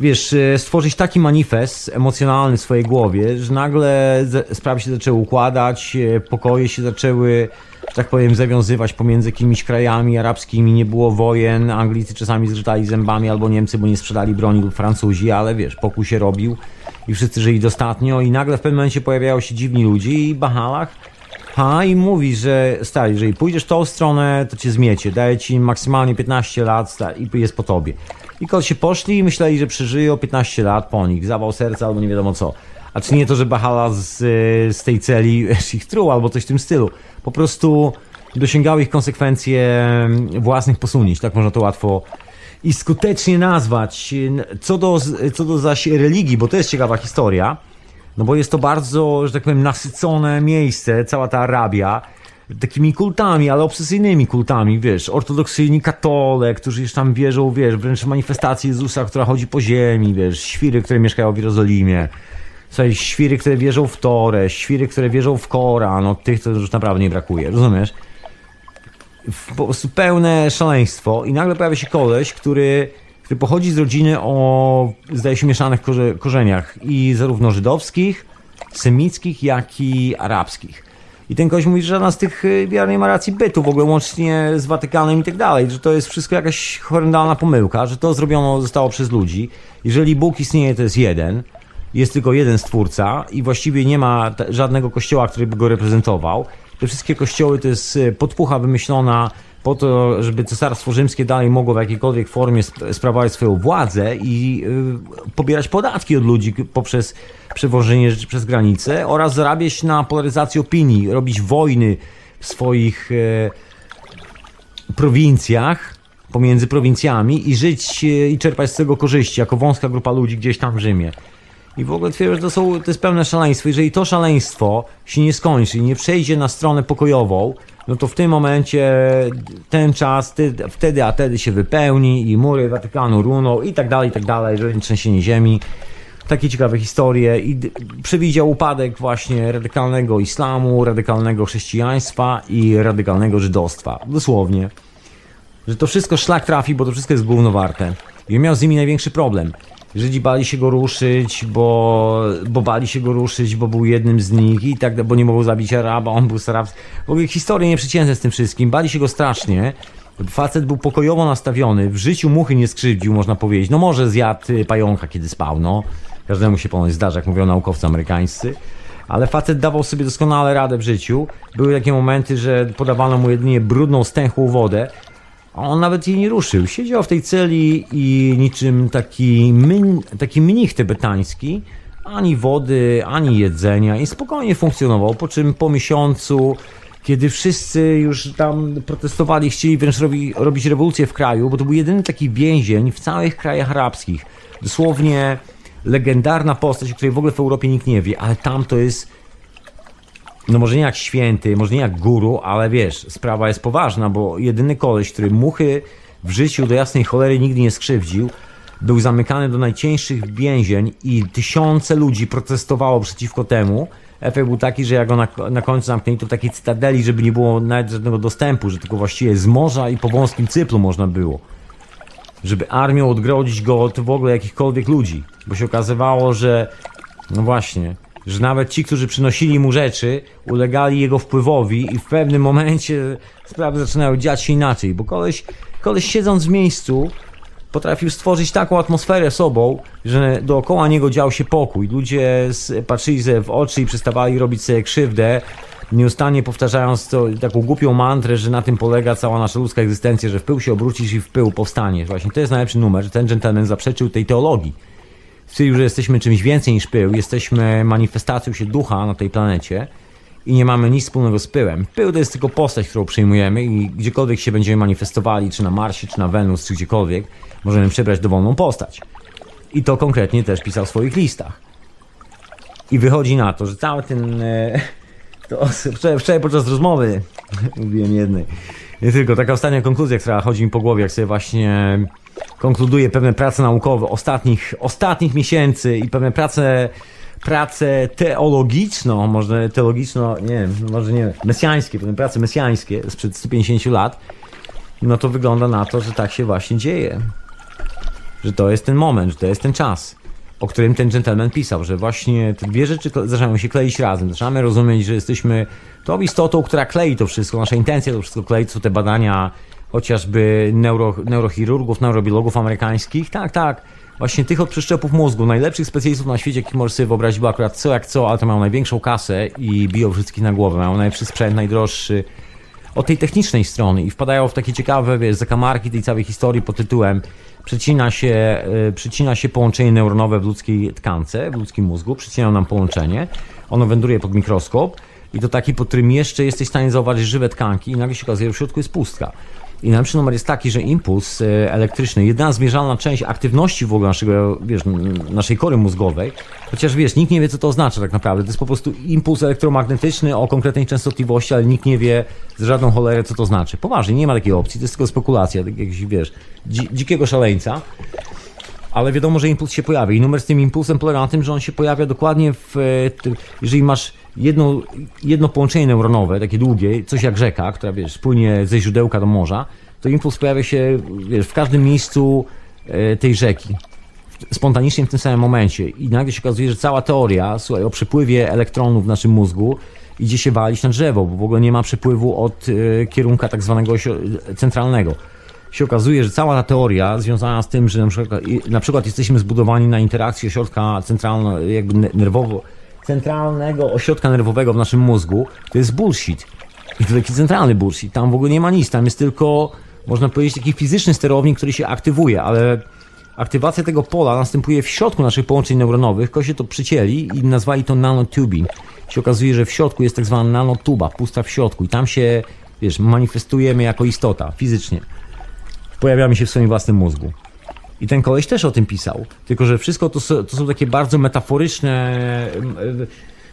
wiesz, e, stworzyć taki manifest emocjonalny w swojej głowie, że nagle sprawy się zaczęły układać, e, pokoje się zaczęły, że tak powiem, zawiązywać pomiędzy jakimiś krajami arabskimi, nie było wojen, Anglicy czasami zgrzytali zębami albo Niemcy, bo nie sprzedali broni lub Francuzi, ale wiesz, pokój się robił i wszyscy żyli dostatnio. I nagle w pewnym momencie pojawiają się dziwni ludzie i Bahalach ha, i mówi, że stary, jeżeli pójdziesz tą stronę, to cię zmiecie. Daję ci maksymalnie 15 lat stary, i jest po tobie. I kot się poszli i myśleli, że przeżyją 15 lat po nich. Zawał serca albo nie wiadomo co. A czy nie to, że Bahala z, z tej celi *laughs* ich truł albo coś w tym stylu. Po prostu dosięgały ich konsekwencje mm, własnych posunięć. Tak można to łatwo i skutecznie nazwać. Co do, co do zaś religii, bo to jest ciekawa historia. No bo jest to bardzo, że tak powiem, nasycone miejsce, cała ta Arabia, takimi kultami, ale obsesyjnymi kultami, wiesz, ortodoksyjni katole, którzy już tam wierzą, wiesz, wręcz w manifestację Jezusa, która chodzi po ziemi, wiesz, świry, które mieszkają w Jerozolimie, Słuchaj, świry, które wierzą w Torę, świry, które wierzą w Koran, no tych to już naprawdę nie brakuje, rozumiesz? Po prostu pełne szaleństwo i nagle pojawia się koleś, który, który pochodzi z rodziny o, zdaje się, mieszanych korze, korzeniach i zarówno żydowskich, semickich, jak i arabskich. I ten koleś mówi, że żadna z tych y, wiar nie ma racji bytu, w ogóle łącznie z Watykanem i tak dalej, że to jest wszystko jakaś horrendalna pomyłka, że to zrobiono zostało przez ludzi. Jeżeli Bóg istnieje, to jest jeden, jest tylko jeden stwórca i właściwie nie ma żadnego kościoła, który by go reprezentował. Te wszystkie kościoły to jest y, podpucha wymyślona po to, żeby Cesarstwo Rzymskie dalej mogło w jakiejkolwiek formie sp- sprawować swoją władzę i y, pobierać podatki od ludzi poprzez przewożenie rzeczy przez granicę oraz zarabiać na polaryzacji opinii, robić wojny w swoich e, prowincjach, pomiędzy prowincjami i żyć e, i czerpać z tego korzyści jako wąska grupa ludzi gdzieś tam w Rzymie. I w ogóle twierdzę, że to, są, to jest pełne szaleństwo. Jeżeli to szaleństwo się nie skończy i nie przejdzie na stronę pokojową, no to w tym momencie ten czas, ty, wtedy a wtedy się wypełni i mury Watykanu runą i tak dalej, i tak dalej, trzęsienie ziemi. Takie ciekawe historie i przewidział upadek właśnie radykalnego islamu, radykalnego chrześcijaństwa i radykalnego żydostwa. Dosłownie że to wszystko szlak trafi, bo to wszystko jest gówno warte. I miał z nimi największy problem. Żydzi bali się go ruszyć, bo, bo bali się go ruszyć, bo był jednym z nich i tak, bo nie mogą zabić Araba, on był Sarab. W ogóle historie nieprzeciętne z tym wszystkim. Bali się go strasznie. Facet był pokojowo nastawiony, w życiu muchy nie skrzywdził, można powiedzieć. No może zjadł y, pająka, kiedy spał, no. Każdemu się ponoć zdarza, jak mówią naukowcy amerykańscy. Ale facet dawał sobie doskonale radę w życiu. Były takie momenty, że podawano mu jedynie brudną, stęchłą wodę, a on nawet jej nie ruszył. Siedział w tej celi i niczym taki, myn, taki mnich tybetański, ani wody, ani jedzenia i spokojnie funkcjonował. Po czym po miesiącu, kiedy wszyscy już tam protestowali, chcieli wręcz robi, robić rewolucję w kraju, bo to był jedyny taki więzień w całych krajach arabskich. Dosłownie legendarna postać, o której w ogóle w Europie nikt nie wie, ale tam to jest no może nie jak święty, może nie jak guru, ale wiesz, sprawa jest poważna, bo jedyny koleś, który muchy w życiu do jasnej cholery nigdy nie skrzywdził, był zamykany do najcieńszych więzień i tysiące ludzi protestowało przeciwko temu. Efekt był taki, że jak go na, na końcu zamknęli, to w takiej cytadeli, żeby nie było nawet żadnego dostępu, że tylko właściwie z morza i po wąskim cyplu można było. Żeby armią odgrodzić go od w ogóle jakichkolwiek ludzi. Bo się okazywało, że no właśnie, że nawet ci, którzy przynosili mu rzeczy, ulegali jego wpływowi i w pewnym momencie sprawy zaczynają dziać się inaczej, bo koleś, koleś siedząc w miejscu potrafił stworzyć taką atmosferę sobą, że dookoła niego dział się pokój. Ludzie patrzyli sobie w oczy i przestawali robić sobie krzywdę, nieustannie powtarzając to, taką głupią mantrę, że na tym polega cała nasza ludzka egzystencja, że w pył się obrócisz i w pył powstaniesz. Właśnie to jest najlepszy numer, że ten gentleman zaprzeczył tej teologii stwierdził, że jesteśmy czymś więcej niż pył, jesteśmy manifestacją się ducha na tej planecie i nie mamy nic wspólnego z pyłem. Pył to jest tylko postać, którą przyjmujemy i gdziekolwiek się będziemy manifestowali, czy na Marsie, czy na Wenus, czy gdziekolwiek, możemy przybrać dowolną postać. I to konkretnie też pisał w swoich listach. I wychodzi na to, że cały ten... E, to wczoraj, wczoraj podczas rozmowy *laughs* mówiłem jednej. Nie tylko, taka ostatnia konkluzja, która chodzi mi po głowie, jak sobie właśnie konkluduje pewne prace naukowe ostatnich, ostatnich miesięcy i pewne prace, prace teologiczno, może teologiczno, nie wiem, może nie, mesjańskie, pewne prace mesjańskie sprzed 150 lat, no to wygląda na to, że tak się właśnie dzieje. Że to jest ten moment, że to jest ten czas, o którym ten gentleman pisał, że właśnie te dwie rzeczy zaczynają się kleić razem. Zaczynamy rozumieć, że jesteśmy tą istotą, która klei to wszystko, nasza intencja to wszystko klei, co te badania chociażby neuro, neurochirurgów, neurobiologów amerykańskich. Tak, tak. Właśnie tych od przeszczepów mózgu, najlepszych specjalistów na świecie, jakich możesz sobie wyobrazić, bo akurat co jak co, ale to mają największą kasę i biją wszystkich na głowę. Mają najlepszy sprzęt, najdroższy. Od tej technicznej strony i wpadają w takie ciekawe, wiesz, zakamarki tej całej historii pod tytułem przecina się, y, przecina się połączenie neuronowe w ludzkiej tkance, w ludzkim mózgu, przecinają nam połączenie, ono wędruje pod mikroskop i to taki, pod którym jeszcze jesteś w stanie zauważyć żywe tkanki i nagle się okazuje, że w środku jest pustka. I najlepszy numer jest taki, że impuls e, elektryczny, jedyna zmierzalna część aktywności w ogóle naszego, wiesz, naszej kory mózgowej, chociaż wiesz, nikt nie wie, co to oznacza tak naprawdę. To jest po prostu impuls elektromagnetyczny o konkretnej częstotliwości, ale nikt nie wie z żadną cholerę, co to znaczy. Poważnie, nie ma takiej opcji, to jest tylko spekulacja, tak jakiegoś, wiesz, dzi dzikiego szaleńca. Ale wiadomo, że impuls się pojawia i numer z tym impulsem polega na tym, że on się pojawia dokładnie w e, jeżeli masz jedno, jedno połączenie neuronowe, takie długie, coś jak rzeka, która wiesz, płynie ze źródełka do morza, to impuls pojawia się wiesz, w każdym miejscu e, tej rzeki. Spontanicznie w tym samym momencie. I nagle się okazuje, że cała teoria, słuchaj, o przepływie elektronów w naszym mózgu idzie się walić na drzewo, bo w ogóle nie ma przepływu od e, kierunka tak zwanego centralnego się okazuje, że cała ta teoria związana z tym, że na przykład, na przykład jesteśmy zbudowani na interakcji ośrodka centralnego, jakby ne- nerwowo, centralnego ośrodka nerwowego w naszym mózgu, to jest bullshit. I to taki centralny bullshit. Tam w ogóle nie ma nic. Tam jest tylko, można powiedzieć, taki fizyczny sterownik, który się aktywuje, ale aktywacja tego pola następuje w środku naszych połączeń neuronowych. Koście to przycięli i nazwali to nanotubing. Się okazuje, że w środku jest tak zwana nanotuba, pusta w środku i tam się, wiesz, manifestujemy jako istota, fizycznie. Pojawiamy się w swoim własnym mózgu. I ten koleś też o tym pisał. Tylko, że wszystko to, to są takie bardzo metaforyczne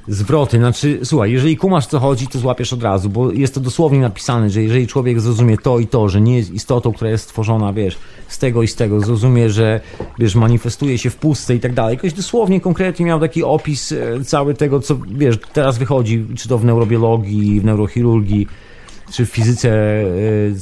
zwroty. Znaczy, słuchaj, jeżeli kumasz co chodzi, to złapiesz od razu, bo jest to dosłownie napisane, że jeżeli człowiek zrozumie to i to, że nie jest istotą, która jest stworzona, wiesz, z tego i z tego, zrozumie, że, wiesz, manifestuje się w pustce i tak dalej. Jakoś dosłownie, konkretnie miał taki opis e, cały tego, co, wiesz, teraz wychodzi, czy to w neurobiologii, w neurochirurgii, czy w fizyce yy,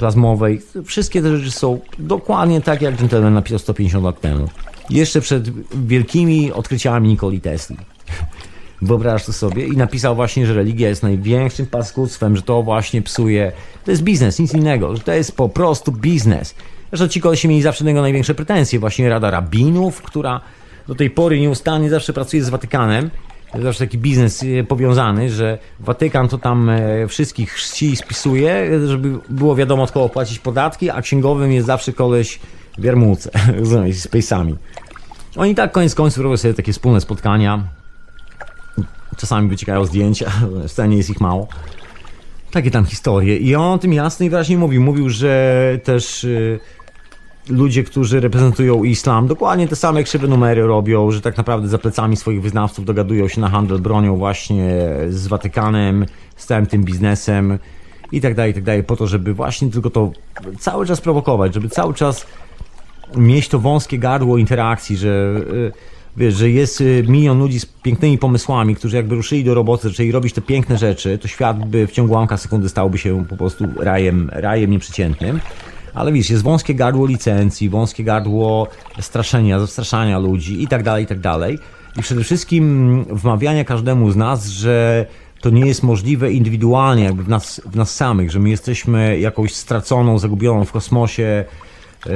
plazmowej. Wszystkie te rzeczy są dokładnie tak, jak Gentleman napisał 150 lat temu. Jeszcze przed wielkimi odkryciami Nikoli Tesli. *laughs* Wyobrażasz to sobie? I napisał właśnie, że religia jest największym paskudztwem, że to właśnie psuje. To jest biznes, nic innego. Że to jest po prostu biznes. Zresztą ci kolesi mieli zawsze do niego największe pretensje. Właśnie Rada Rabinów, która do tej pory nieustannie zawsze pracuje z Watykanem zawsze taki biznes e, powiązany, że Watykan to tam e, wszystkich chrzci spisuje, żeby było wiadomo od kogo płacić podatki, a księgowym jest zawsze koleś w jarmułce, *laughs* z pejsami. Oni tak koniec końców robią sobie takie wspólne spotkania. Czasami wyciekają zdjęcia, *laughs* wcale nie jest ich mało. Takie tam historie. I on o tym jasno i wyraźnie mówił. Mówił, że też e, ludzie, którzy reprezentują islam, dokładnie te same krzywe numery robią, że tak naprawdę za plecami swoich wyznawców dogadują się na handel bronią właśnie z Watykanem, z całym tym biznesem i tak dalej, i tak dalej, po to, żeby właśnie tylko to cały czas prowokować, żeby cały czas mieć to wąskie gardło interakcji, że y, wiesz, że jest y, milion ludzi z pięknymi pomysłami, którzy jakby ruszyli do roboty, zaczęli robić te piękne rzeczy, to świat by w ciągu łamka sekundy stałby się po prostu rajem, rajem nieprzeciętnym. Ale widzisz, jest wąskie gardło licencji, wąskie gardło straszenia, zastraszania ludzi i tak dalej, i tak dalej. I przede wszystkim wmawiania każdemu z nas, że to nie jest możliwe indywidualnie, jakby w nas, w nas samych, że my jesteśmy jakąś straconą, zagubioną w kosmosie yy,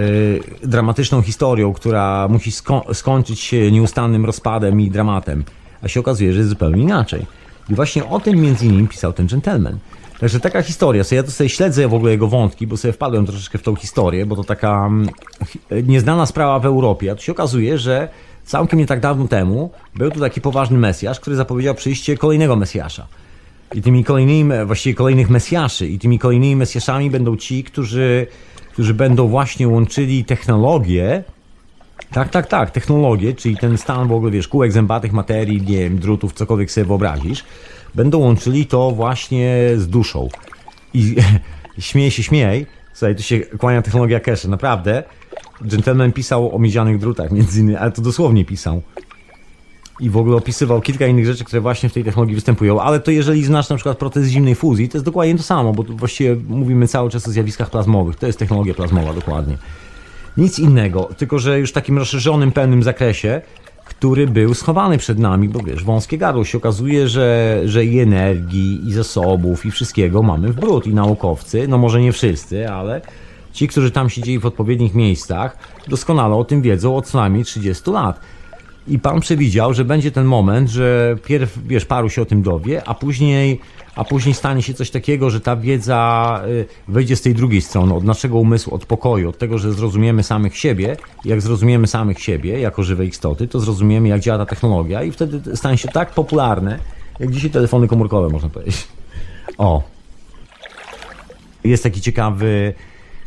dramatyczną historią, która musi sko skończyć się nieustannym rozpadem i dramatem. A się okazuje, że jest zupełnie inaczej. I właśnie o tym między innymi pisał ten gentleman. Także taka historia. So ja to sobie śledzę w ogóle jego wątki, bo sobie wpadłem troszeczkę w tą historię, bo to taka mm, nieznana sprawa w Europie. A tu się okazuje, że całkiem nie tak dawno temu był tu taki poważny Mesjasz, który zapowiedział przyjście kolejnego Mesjasza. I tymi kolejnymi, właściwie kolejnych Mesjaszy, i tymi kolejnymi Mesjaszami będą ci, którzy, którzy będą właśnie łączyli technologię, tak, tak, tak, technologię, czyli ten stan w ogóle, wiesz, kółek zębatych materii, nie wiem, drutów, cokolwiek sobie wyobrazisz, będą łączyli to właśnie z duszą. I *laughs* śmiej się, śmiej. Słuchaj, tu się kłania technologia cache, naprawdę. Gentleman pisał o miedzianych drutach, między innymi, ale to dosłownie pisał. I w ogóle opisywał kilka innych rzeczy, które właśnie w tej technologii występują. Ale to jeżeli znasz na przykład proces zimnej fuzji, to jest dokładnie to samo, bo właściwie mówimy cały czas o zjawiskach plazmowych. To jest technologia plazmowa, dokładnie. Nic innego, tylko że już w takim rozszerzonym, pełnym zakresie, który był schowany przed nami, bo wiesz, wąskie gardło się okazuje, że, że i energii, i zasobów, i wszystkiego mamy w brud. I naukowcy, no może nie wszyscy, ale ci, którzy tam siedzieli w odpowiednich miejscach, doskonale o tym wiedzą od co najmniej 30 lat. I pan przewidział, że będzie ten moment, że pierw, wiesz, paru się o tym dowie, a później, a później stanie się coś takiego, że ta wiedza y, wejdzie z tej drugiej strony, od naszego umysłu, od pokoju, od tego, że zrozumiemy samych siebie. Jak zrozumiemy samych siebie jako żywe istoty, to zrozumiemy, jak działa ta technologia i wtedy stanie się tak popularne, jak dzisiaj telefony komórkowe, można powiedzieć. O. Jest taki ciekawy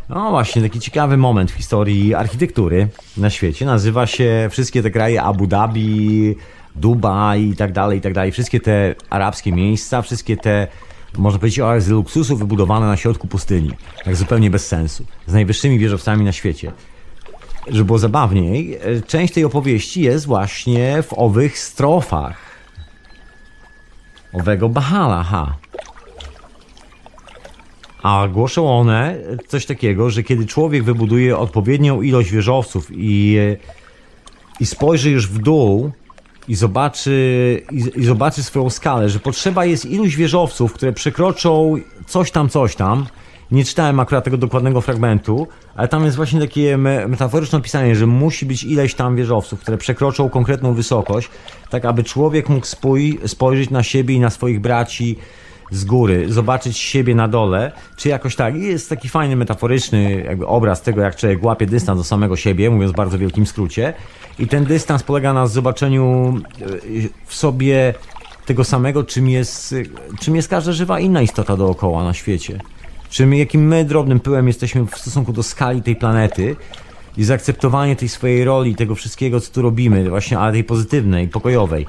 no właśnie, taki ciekawy moment w historii architektury na świecie. Nazywa się wszystkie te kraje Abu Dhabi, Dubaj i tak dalej, i tak dalej. Wszystkie te arabskie miejsca, wszystkie te, można powiedzieć, oazy luksusu wybudowane na środku pustyni. Tak zupełnie bez sensu. Z najwyższymi wieżowcami na świecie. Żeby było zabawniej, e, część tej opowieści jest właśnie w owych strofach. Owego Bahala, ha. A głoszą one coś takiego, że kiedy człowiek wybuduje odpowiednią ilość wieżowców i, i spojrzy już w dół i zobaczy, i, i zobaczy swoją skalę, że potrzeba jest iluś wieżowców, które przekroczą coś tam, coś tam. Nie czytałem akurat tego dokładnego fragmentu, ale tam jest właśnie takie metaforyczne opisanie, że musi być ileś tam wieżowców, które przekroczą konkretną wysokość, tak aby człowiek mógł spój, spojrzeć na siebie i na swoich braci z góry, zobaczyć siebie na dole, czy jakoś tak. I jest taki fajny, metaforyczny jakby obraz tego, jak człowiek łapie dystans do samego siebie, mówiąc w bardzo wielkim skrócie. I ten dystans polega na zobaczeniu y, w sobie tego samego, czym jest, czym jest każda żywa inna istota dookoła na świecie. Czym, jakim my drobnym pyłem jesteśmy w stosunku do skali tej planety i zaakceptowanie tej swojej roli, tego wszystkiego, co tu robimy, właśnie, ale tej pozytywnej, pokojowej.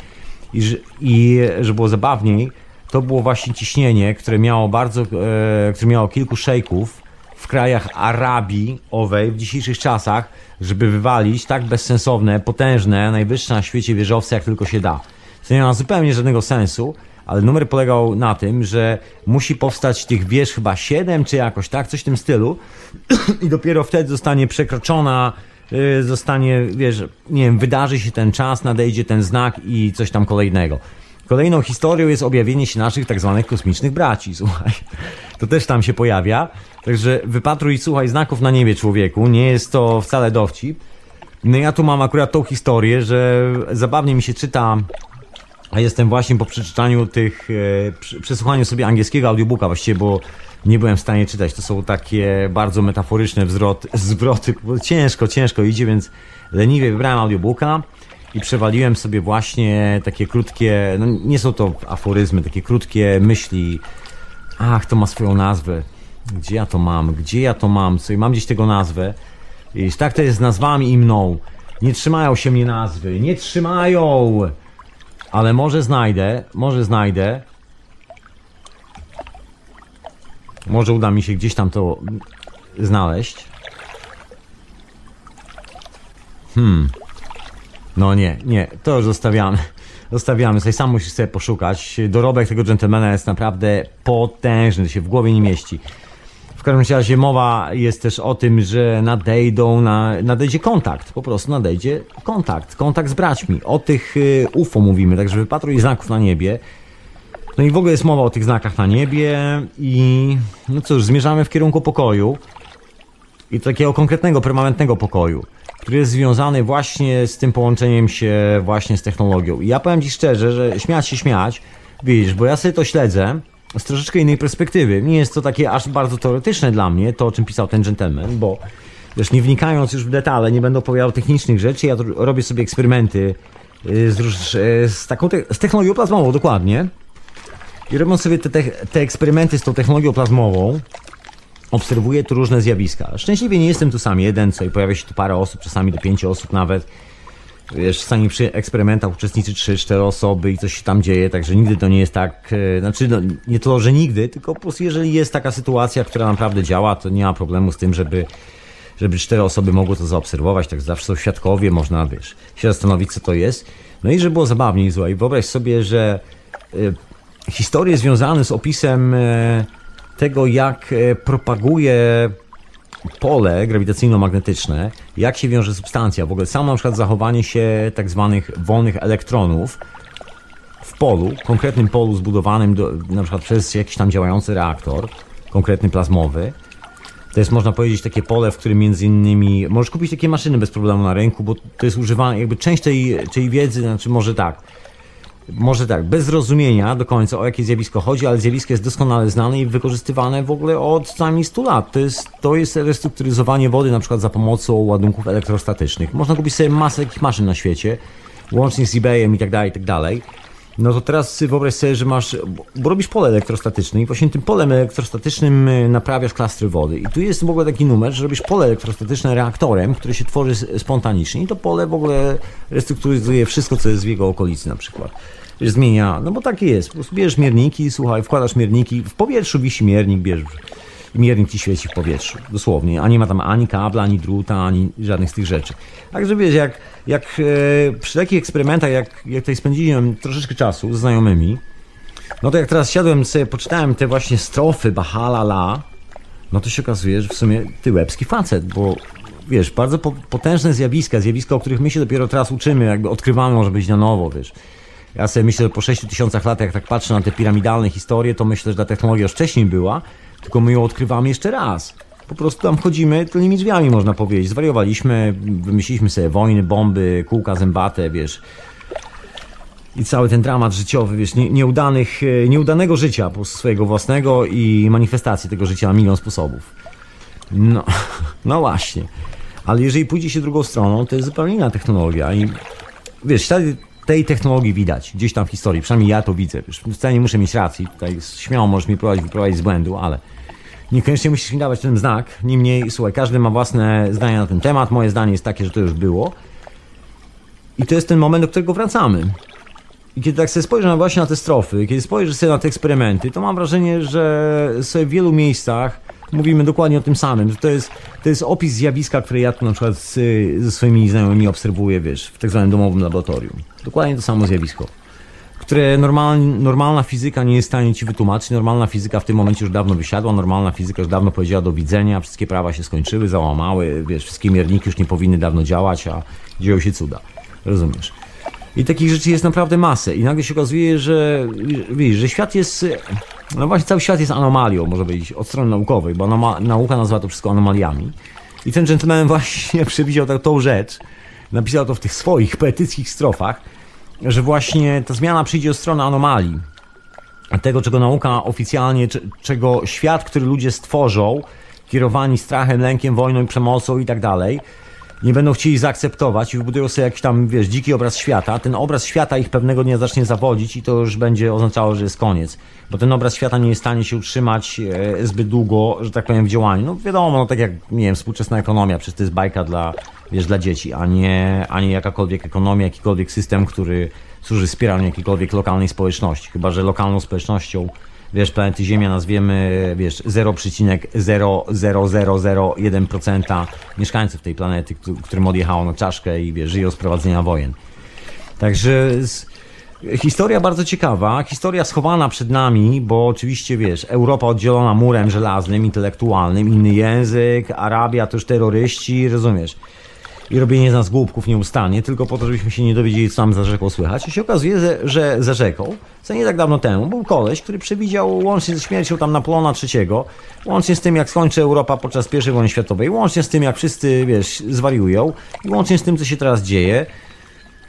I, i że było zabawniej, to było właśnie ciśnienie, które miało bardzo, e, które miało kilku szejków w krajach Arabii owej w dzisiejszych czasach, żeby wywalić tak bezsensowne, potężne, najwyższe na świecie wieżowce, jak tylko się da. To nie ma zupełnie żadnego sensu, ale numer polegał na tym, że musi powstać tych wież chyba 7 czy jakoś tak, coś w tym stylu *clears throat* i dopiero wtedy zostanie przekroczona, y, zostanie, wiesz, nie wiem, wydarzy się ten czas, nadejdzie ten znak i coś tam kolejnego. Kolejną historią jest objawienie się naszych tak zwanych kosmicznych braci, słuchaj. To też tam się pojawia. Także wypatruj, słuchaj, znaków na niebie, człowieku. Nie jest to wcale dowcip. No ja tu mam akurat tą historię, że zabawnie mi się czyta a jestem właśnie po przeczytaniu tych, e, przesłuchaniu sobie angielskiego audiobooka właściwie, bo nie byłem w stanie czytać. To są takie bardzo metaforyczne wzrot, *laughs* zwroty. Ciężko, ciężko idzie, więc leniwie wybrałem audiobooka i przewaliłem sobie właśnie takie krótkie, no nie są to aforyzmy, takie krótkie myśli. Ach, to ma swoją nazwę. Gdzie ja to mam? Gdzie ja to mam? Sobie mam gdzieś tego nazwę. I tak to jest z nazwami i mną. Nie trzymają się mnie nazwy. Nie trzymają! Ale może znajdę, może znajdę. Może uda mi się gdzieś tam to znaleźć. Hmm. No nie, nie, to już zostawiamy. Zostawiamy sobie, sam musisz sobie poszukać. Dorobek tego dżentelmena jest naprawdę potężny, się w głowie nie mieści. W każdym razie mowa jest też o tym, że nadejdą, na, nadejdzie kontakt, po prostu nadejdzie kontakt, kontakt z braćmi. O tych y, UFO mówimy, także wypatruj znaków na niebie. No i w ogóle jest mowa o tych znakach na niebie i no cóż, zmierzamy w kierunku pokoju i takiego konkretnego, permanentnego pokoju, który jest związany właśnie z tym połączeniem się właśnie z technologią. I ja powiem Ci szczerze, że śmiać się śmiać, widzisz, bo ja sobie to śledzę z troszeczkę innej perspektywy. Nie jest to takie aż bardzo teoretyczne dla mnie, to o czym pisał ten gentleman, bo wiesz, nie wnikając już w detale, nie będę opowiadał technicznych rzeczy, ja robię sobie eksperymenty y, z, y, z taką te- z technologią plazmową, dokładnie. I robiąc sobie te, te, te eksperymenty z tą technologią plazmową, obserwuję tu różne zjawiska. Szczęśliwie nie jestem tu sam jeden, co i pojawia się tu parę osób, czasami do pięciu osób nawet. Wiesz, czasami przy eksperymentach uczestniczy 3-4 osoby i coś się tam dzieje, także nigdy to nie jest tak, e, znaczy no, nie to, że nigdy, tylko po prostu jeżeli jest taka sytuacja, która naprawdę działa, to nie ma problemu z tym, żeby żeby cztery osoby mogły to zaobserwować, tak zawsze są świadkowie, można, wiesz, się zastanowić, co to jest. No i żeby było zabawniej, słuchaj, wyobraź sobie, że y, historie związane z opisem e, tego, jak e, propaguje pole grawitacyjno-magnetyczne, jak się wiąże substancja, w ogóle samo na przykład zachowanie się tak zwanych wolnych elektronów w polu, konkretnym polu zbudowanym do, na przykład przez jakiś tam działający reaktor, konkretny plazmowy. To jest, można powiedzieć, takie pole, w którym między innymi możesz kupić takie maszyny bez problemu na rynku, bo to jest używane, jakby część tej, tej wiedzy, znaczy może tak, może tak, bez zrozumienia do końca o jakie zjawisko chodzi, ale zjawisko jest doskonale znane i wykorzystywane w ogóle od co najmniej 100 lat. To jest, to jest restrukturyzowanie wody na przykład za pomocą ładunków elektrostatycznych. Można kupić sobie masę takich maszyn na świecie, łącznie z eBayem i tak dalej, i tak dalej. No to teraz wyobraź sobie, że masz, bo robisz pole elektrostatyczne i właśnie tym polem elektrostatycznym y, naprawiasz klastry wody. I tu jest w ogóle taki numer, że robisz pole elektrostatyczne reaktorem, które się tworzy spontanicznie i to pole w ogóle restrukturyzuje wszystko, co jest w jego okolicy na przykład. Zmienia, no bo takie jest. Po prostu bierzesz mierniki, słuchaj, wkładasz mierniki, w powietrzu wisi miernik, bierzesz i miernik ci świeci w powietrzu, dosłownie. A nie ma tam ani kabla, ani druta, ani żadnych z tych rzeczy. Także wiesz, jak, jak e, przy takich eksperymentach, jak, jak tutaj spędziłem troszeczkę czasu z znajomymi, no to jak teraz siadłem sobie, poczytałem te właśnie strofy Bahala La, no to się okazuje, że w sumie ty łebski facet, bo wiesz, bardzo po, potężne zjawiska, zjawiska, o których my się dopiero teraz uczymy, jakby odkrywamy może być na nowo, wiesz. Ja sobie myślę, że po 6 tysiącach lat, jak tak patrzę na te piramidalne historie, to myślę, że ta technologia już wcześniej była, tylko my ją odkrywamy jeszcze raz. Po prostu tam wchodzimy tylnymi drzwiami, można powiedzieć. Zwariowaliśmy, wymyśliliśmy sobie wojny, bomby, kółka zębate, wiesz. i cały ten dramat życiowy, wiesz, nie, nieudanych, e, nieudanego życia po swojego własnego i manifestacji tego życia na milion sposobów. No, *laughs* no właśnie. Ale jeżeli pójdzie się drugą stroną, to jest zupełnie inna technologia i wiesz, wtedy tej technologii widać gdzieś tam w historii, przynajmniej ja to widzę. Wiesz, wcale nie muszę mieć racji, tutaj śmiało możesz mi prowadzić, wyprowadzić z błędu, ale niekoniecznie musisz mi dawać ten znak. Niemniej, słuchaj, każdy ma własne zdanie na ten temat. Moje zdanie jest takie, że to już było. I to jest ten moment, do którego wracamy. I kiedy tak sobie spojrzę właśnie na te strofy, kiedy spojrzę sobie na te eksperymenty, to mam wrażenie, że sobie w wielu miejscach mówimy dokładnie o tym samym. To jest, to jest opis zjawiska, które ja tu na przykład z, ze swoimi znajomymi obserwuję, wiesz, w tak zwanym domowym laboratorium. Dokładnie to samo zjawisko. Które normal, normalna fizyka nie jest w stanie ci wytłumaczyć. Normalna fizyka w tym momencie już dawno wysiadła, normalna fizyka już dawno powiedziała do widzenia, wszystkie prawa się skończyły, załamały, wiesz, wszystkie mierniki już nie powinny dawno działać, a dzieją się cuda. Rozumiesz? I takich rzeczy jest naprawdę masę. I nagle się okazuje, że wiesz, że świat jest. No właśnie, cały świat jest anomalią, może być od strony naukowej, bo nauka nazywa to wszystko anomaliami. I ten gentleman *laughs* właśnie przewidział tak, tą rzecz, napisał to w tych swoich poetyckich strofach, że właśnie ta zmiana przyjdzie od strony anomalii. Tego, czego nauka oficjalnie, czego świat, który ludzie stworzą, kierowani strachem, lękiem, wojną i przemocą i tak dalej, nie będą chcieli zaakceptować i wybudują sobie jakiś tam, wiesz, dziki obraz świata, ten obraz świata ich pewnego dnia zacznie zawodzić i to już będzie oznaczało, że jest koniec. Bo ten obraz świata nie jest w stanie się utrzymać e, zbyt długo, że tak powiem, w działaniu. No wiadomo, no tak jak, nie wiem, współczesna ekonomia, przecież to jest bajka dla, wiesz, dla dzieci, a nie, a nie jakakolwiek ekonomia, jakikolwiek system, który służy wspieraniu jakiejkolwiek lokalnej społeczności. Chyba, że lokalną społecznością wiesz, planety Ziemia nazwiemy, wiesz, 0,00001% mieszkańców tej planety, którym odjechało na czaszkę i wiesz, żyją z prowadzenia wojen. Także historia bardzo ciekawa, historia schowana przed nami, bo oczywiście, wiesz, Europa oddzielona murem żelaznym, intelektualnym, inny język, Arabia to już terroryści, rozumiesz? I robienie z nas głupków nieustannie, tylko po to, żebyśmy się nie dowiedzieli, co tam za rzeką słychać. I się okazuje, że, że za rzeką, co nie tak dawno temu, był koleś, który przewidział łącznie ze śmiercią tam Napoleona III, łącznie z tym, jak skończy Europa podczas I wojny światowej, łącznie z tym, jak wszyscy, wiesz, zwariują i łącznie z tym, co się teraz dzieje,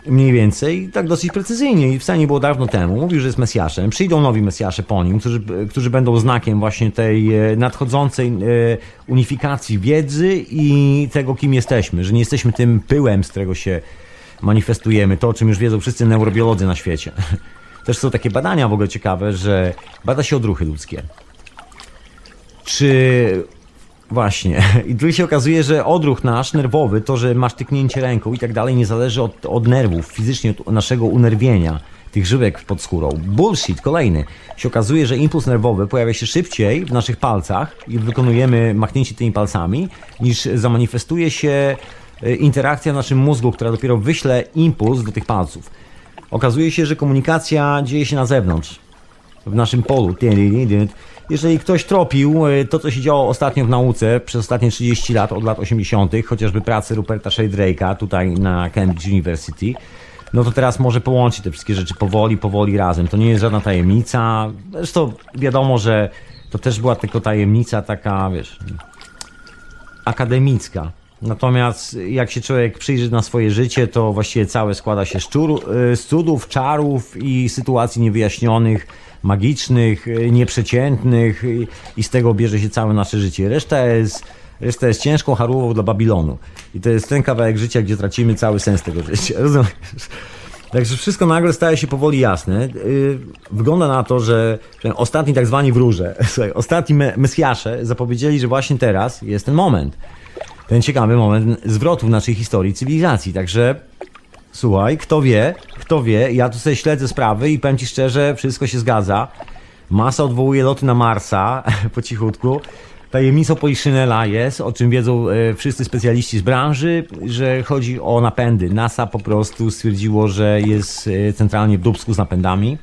Mniej więcej, tak dosyć precyzyjnie i wcale nie było dawno temu. Mówił, że jest Mesjaszem. Przyjdą nowi Mesjasze po nim, którzy, którzy będą znakiem właśnie tej e, nadchodzącej e, unifikacji wiedzy i tego, kim jesteśmy. Że nie jesteśmy tym pyłem, z którego się manifestujemy. To, o czym już wiedzą wszyscy neurobiolodzy na świecie. *laughs* Też są takie badania w ogóle ciekawe, że bada się odruchy ludzkie. Czy Właśnie. *laughs* I tu się okazuje, że odruch nasz nerwowy, to, że masz tyknięcie ręką i tak dalej, nie zależy od, od nerwów, fizycznie od naszego unerwienia tych żyłek pod skórą. Bullshit, kolejny. Się okazuje, że impuls nerwowy pojawia się szybciej w naszych palcach i wykonujemy machnięcie tymi palcami, niż zamanifestuje się e, interakcja w naszym mózgu, która dopiero wyśle impuls do tych palców. Okazuje się, że komunikacja dzieje się na zewnątrz, w naszym polu jeżeli ktoś tropił e, to, co się działo ostatnio w nauce przez ostatnie 30 lat, od lat 80., chociażby pracy Ruperta Sheldrake'a tutaj na Cambridge University, no to teraz może połączyć te wszystkie rzeczy powoli, powoli razem. To nie jest żadna tajemnica. Zresztą wiadomo, że to też była tylko tajemnica taka, wiesz, akademicka. Natomiast jak się człowiek przyjrzy na swoje życie, to właściwie całe składa się z, z cudów, czarów i sytuacji niewyjaśnionych, magicznych, y, nieprzeciętnych i z tego bierze się całe nasze życie. Reszta jest, reszta jest ciężką harłową dla Babilonu. I to jest ten kawałek życia, gdzie tracimy cały sens tego życia. *laughs* Rozumiesz? Także wszystko nagle staje się powoli jasne. Y, wygląda na to, że ostatni tak zwani wróże, *laughs* ostatni mesjasze zapowiedzieli, że właśnie teraz jest ten moment. Ten ciekawy moment zwrotu w naszej historii cywilizacji. Także Słuchaj, kto wie, kto wie, ja tu sobie śledzę sprawy i powiem Ci szczerze, wszystko się zgadza. Masa odwołuje loty na Marsa *laughs* po cichutku. Tajemnicą Poliszynela jest, o czym wiedzą e, wszyscy specjaliści z branży, że chodzi o napędy. NASA po prostu stwierdziło, że jest e, centralnie w dubsku z napędami.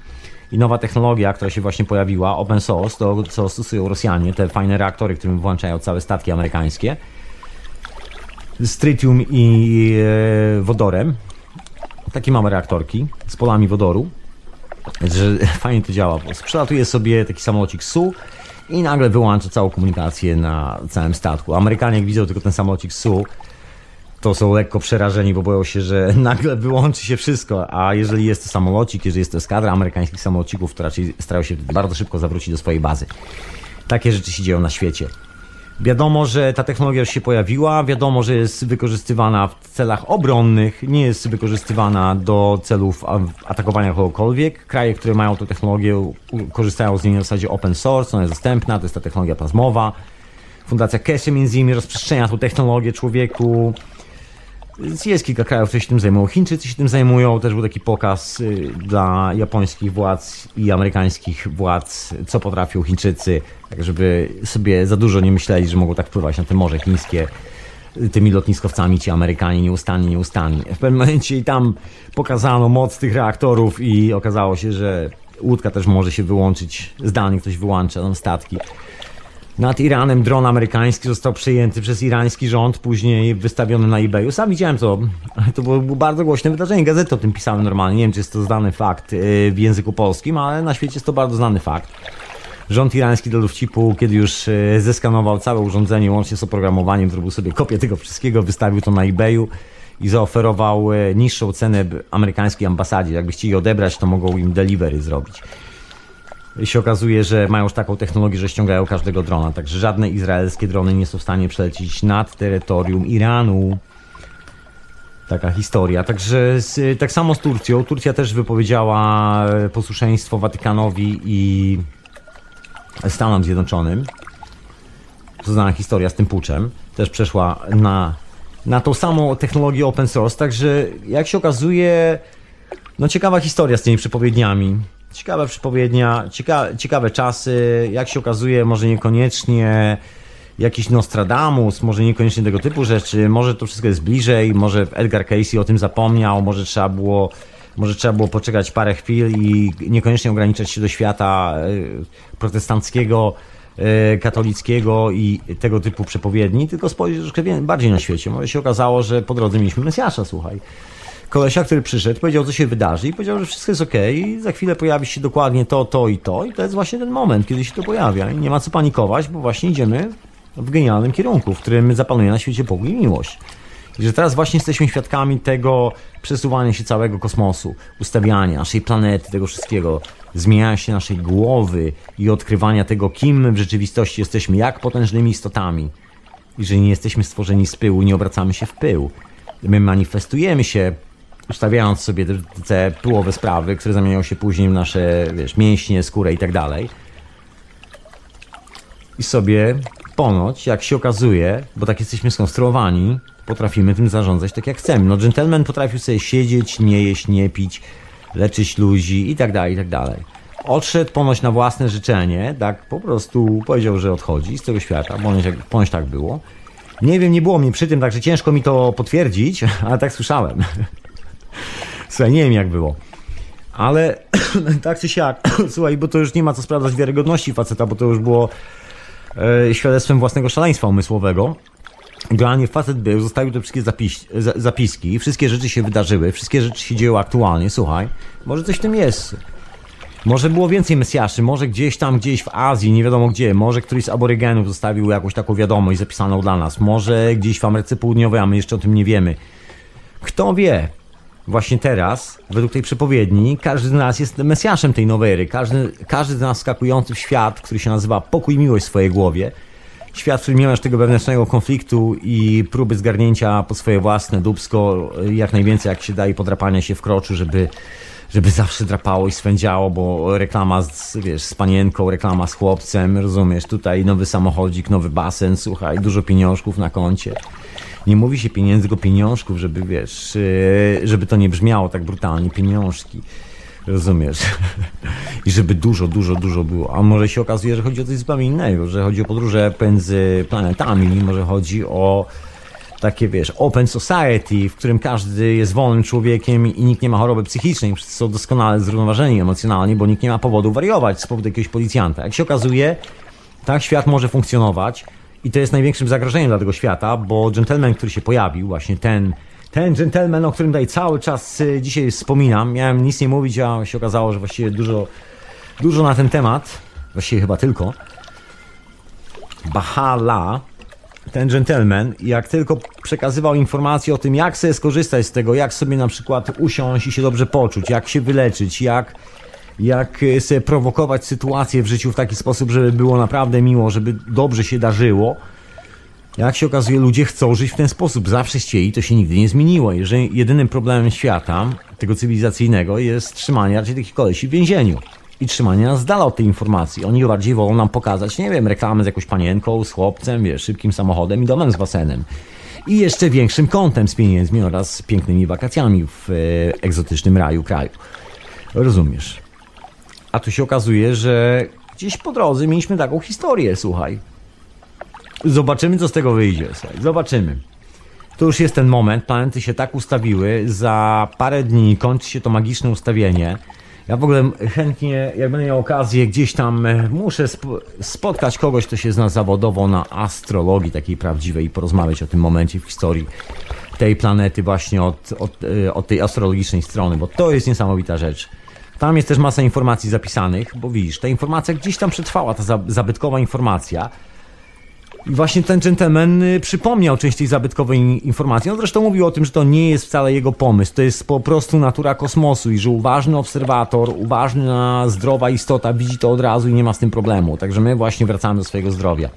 I nowa technologia, która się właśnie pojawiła, open source, to co stosują Rosjanie, te fajne reaktory, którym włączają całe statki amerykańskie, z tritium i e, wodorem, takie mamy reaktorki z polami wodoru, że *laughs* fajnie to działa. Przelatuje sobie taki samolocik SU i nagle wyłącza całą komunikację na całym statku. Amerykanie jak widzą tylko ten samolocik SU, to są lekko przerażeni, bo boją się, że *laughs* nagle wyłączy się wszystko, a jeżeli jest to samolocik, jeżeli jest to eskadra amerykańskich samolocików, to raczej starają się bardzo szybko zawrócić do swojej bazy. Takie rzeczy się dzieją na świecie. Wiadomo, że ta technologia już się pojawiła, wiadomo, że jest wykorzystywana w celach obronnych, nie jest wykorzystywana do celów atakowania kogokolwiek. Kraje, które mają tę technologię, korzystają z niej na zasadzie open source, ona jest dostępna, to jest ta technologia plazmowa. Fundacja Keshe między innymi rozprzestrzenia tą technologię człowieku. Jest kilka krajów, które się tym zajmują. Chińczycy się tym zajmują. Też był taki pokaz y, dla japońskich władz i amerykańskich władz, co potrafią Chińczycy, tak żeby sobie za dużo nie myśleli, że mogą tak wpływać na te Morze Chińskie tymi lotniskowcami ci Amerykanie nieustannie, nieustannie. W pewnym momencie i tam pokazano moc tych reaktorów i okazało się, że łódka też może się wyłączyć zdalnie, ktoś wyłącza tam statki. Nad Iranem dron amerykański został przejęty przez irański rząd, później wystawiony na eBayu. Sam widziałem to. To było bardzo głośne wydarzenie. Gazety o tym pisały normalnie. Nie wiem, czy jest to znany fakt y, w języku polskim, ale na świecie jest to bardzo znany fakt. Rząd irański do dowcipu, kiedy już y, zeskanował całe urządzenie, łącznie z oprogramowaniem, zrobił sobie kopię tego wszystkiego, wystawił to na eBayu i zaoferował y, niższą cenę amerykańskiej ambasadzie. Jakby chcieli odebrać, to mogą im delivery zrobić się okazuje, że mają już taką technologię, że ściągają każdego drona. Także żadne izraelskie drony nie są w stanie przelecieć nad terytorium Iranu. Taka historia. Także z, tak samo z Turcją. Turcja też wypowiedziała e, posłuszeństwo Watykanowi i Stanom Zjednoczonym. To znana historia z tym puczem. Też przeszła na, na tą samą technologię open source. Także jak się okazuje, no ciekawa historia z tymi przepowiedniami. Ciekawe przepowiednia, cieka ciekawe czasy, jak się okazuje, może niekoniecznie jakiś Nostradamus, może niekoniecznie tego typu rzeczy, może to wszystko jest bliżej, może Edgar Casey o tym zapomniał, może trzeba było, może trzeba było poczekać parę chwil i niekoniecznie ograniczać się do świata e, protestanckiego, e, katolickiego i tego typu przepowiedni, tylko spojrzeć troszkę bardziej na świecie. Może się okazało, że po drodze mieliśmy Mesjasza, słuchaj kolesia, który przyszedł, powiedział, co się wydarzy i powiedział, że wszystko jest ok i za chwilę pojawi się dokładnie to, to i to i to jest właśnie ten moment, kiedy się to pojawia i nie ma co panikować, bo właśnie idziemy w genialnym kierunku, w którym zapanuje na świecie pokój i miłość. I że teraz właśnie jesteśmy świadkami tego przesuwania się całego kosmosu, ustawiania naszej planety, tego wszystkiego, zmieniania się naszej głowy i odkrywania tego, kim my w rzeczywistości jesteśmy, jak potężnymi istotami. I że nie jesteśmy stworzeni z pyłu, nie obracamy się w pył. My manifestujemy się ustawiając sobie te, pyłowe sprawy, które zamieniają się później w nasze, wiesz, mięśnie, skórę i tak dalej. I sobie ponoć, jak się okazuje, bo tak jesteśmy skonstruowani, potrafimy tym zarządzać tak jak chcemy. No, gentleman potrafił sobie siedzieć, nie jeść, nie pić, leczyć ludzi i tak dalej, i tak dalej. Odszedł ponoć na własne życzenie, tak po prostu powiedział, że odchodzi z tego świata, ponoć, ponoć tak było. Nie wiem, nie było mnie przy tym, także ciężko mi to potwierdzić, *laughs* ale tak słyszałem. Słuchaj, nie wiem jak było. Ale *clears throat* tak czy siak, *clears throat* słuchaj, bo to już nie ma co sprawdzać wiarygodności faceta, bo to już było e, świadectwem własnego szaleństwa umysłowego. Generalnie facet był, zostawił te wszystkie zapis, zapiski, wszystkie rzeczy się wydarzyły, wszystkie rzeczy się dzieją aktualnie, słuchaj, może coś w tym jest. Może było więcej Mesjaszy, może gdzieś tam, gdzieś w Azji, nie wiadomo gdzie, może któryś z aborygenów zostawił jakąś taką wiadomość zapisaną dla nas, może gdzieś w Ameryce Południowej, a my jeszcze o tym nie wiemy. Kto wie? Właśnie teraz, według tej przepowiedni, każdy z nas jest mesjaszem tej nowej ery. Każdy, każdy z nas skakujący w świat, który się nazywa pokój i miłość w swojej głowie. Świat, w którym nie masz tego wewnętrznego konfliktu i próby zgarnięcia po swoje własne dubsko, jak najwięcej jak się da i podrapania się w kroczu, żeby, żeby zawsze drapało i swędziało, bo reklama z, wiesz, z panienką, reklama z chłopcem, rozumiesz, tutaj nowy samochodzik, nowy basen, słuchaj, dużo pieniążków na koncie nie mówi się pieniędzy, tylko pieniążków, żeby wiesz, e, żeby to nie brzmiało tak brutalnie, pieniążki. Rozumiesz? *laughs* I żeby dużo, dużo, dużo było. A może się okazuje, że chodzi o coś zupełnie innego, że chodzi o podróże między planetami, może chodzi o takie, wiesz, open society, w którym każdy jest wolnym człowiekiem i nikt nie ma choroby psychicznej, wszyscy są doskonale zrównoważeni emocjonalnie, bo nikt nie ma powodu wariować z powodu jakiegoś policjanta. Jak się okazuje, tak świat może funkcjonować, i to jest największym zagrożeniem dla tego świata, bo gentleman, który się pojawił, właśnie ten, ten gentleman, o którym tutaj cały czas y, dzisiaj wspominam, miałem nic nie mówić, a się okazało, że właściwie dużo, dużo na ten temat, właściwie chyba tylko. Bahala, ten gentleman, jak tylko przekazywał informacje o tym, jak sobie skorzystać z tego, jak sobie na przykład usiąść i się dobrze poczuć, jak się wyleczyć, jak, jak sobie prowokować sytuację w życiu w taki sposób, żeby było naprawdę miło, żeby dobrze się darzyło. Jak się okazuje, ludzie chcą żyć w ten sposób. Zawsze chcieli, to się nigdy nie zmieniło. Jeżeli jedynym problemem świata, tego cywilizacyjnego, jest trzymanie raczej takich kolesi w więzieniu i trzymanie nas z dala od tej informacji. Oni bardziej wolą nam pokazać, nie wiem, reklamy z jakąś panienką, z chłopcem, wiesz, szybkim samochodem i domem z basenem. I jeszcze większym kątem z pieniędzmi oraz pięknymi wakacjami w e, egzotycznym raju kraju. Rozumiesz? A tu się okazuje, że gdzieś po drodze mieliśmy taką historię, słuchaj. Zobaczymy, co z tego wyjdzie, słuchaj. Zobaczymy. To już jest ten moment, planety się tak ustawiły, za parę dni kończy się to magiczne ustawienie. Ja w ogóle chętnie, jak będę miał okazję, gdzieś tam e, muszę sp- spotkać kogoś, kto się zna zawodowo na astrologii takiej prawdziwej i porozmawiać o tym momencie w historii tej planety właśnie od, od, e, od tej astrologicznej strony, bo to jest niesamowita rzecz. Tam jest też masa informacji zapisanych, bo widzisz, ta informacja gdzieś tam przetrwała, ta zabytkowa informacja. I właśnie ten gentleman y, przypomniał część tej zabytkowej informacji. On zresztą mówił o tym, że to nie jest wcale jego pomysł. To jest po prostu natura kosmosu i że uważny obserwator, uważna, zdrowa istota widzi to od razu i nie ma z tym problemu. Także my właśnie wracamy do swojego zdrowia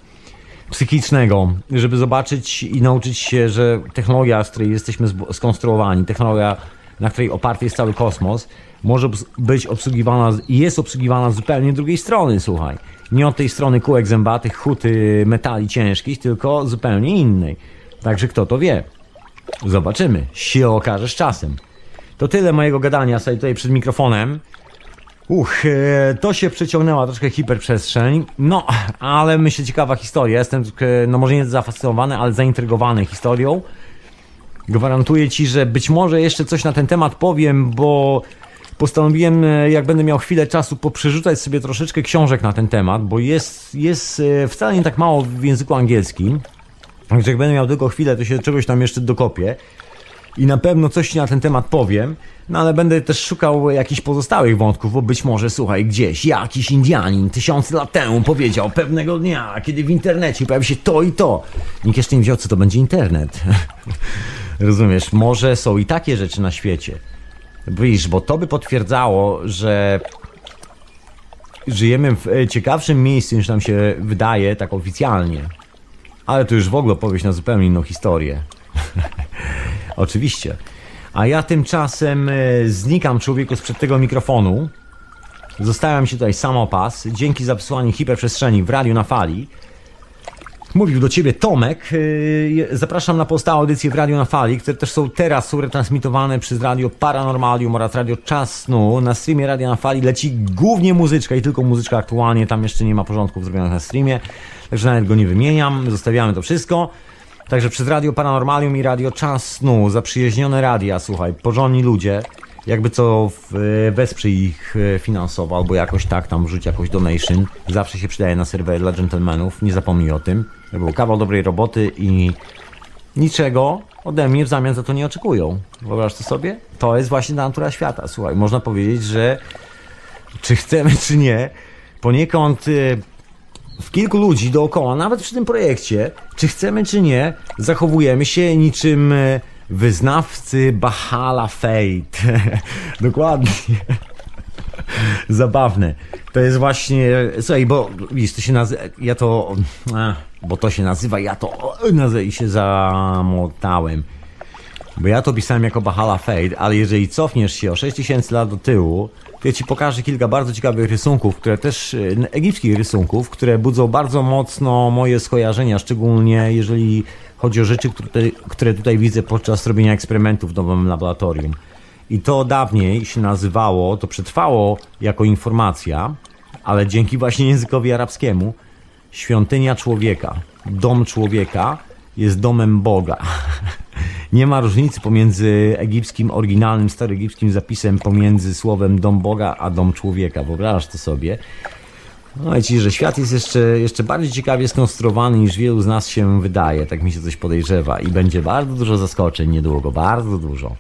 psychicznego, żeby zobaczyć i nauczyć się, że technologia, z której jesteśmy skonstruowani, technologia, na której oparty jest cały kosmos, może być obsługiwana i jest obsługiwana z zupełnie drugiej strony, słuchaj. Nie od tej strony kółek zębatych, huty metali ciężkich, tylko zupełnie innej. Także kto to wie? Zobaczymy. Się okaże z czasem. To tyle mojego gadania sobie tutaj przed mikrofonem. Uch, e, to się przeciągnęła troszkę hiperprzestrzeń. No, ale myślę ciekawa historia. Jestem, no może nie zafascynowany, ale zaintrygowany historią. Gwarantuję ci, że być może jeszcze coś na ten temat powiem, bo postanowiłem, e, jak będę miał chwilę czasu, poprzerzucać sobie troszeczkę książek na ten temat, bo jest, jest e, wcale nie tak mało w języku angielskim. Także jak będę miał tylko chwilę, to się czegoś tam jeszcze dokopię. I na pewno coś na ten temat powiem, no ale będę też szukał jakichś pozostałych wątków, bo być może, słuchaj, gdzieś jakiś Indianin tysiące lat temu powiedział pewnego dnia, kiedy w internecie pojawi się to i to. Nikt jeszcze nie wiedział, co to będzie internet. *laughs* Rozumiesz, może są i takie rzeczy na świecie. Widzisz, bo to by potwierdzało, że żyjemy w e, ciekawszym miejscu niż nam się wydaje, tak oficjalnie. Ale to już w ogóle opowieść na zupełnie inną historię. *laughs* Oczywiście. A ja tymczasem e, znikam człowieku sprzed tego mikrofonu. Zostawiam się tutaj samopas. Dzięki za wysłanie hiperprzestrzeni w radiu na fali. Mówił do ciebie Tomek. Yy, zapraszam na pozostałe audycje w Radio na Fali, które też są teraz retransmitowane przez Radio Paranormalium oraz Radio Czas Snu. Na streamie Radio na Fali leci głównie muzyczka i tylko muzyczka aktualnie. Tam jeszcze nie ma porządków zrobionych na streamie, także nawet go nie wymieniam. Zostawiamy to wszystko. Także przez Radio Paranormalium i Radio Czas Snu, zaprzyjaźnione radia, słuchaj, porządni ludzie, jakby co wesprzyj ich e, finansowo, albo jakoś tak tam wrzuć jakąś donation. Zawsze się przydaje na serwer dla gentlemanów, nie zapomnij o tym. Był kawał dobrej roboty i niczego ode mnie w zamian za to nie oczekują. Wyobraź to sobie? To jest właśnie natura świata. Słuchaj, można powiedzieć, że czy chcemy, czy nie, poniekąd e, w kilku ludzi dookoła, nawet przy tym projekcie, czy chcemy, czy nie, zachowujemy się niczym e, wyznawcy Bahala Fate. *laughs* Dokładnie. Zabawne. To jest właśnie. Słuchaj, bo widzisz, to się nazywa. Ja to. bo to się nazywa, ja to nazywam i się zamotałem. Bo ja to pisałem jako Bahala Fate, ale jeżeli cofniesz się o 6000 lat do tyłu, to ja ci pokażę kilka bardzo ciekawych rysunków, które też, egipskich rysunków, które budzą bardzo mocno moje skojarzenia, szczególnie jeżeli chodzi o rzeczy, które, które tutaj widzę podczas robienia eksperymentów w nowym laboratorium. I to dawniej się nazywało, to przetrwało jako informacja, ale dzięki właśnie językowi arabskiemu, świątynia człowieka, dom człowieka jest domem Boga. *laughs* Nie ma różnicy pomiędzy egipskim, oryginalnym, staroegipskim zapisem pomiędzy słowem dom Boga a dom człowieka. Wyobrażasz to sobie? No ci, że świat jest jeszcze, jeszcze bardziej ciekawie skonstruowany niż wielu z nas się wydaje, tak mi się coś podejrzewa i będzie bardzo dużo zaskoczeń niedługo, bardzo dużo.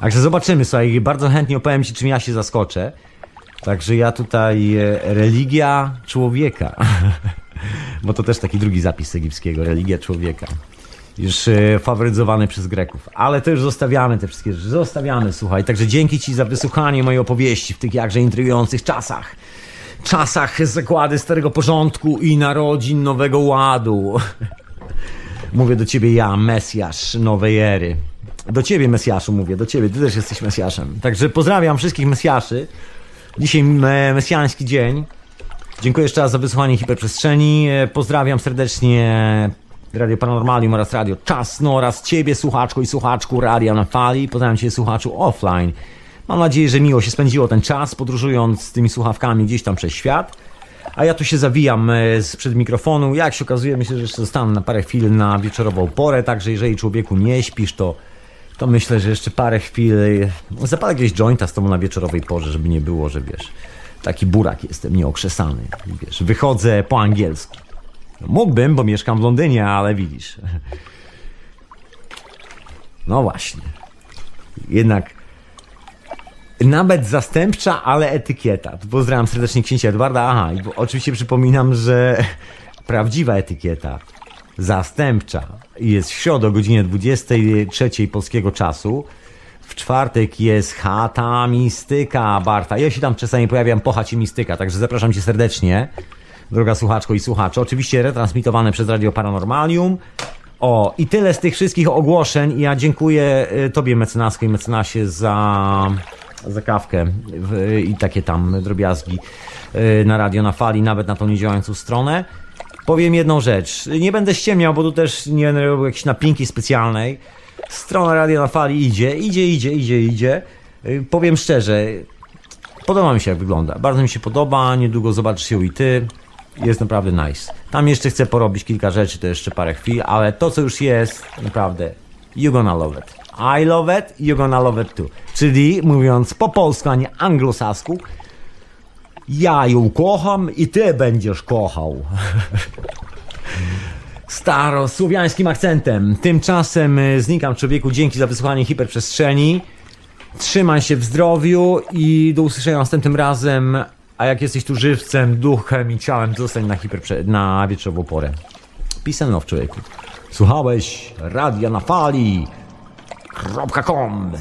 Także zobaczymy, słuchaj, bardzo chętnie opowiem Ci, czym ja się zaskoczę. Także ja tutaj e, religia człowieka. *laughs* Bo to też taki drugi zapis egipskiego, religia człowieka. Już e, faworyzowany przez Greków. Ale to już zostawiamy te wszystkie rzeczy. Zostawiamy, słuchaj. Także dzięki Ci za wysłuchanie mojej opowieści w tych jakże intrygujących czasach. Czasach zakłady starego porządku i narodzin nowego ładu. *laughs* Mówię do Ciebie ja, Mesjasz nowej ery. Do Ciebie, Mesjaszu, mówię. Do Ciebie. Ty też jesteś Mesjaszem. Także pozdrawiam wszystkich Mesjaszy. Dzisiaj e, mesjański dzień. Dziękuję jeszcze raz za wysłuchanie hiperprzestrzeni. E, Pozdrawiam serdecznie Radio Paranormalium oraz Radio Czas, no oraz Ciebie, słuchaczko i słuchaczku Radia na Fali. Pozdrawiam Cię, słuchaczu offline. Mam nadzieję, że miło się spędziło ten czas, podróżując z tymi słuchawkami gdzieś tam przez świat. A ja tu się zawijam e, sprzed mikrofonu. Jak się okazuje, myślę, że jeszcze zostanę na parę chwil na wieczorową porę, także jeżeli człowieku nie śpisz, to, to myślę, że jeszcze parę chwil e, zapalę jakiegoś jointa z tobą na wieczorowej porze, żeby nie było, że wiesz, taki burak jestem, nieokrzesany. Wiesz, wychodzę po angielsku. Mógłbym, bo mieszkam w Londynie, ale widzisz. No właśnie. Jednak nawet zastępcza, ale etykieta. Pozdrawiam serdecznie księcia Edwarda. Aha, i oczywiście przypominam, że prawdziwa etykieta zastępcza jest w środę o godzinie 23 polskiego czasu. W czwartek jest chata mistyka Barta. Ja się tam czasami pojawiam po chacie mistyka, także zapraszam cię serdecznie, droga słuchaczko i słuchacze. Oczywiście retransmitowane przez Radio Paranormalium. O, i tyle z tych wszystkich ogłoszeń. Ja dziękuję y, Tobie, mecenasko i mecenasie, za, za kawkę i takie tam drobiazgi y, na radio, na fali, nawet na tą niedziałającą stronę. Powiem jedną rzecz. Nie będę ściemniał, bo tu też nie będę robił jakiejś napinki specjalnej. Strona Radio na Fali idzie, idzie, idzie, idzie, idzie. Y, Powiem szczerze, podoba mi się jak wygląda. Bardzo mi się podoba, niedługo zobaczysz ją i ty. Jest naprawdę nice. Tam jeszcze chcę porobić kilka rzeczy, to jeszcze parę chwil, ale to co już jest, naprawdę, you gonna love it. I love it, you gonna love it too. Czyli mówiąc po polsku, a nie anglosasku, ja ją kocham i ty będziesz kochał. Starosłowiańskim akcentem. Tymczasem y, znikam człowieku. Dzięki za wysłuchanie hiperprzestrzeni. Trzymaj się w zdrowiu i do usłyszenia następnym razem. A jak jesteś tu żywcem, duchem i ciałem, zostań na, hiperprze- na wieczorową porę. And love, człowieku. Słuchałeś radia na fali. .com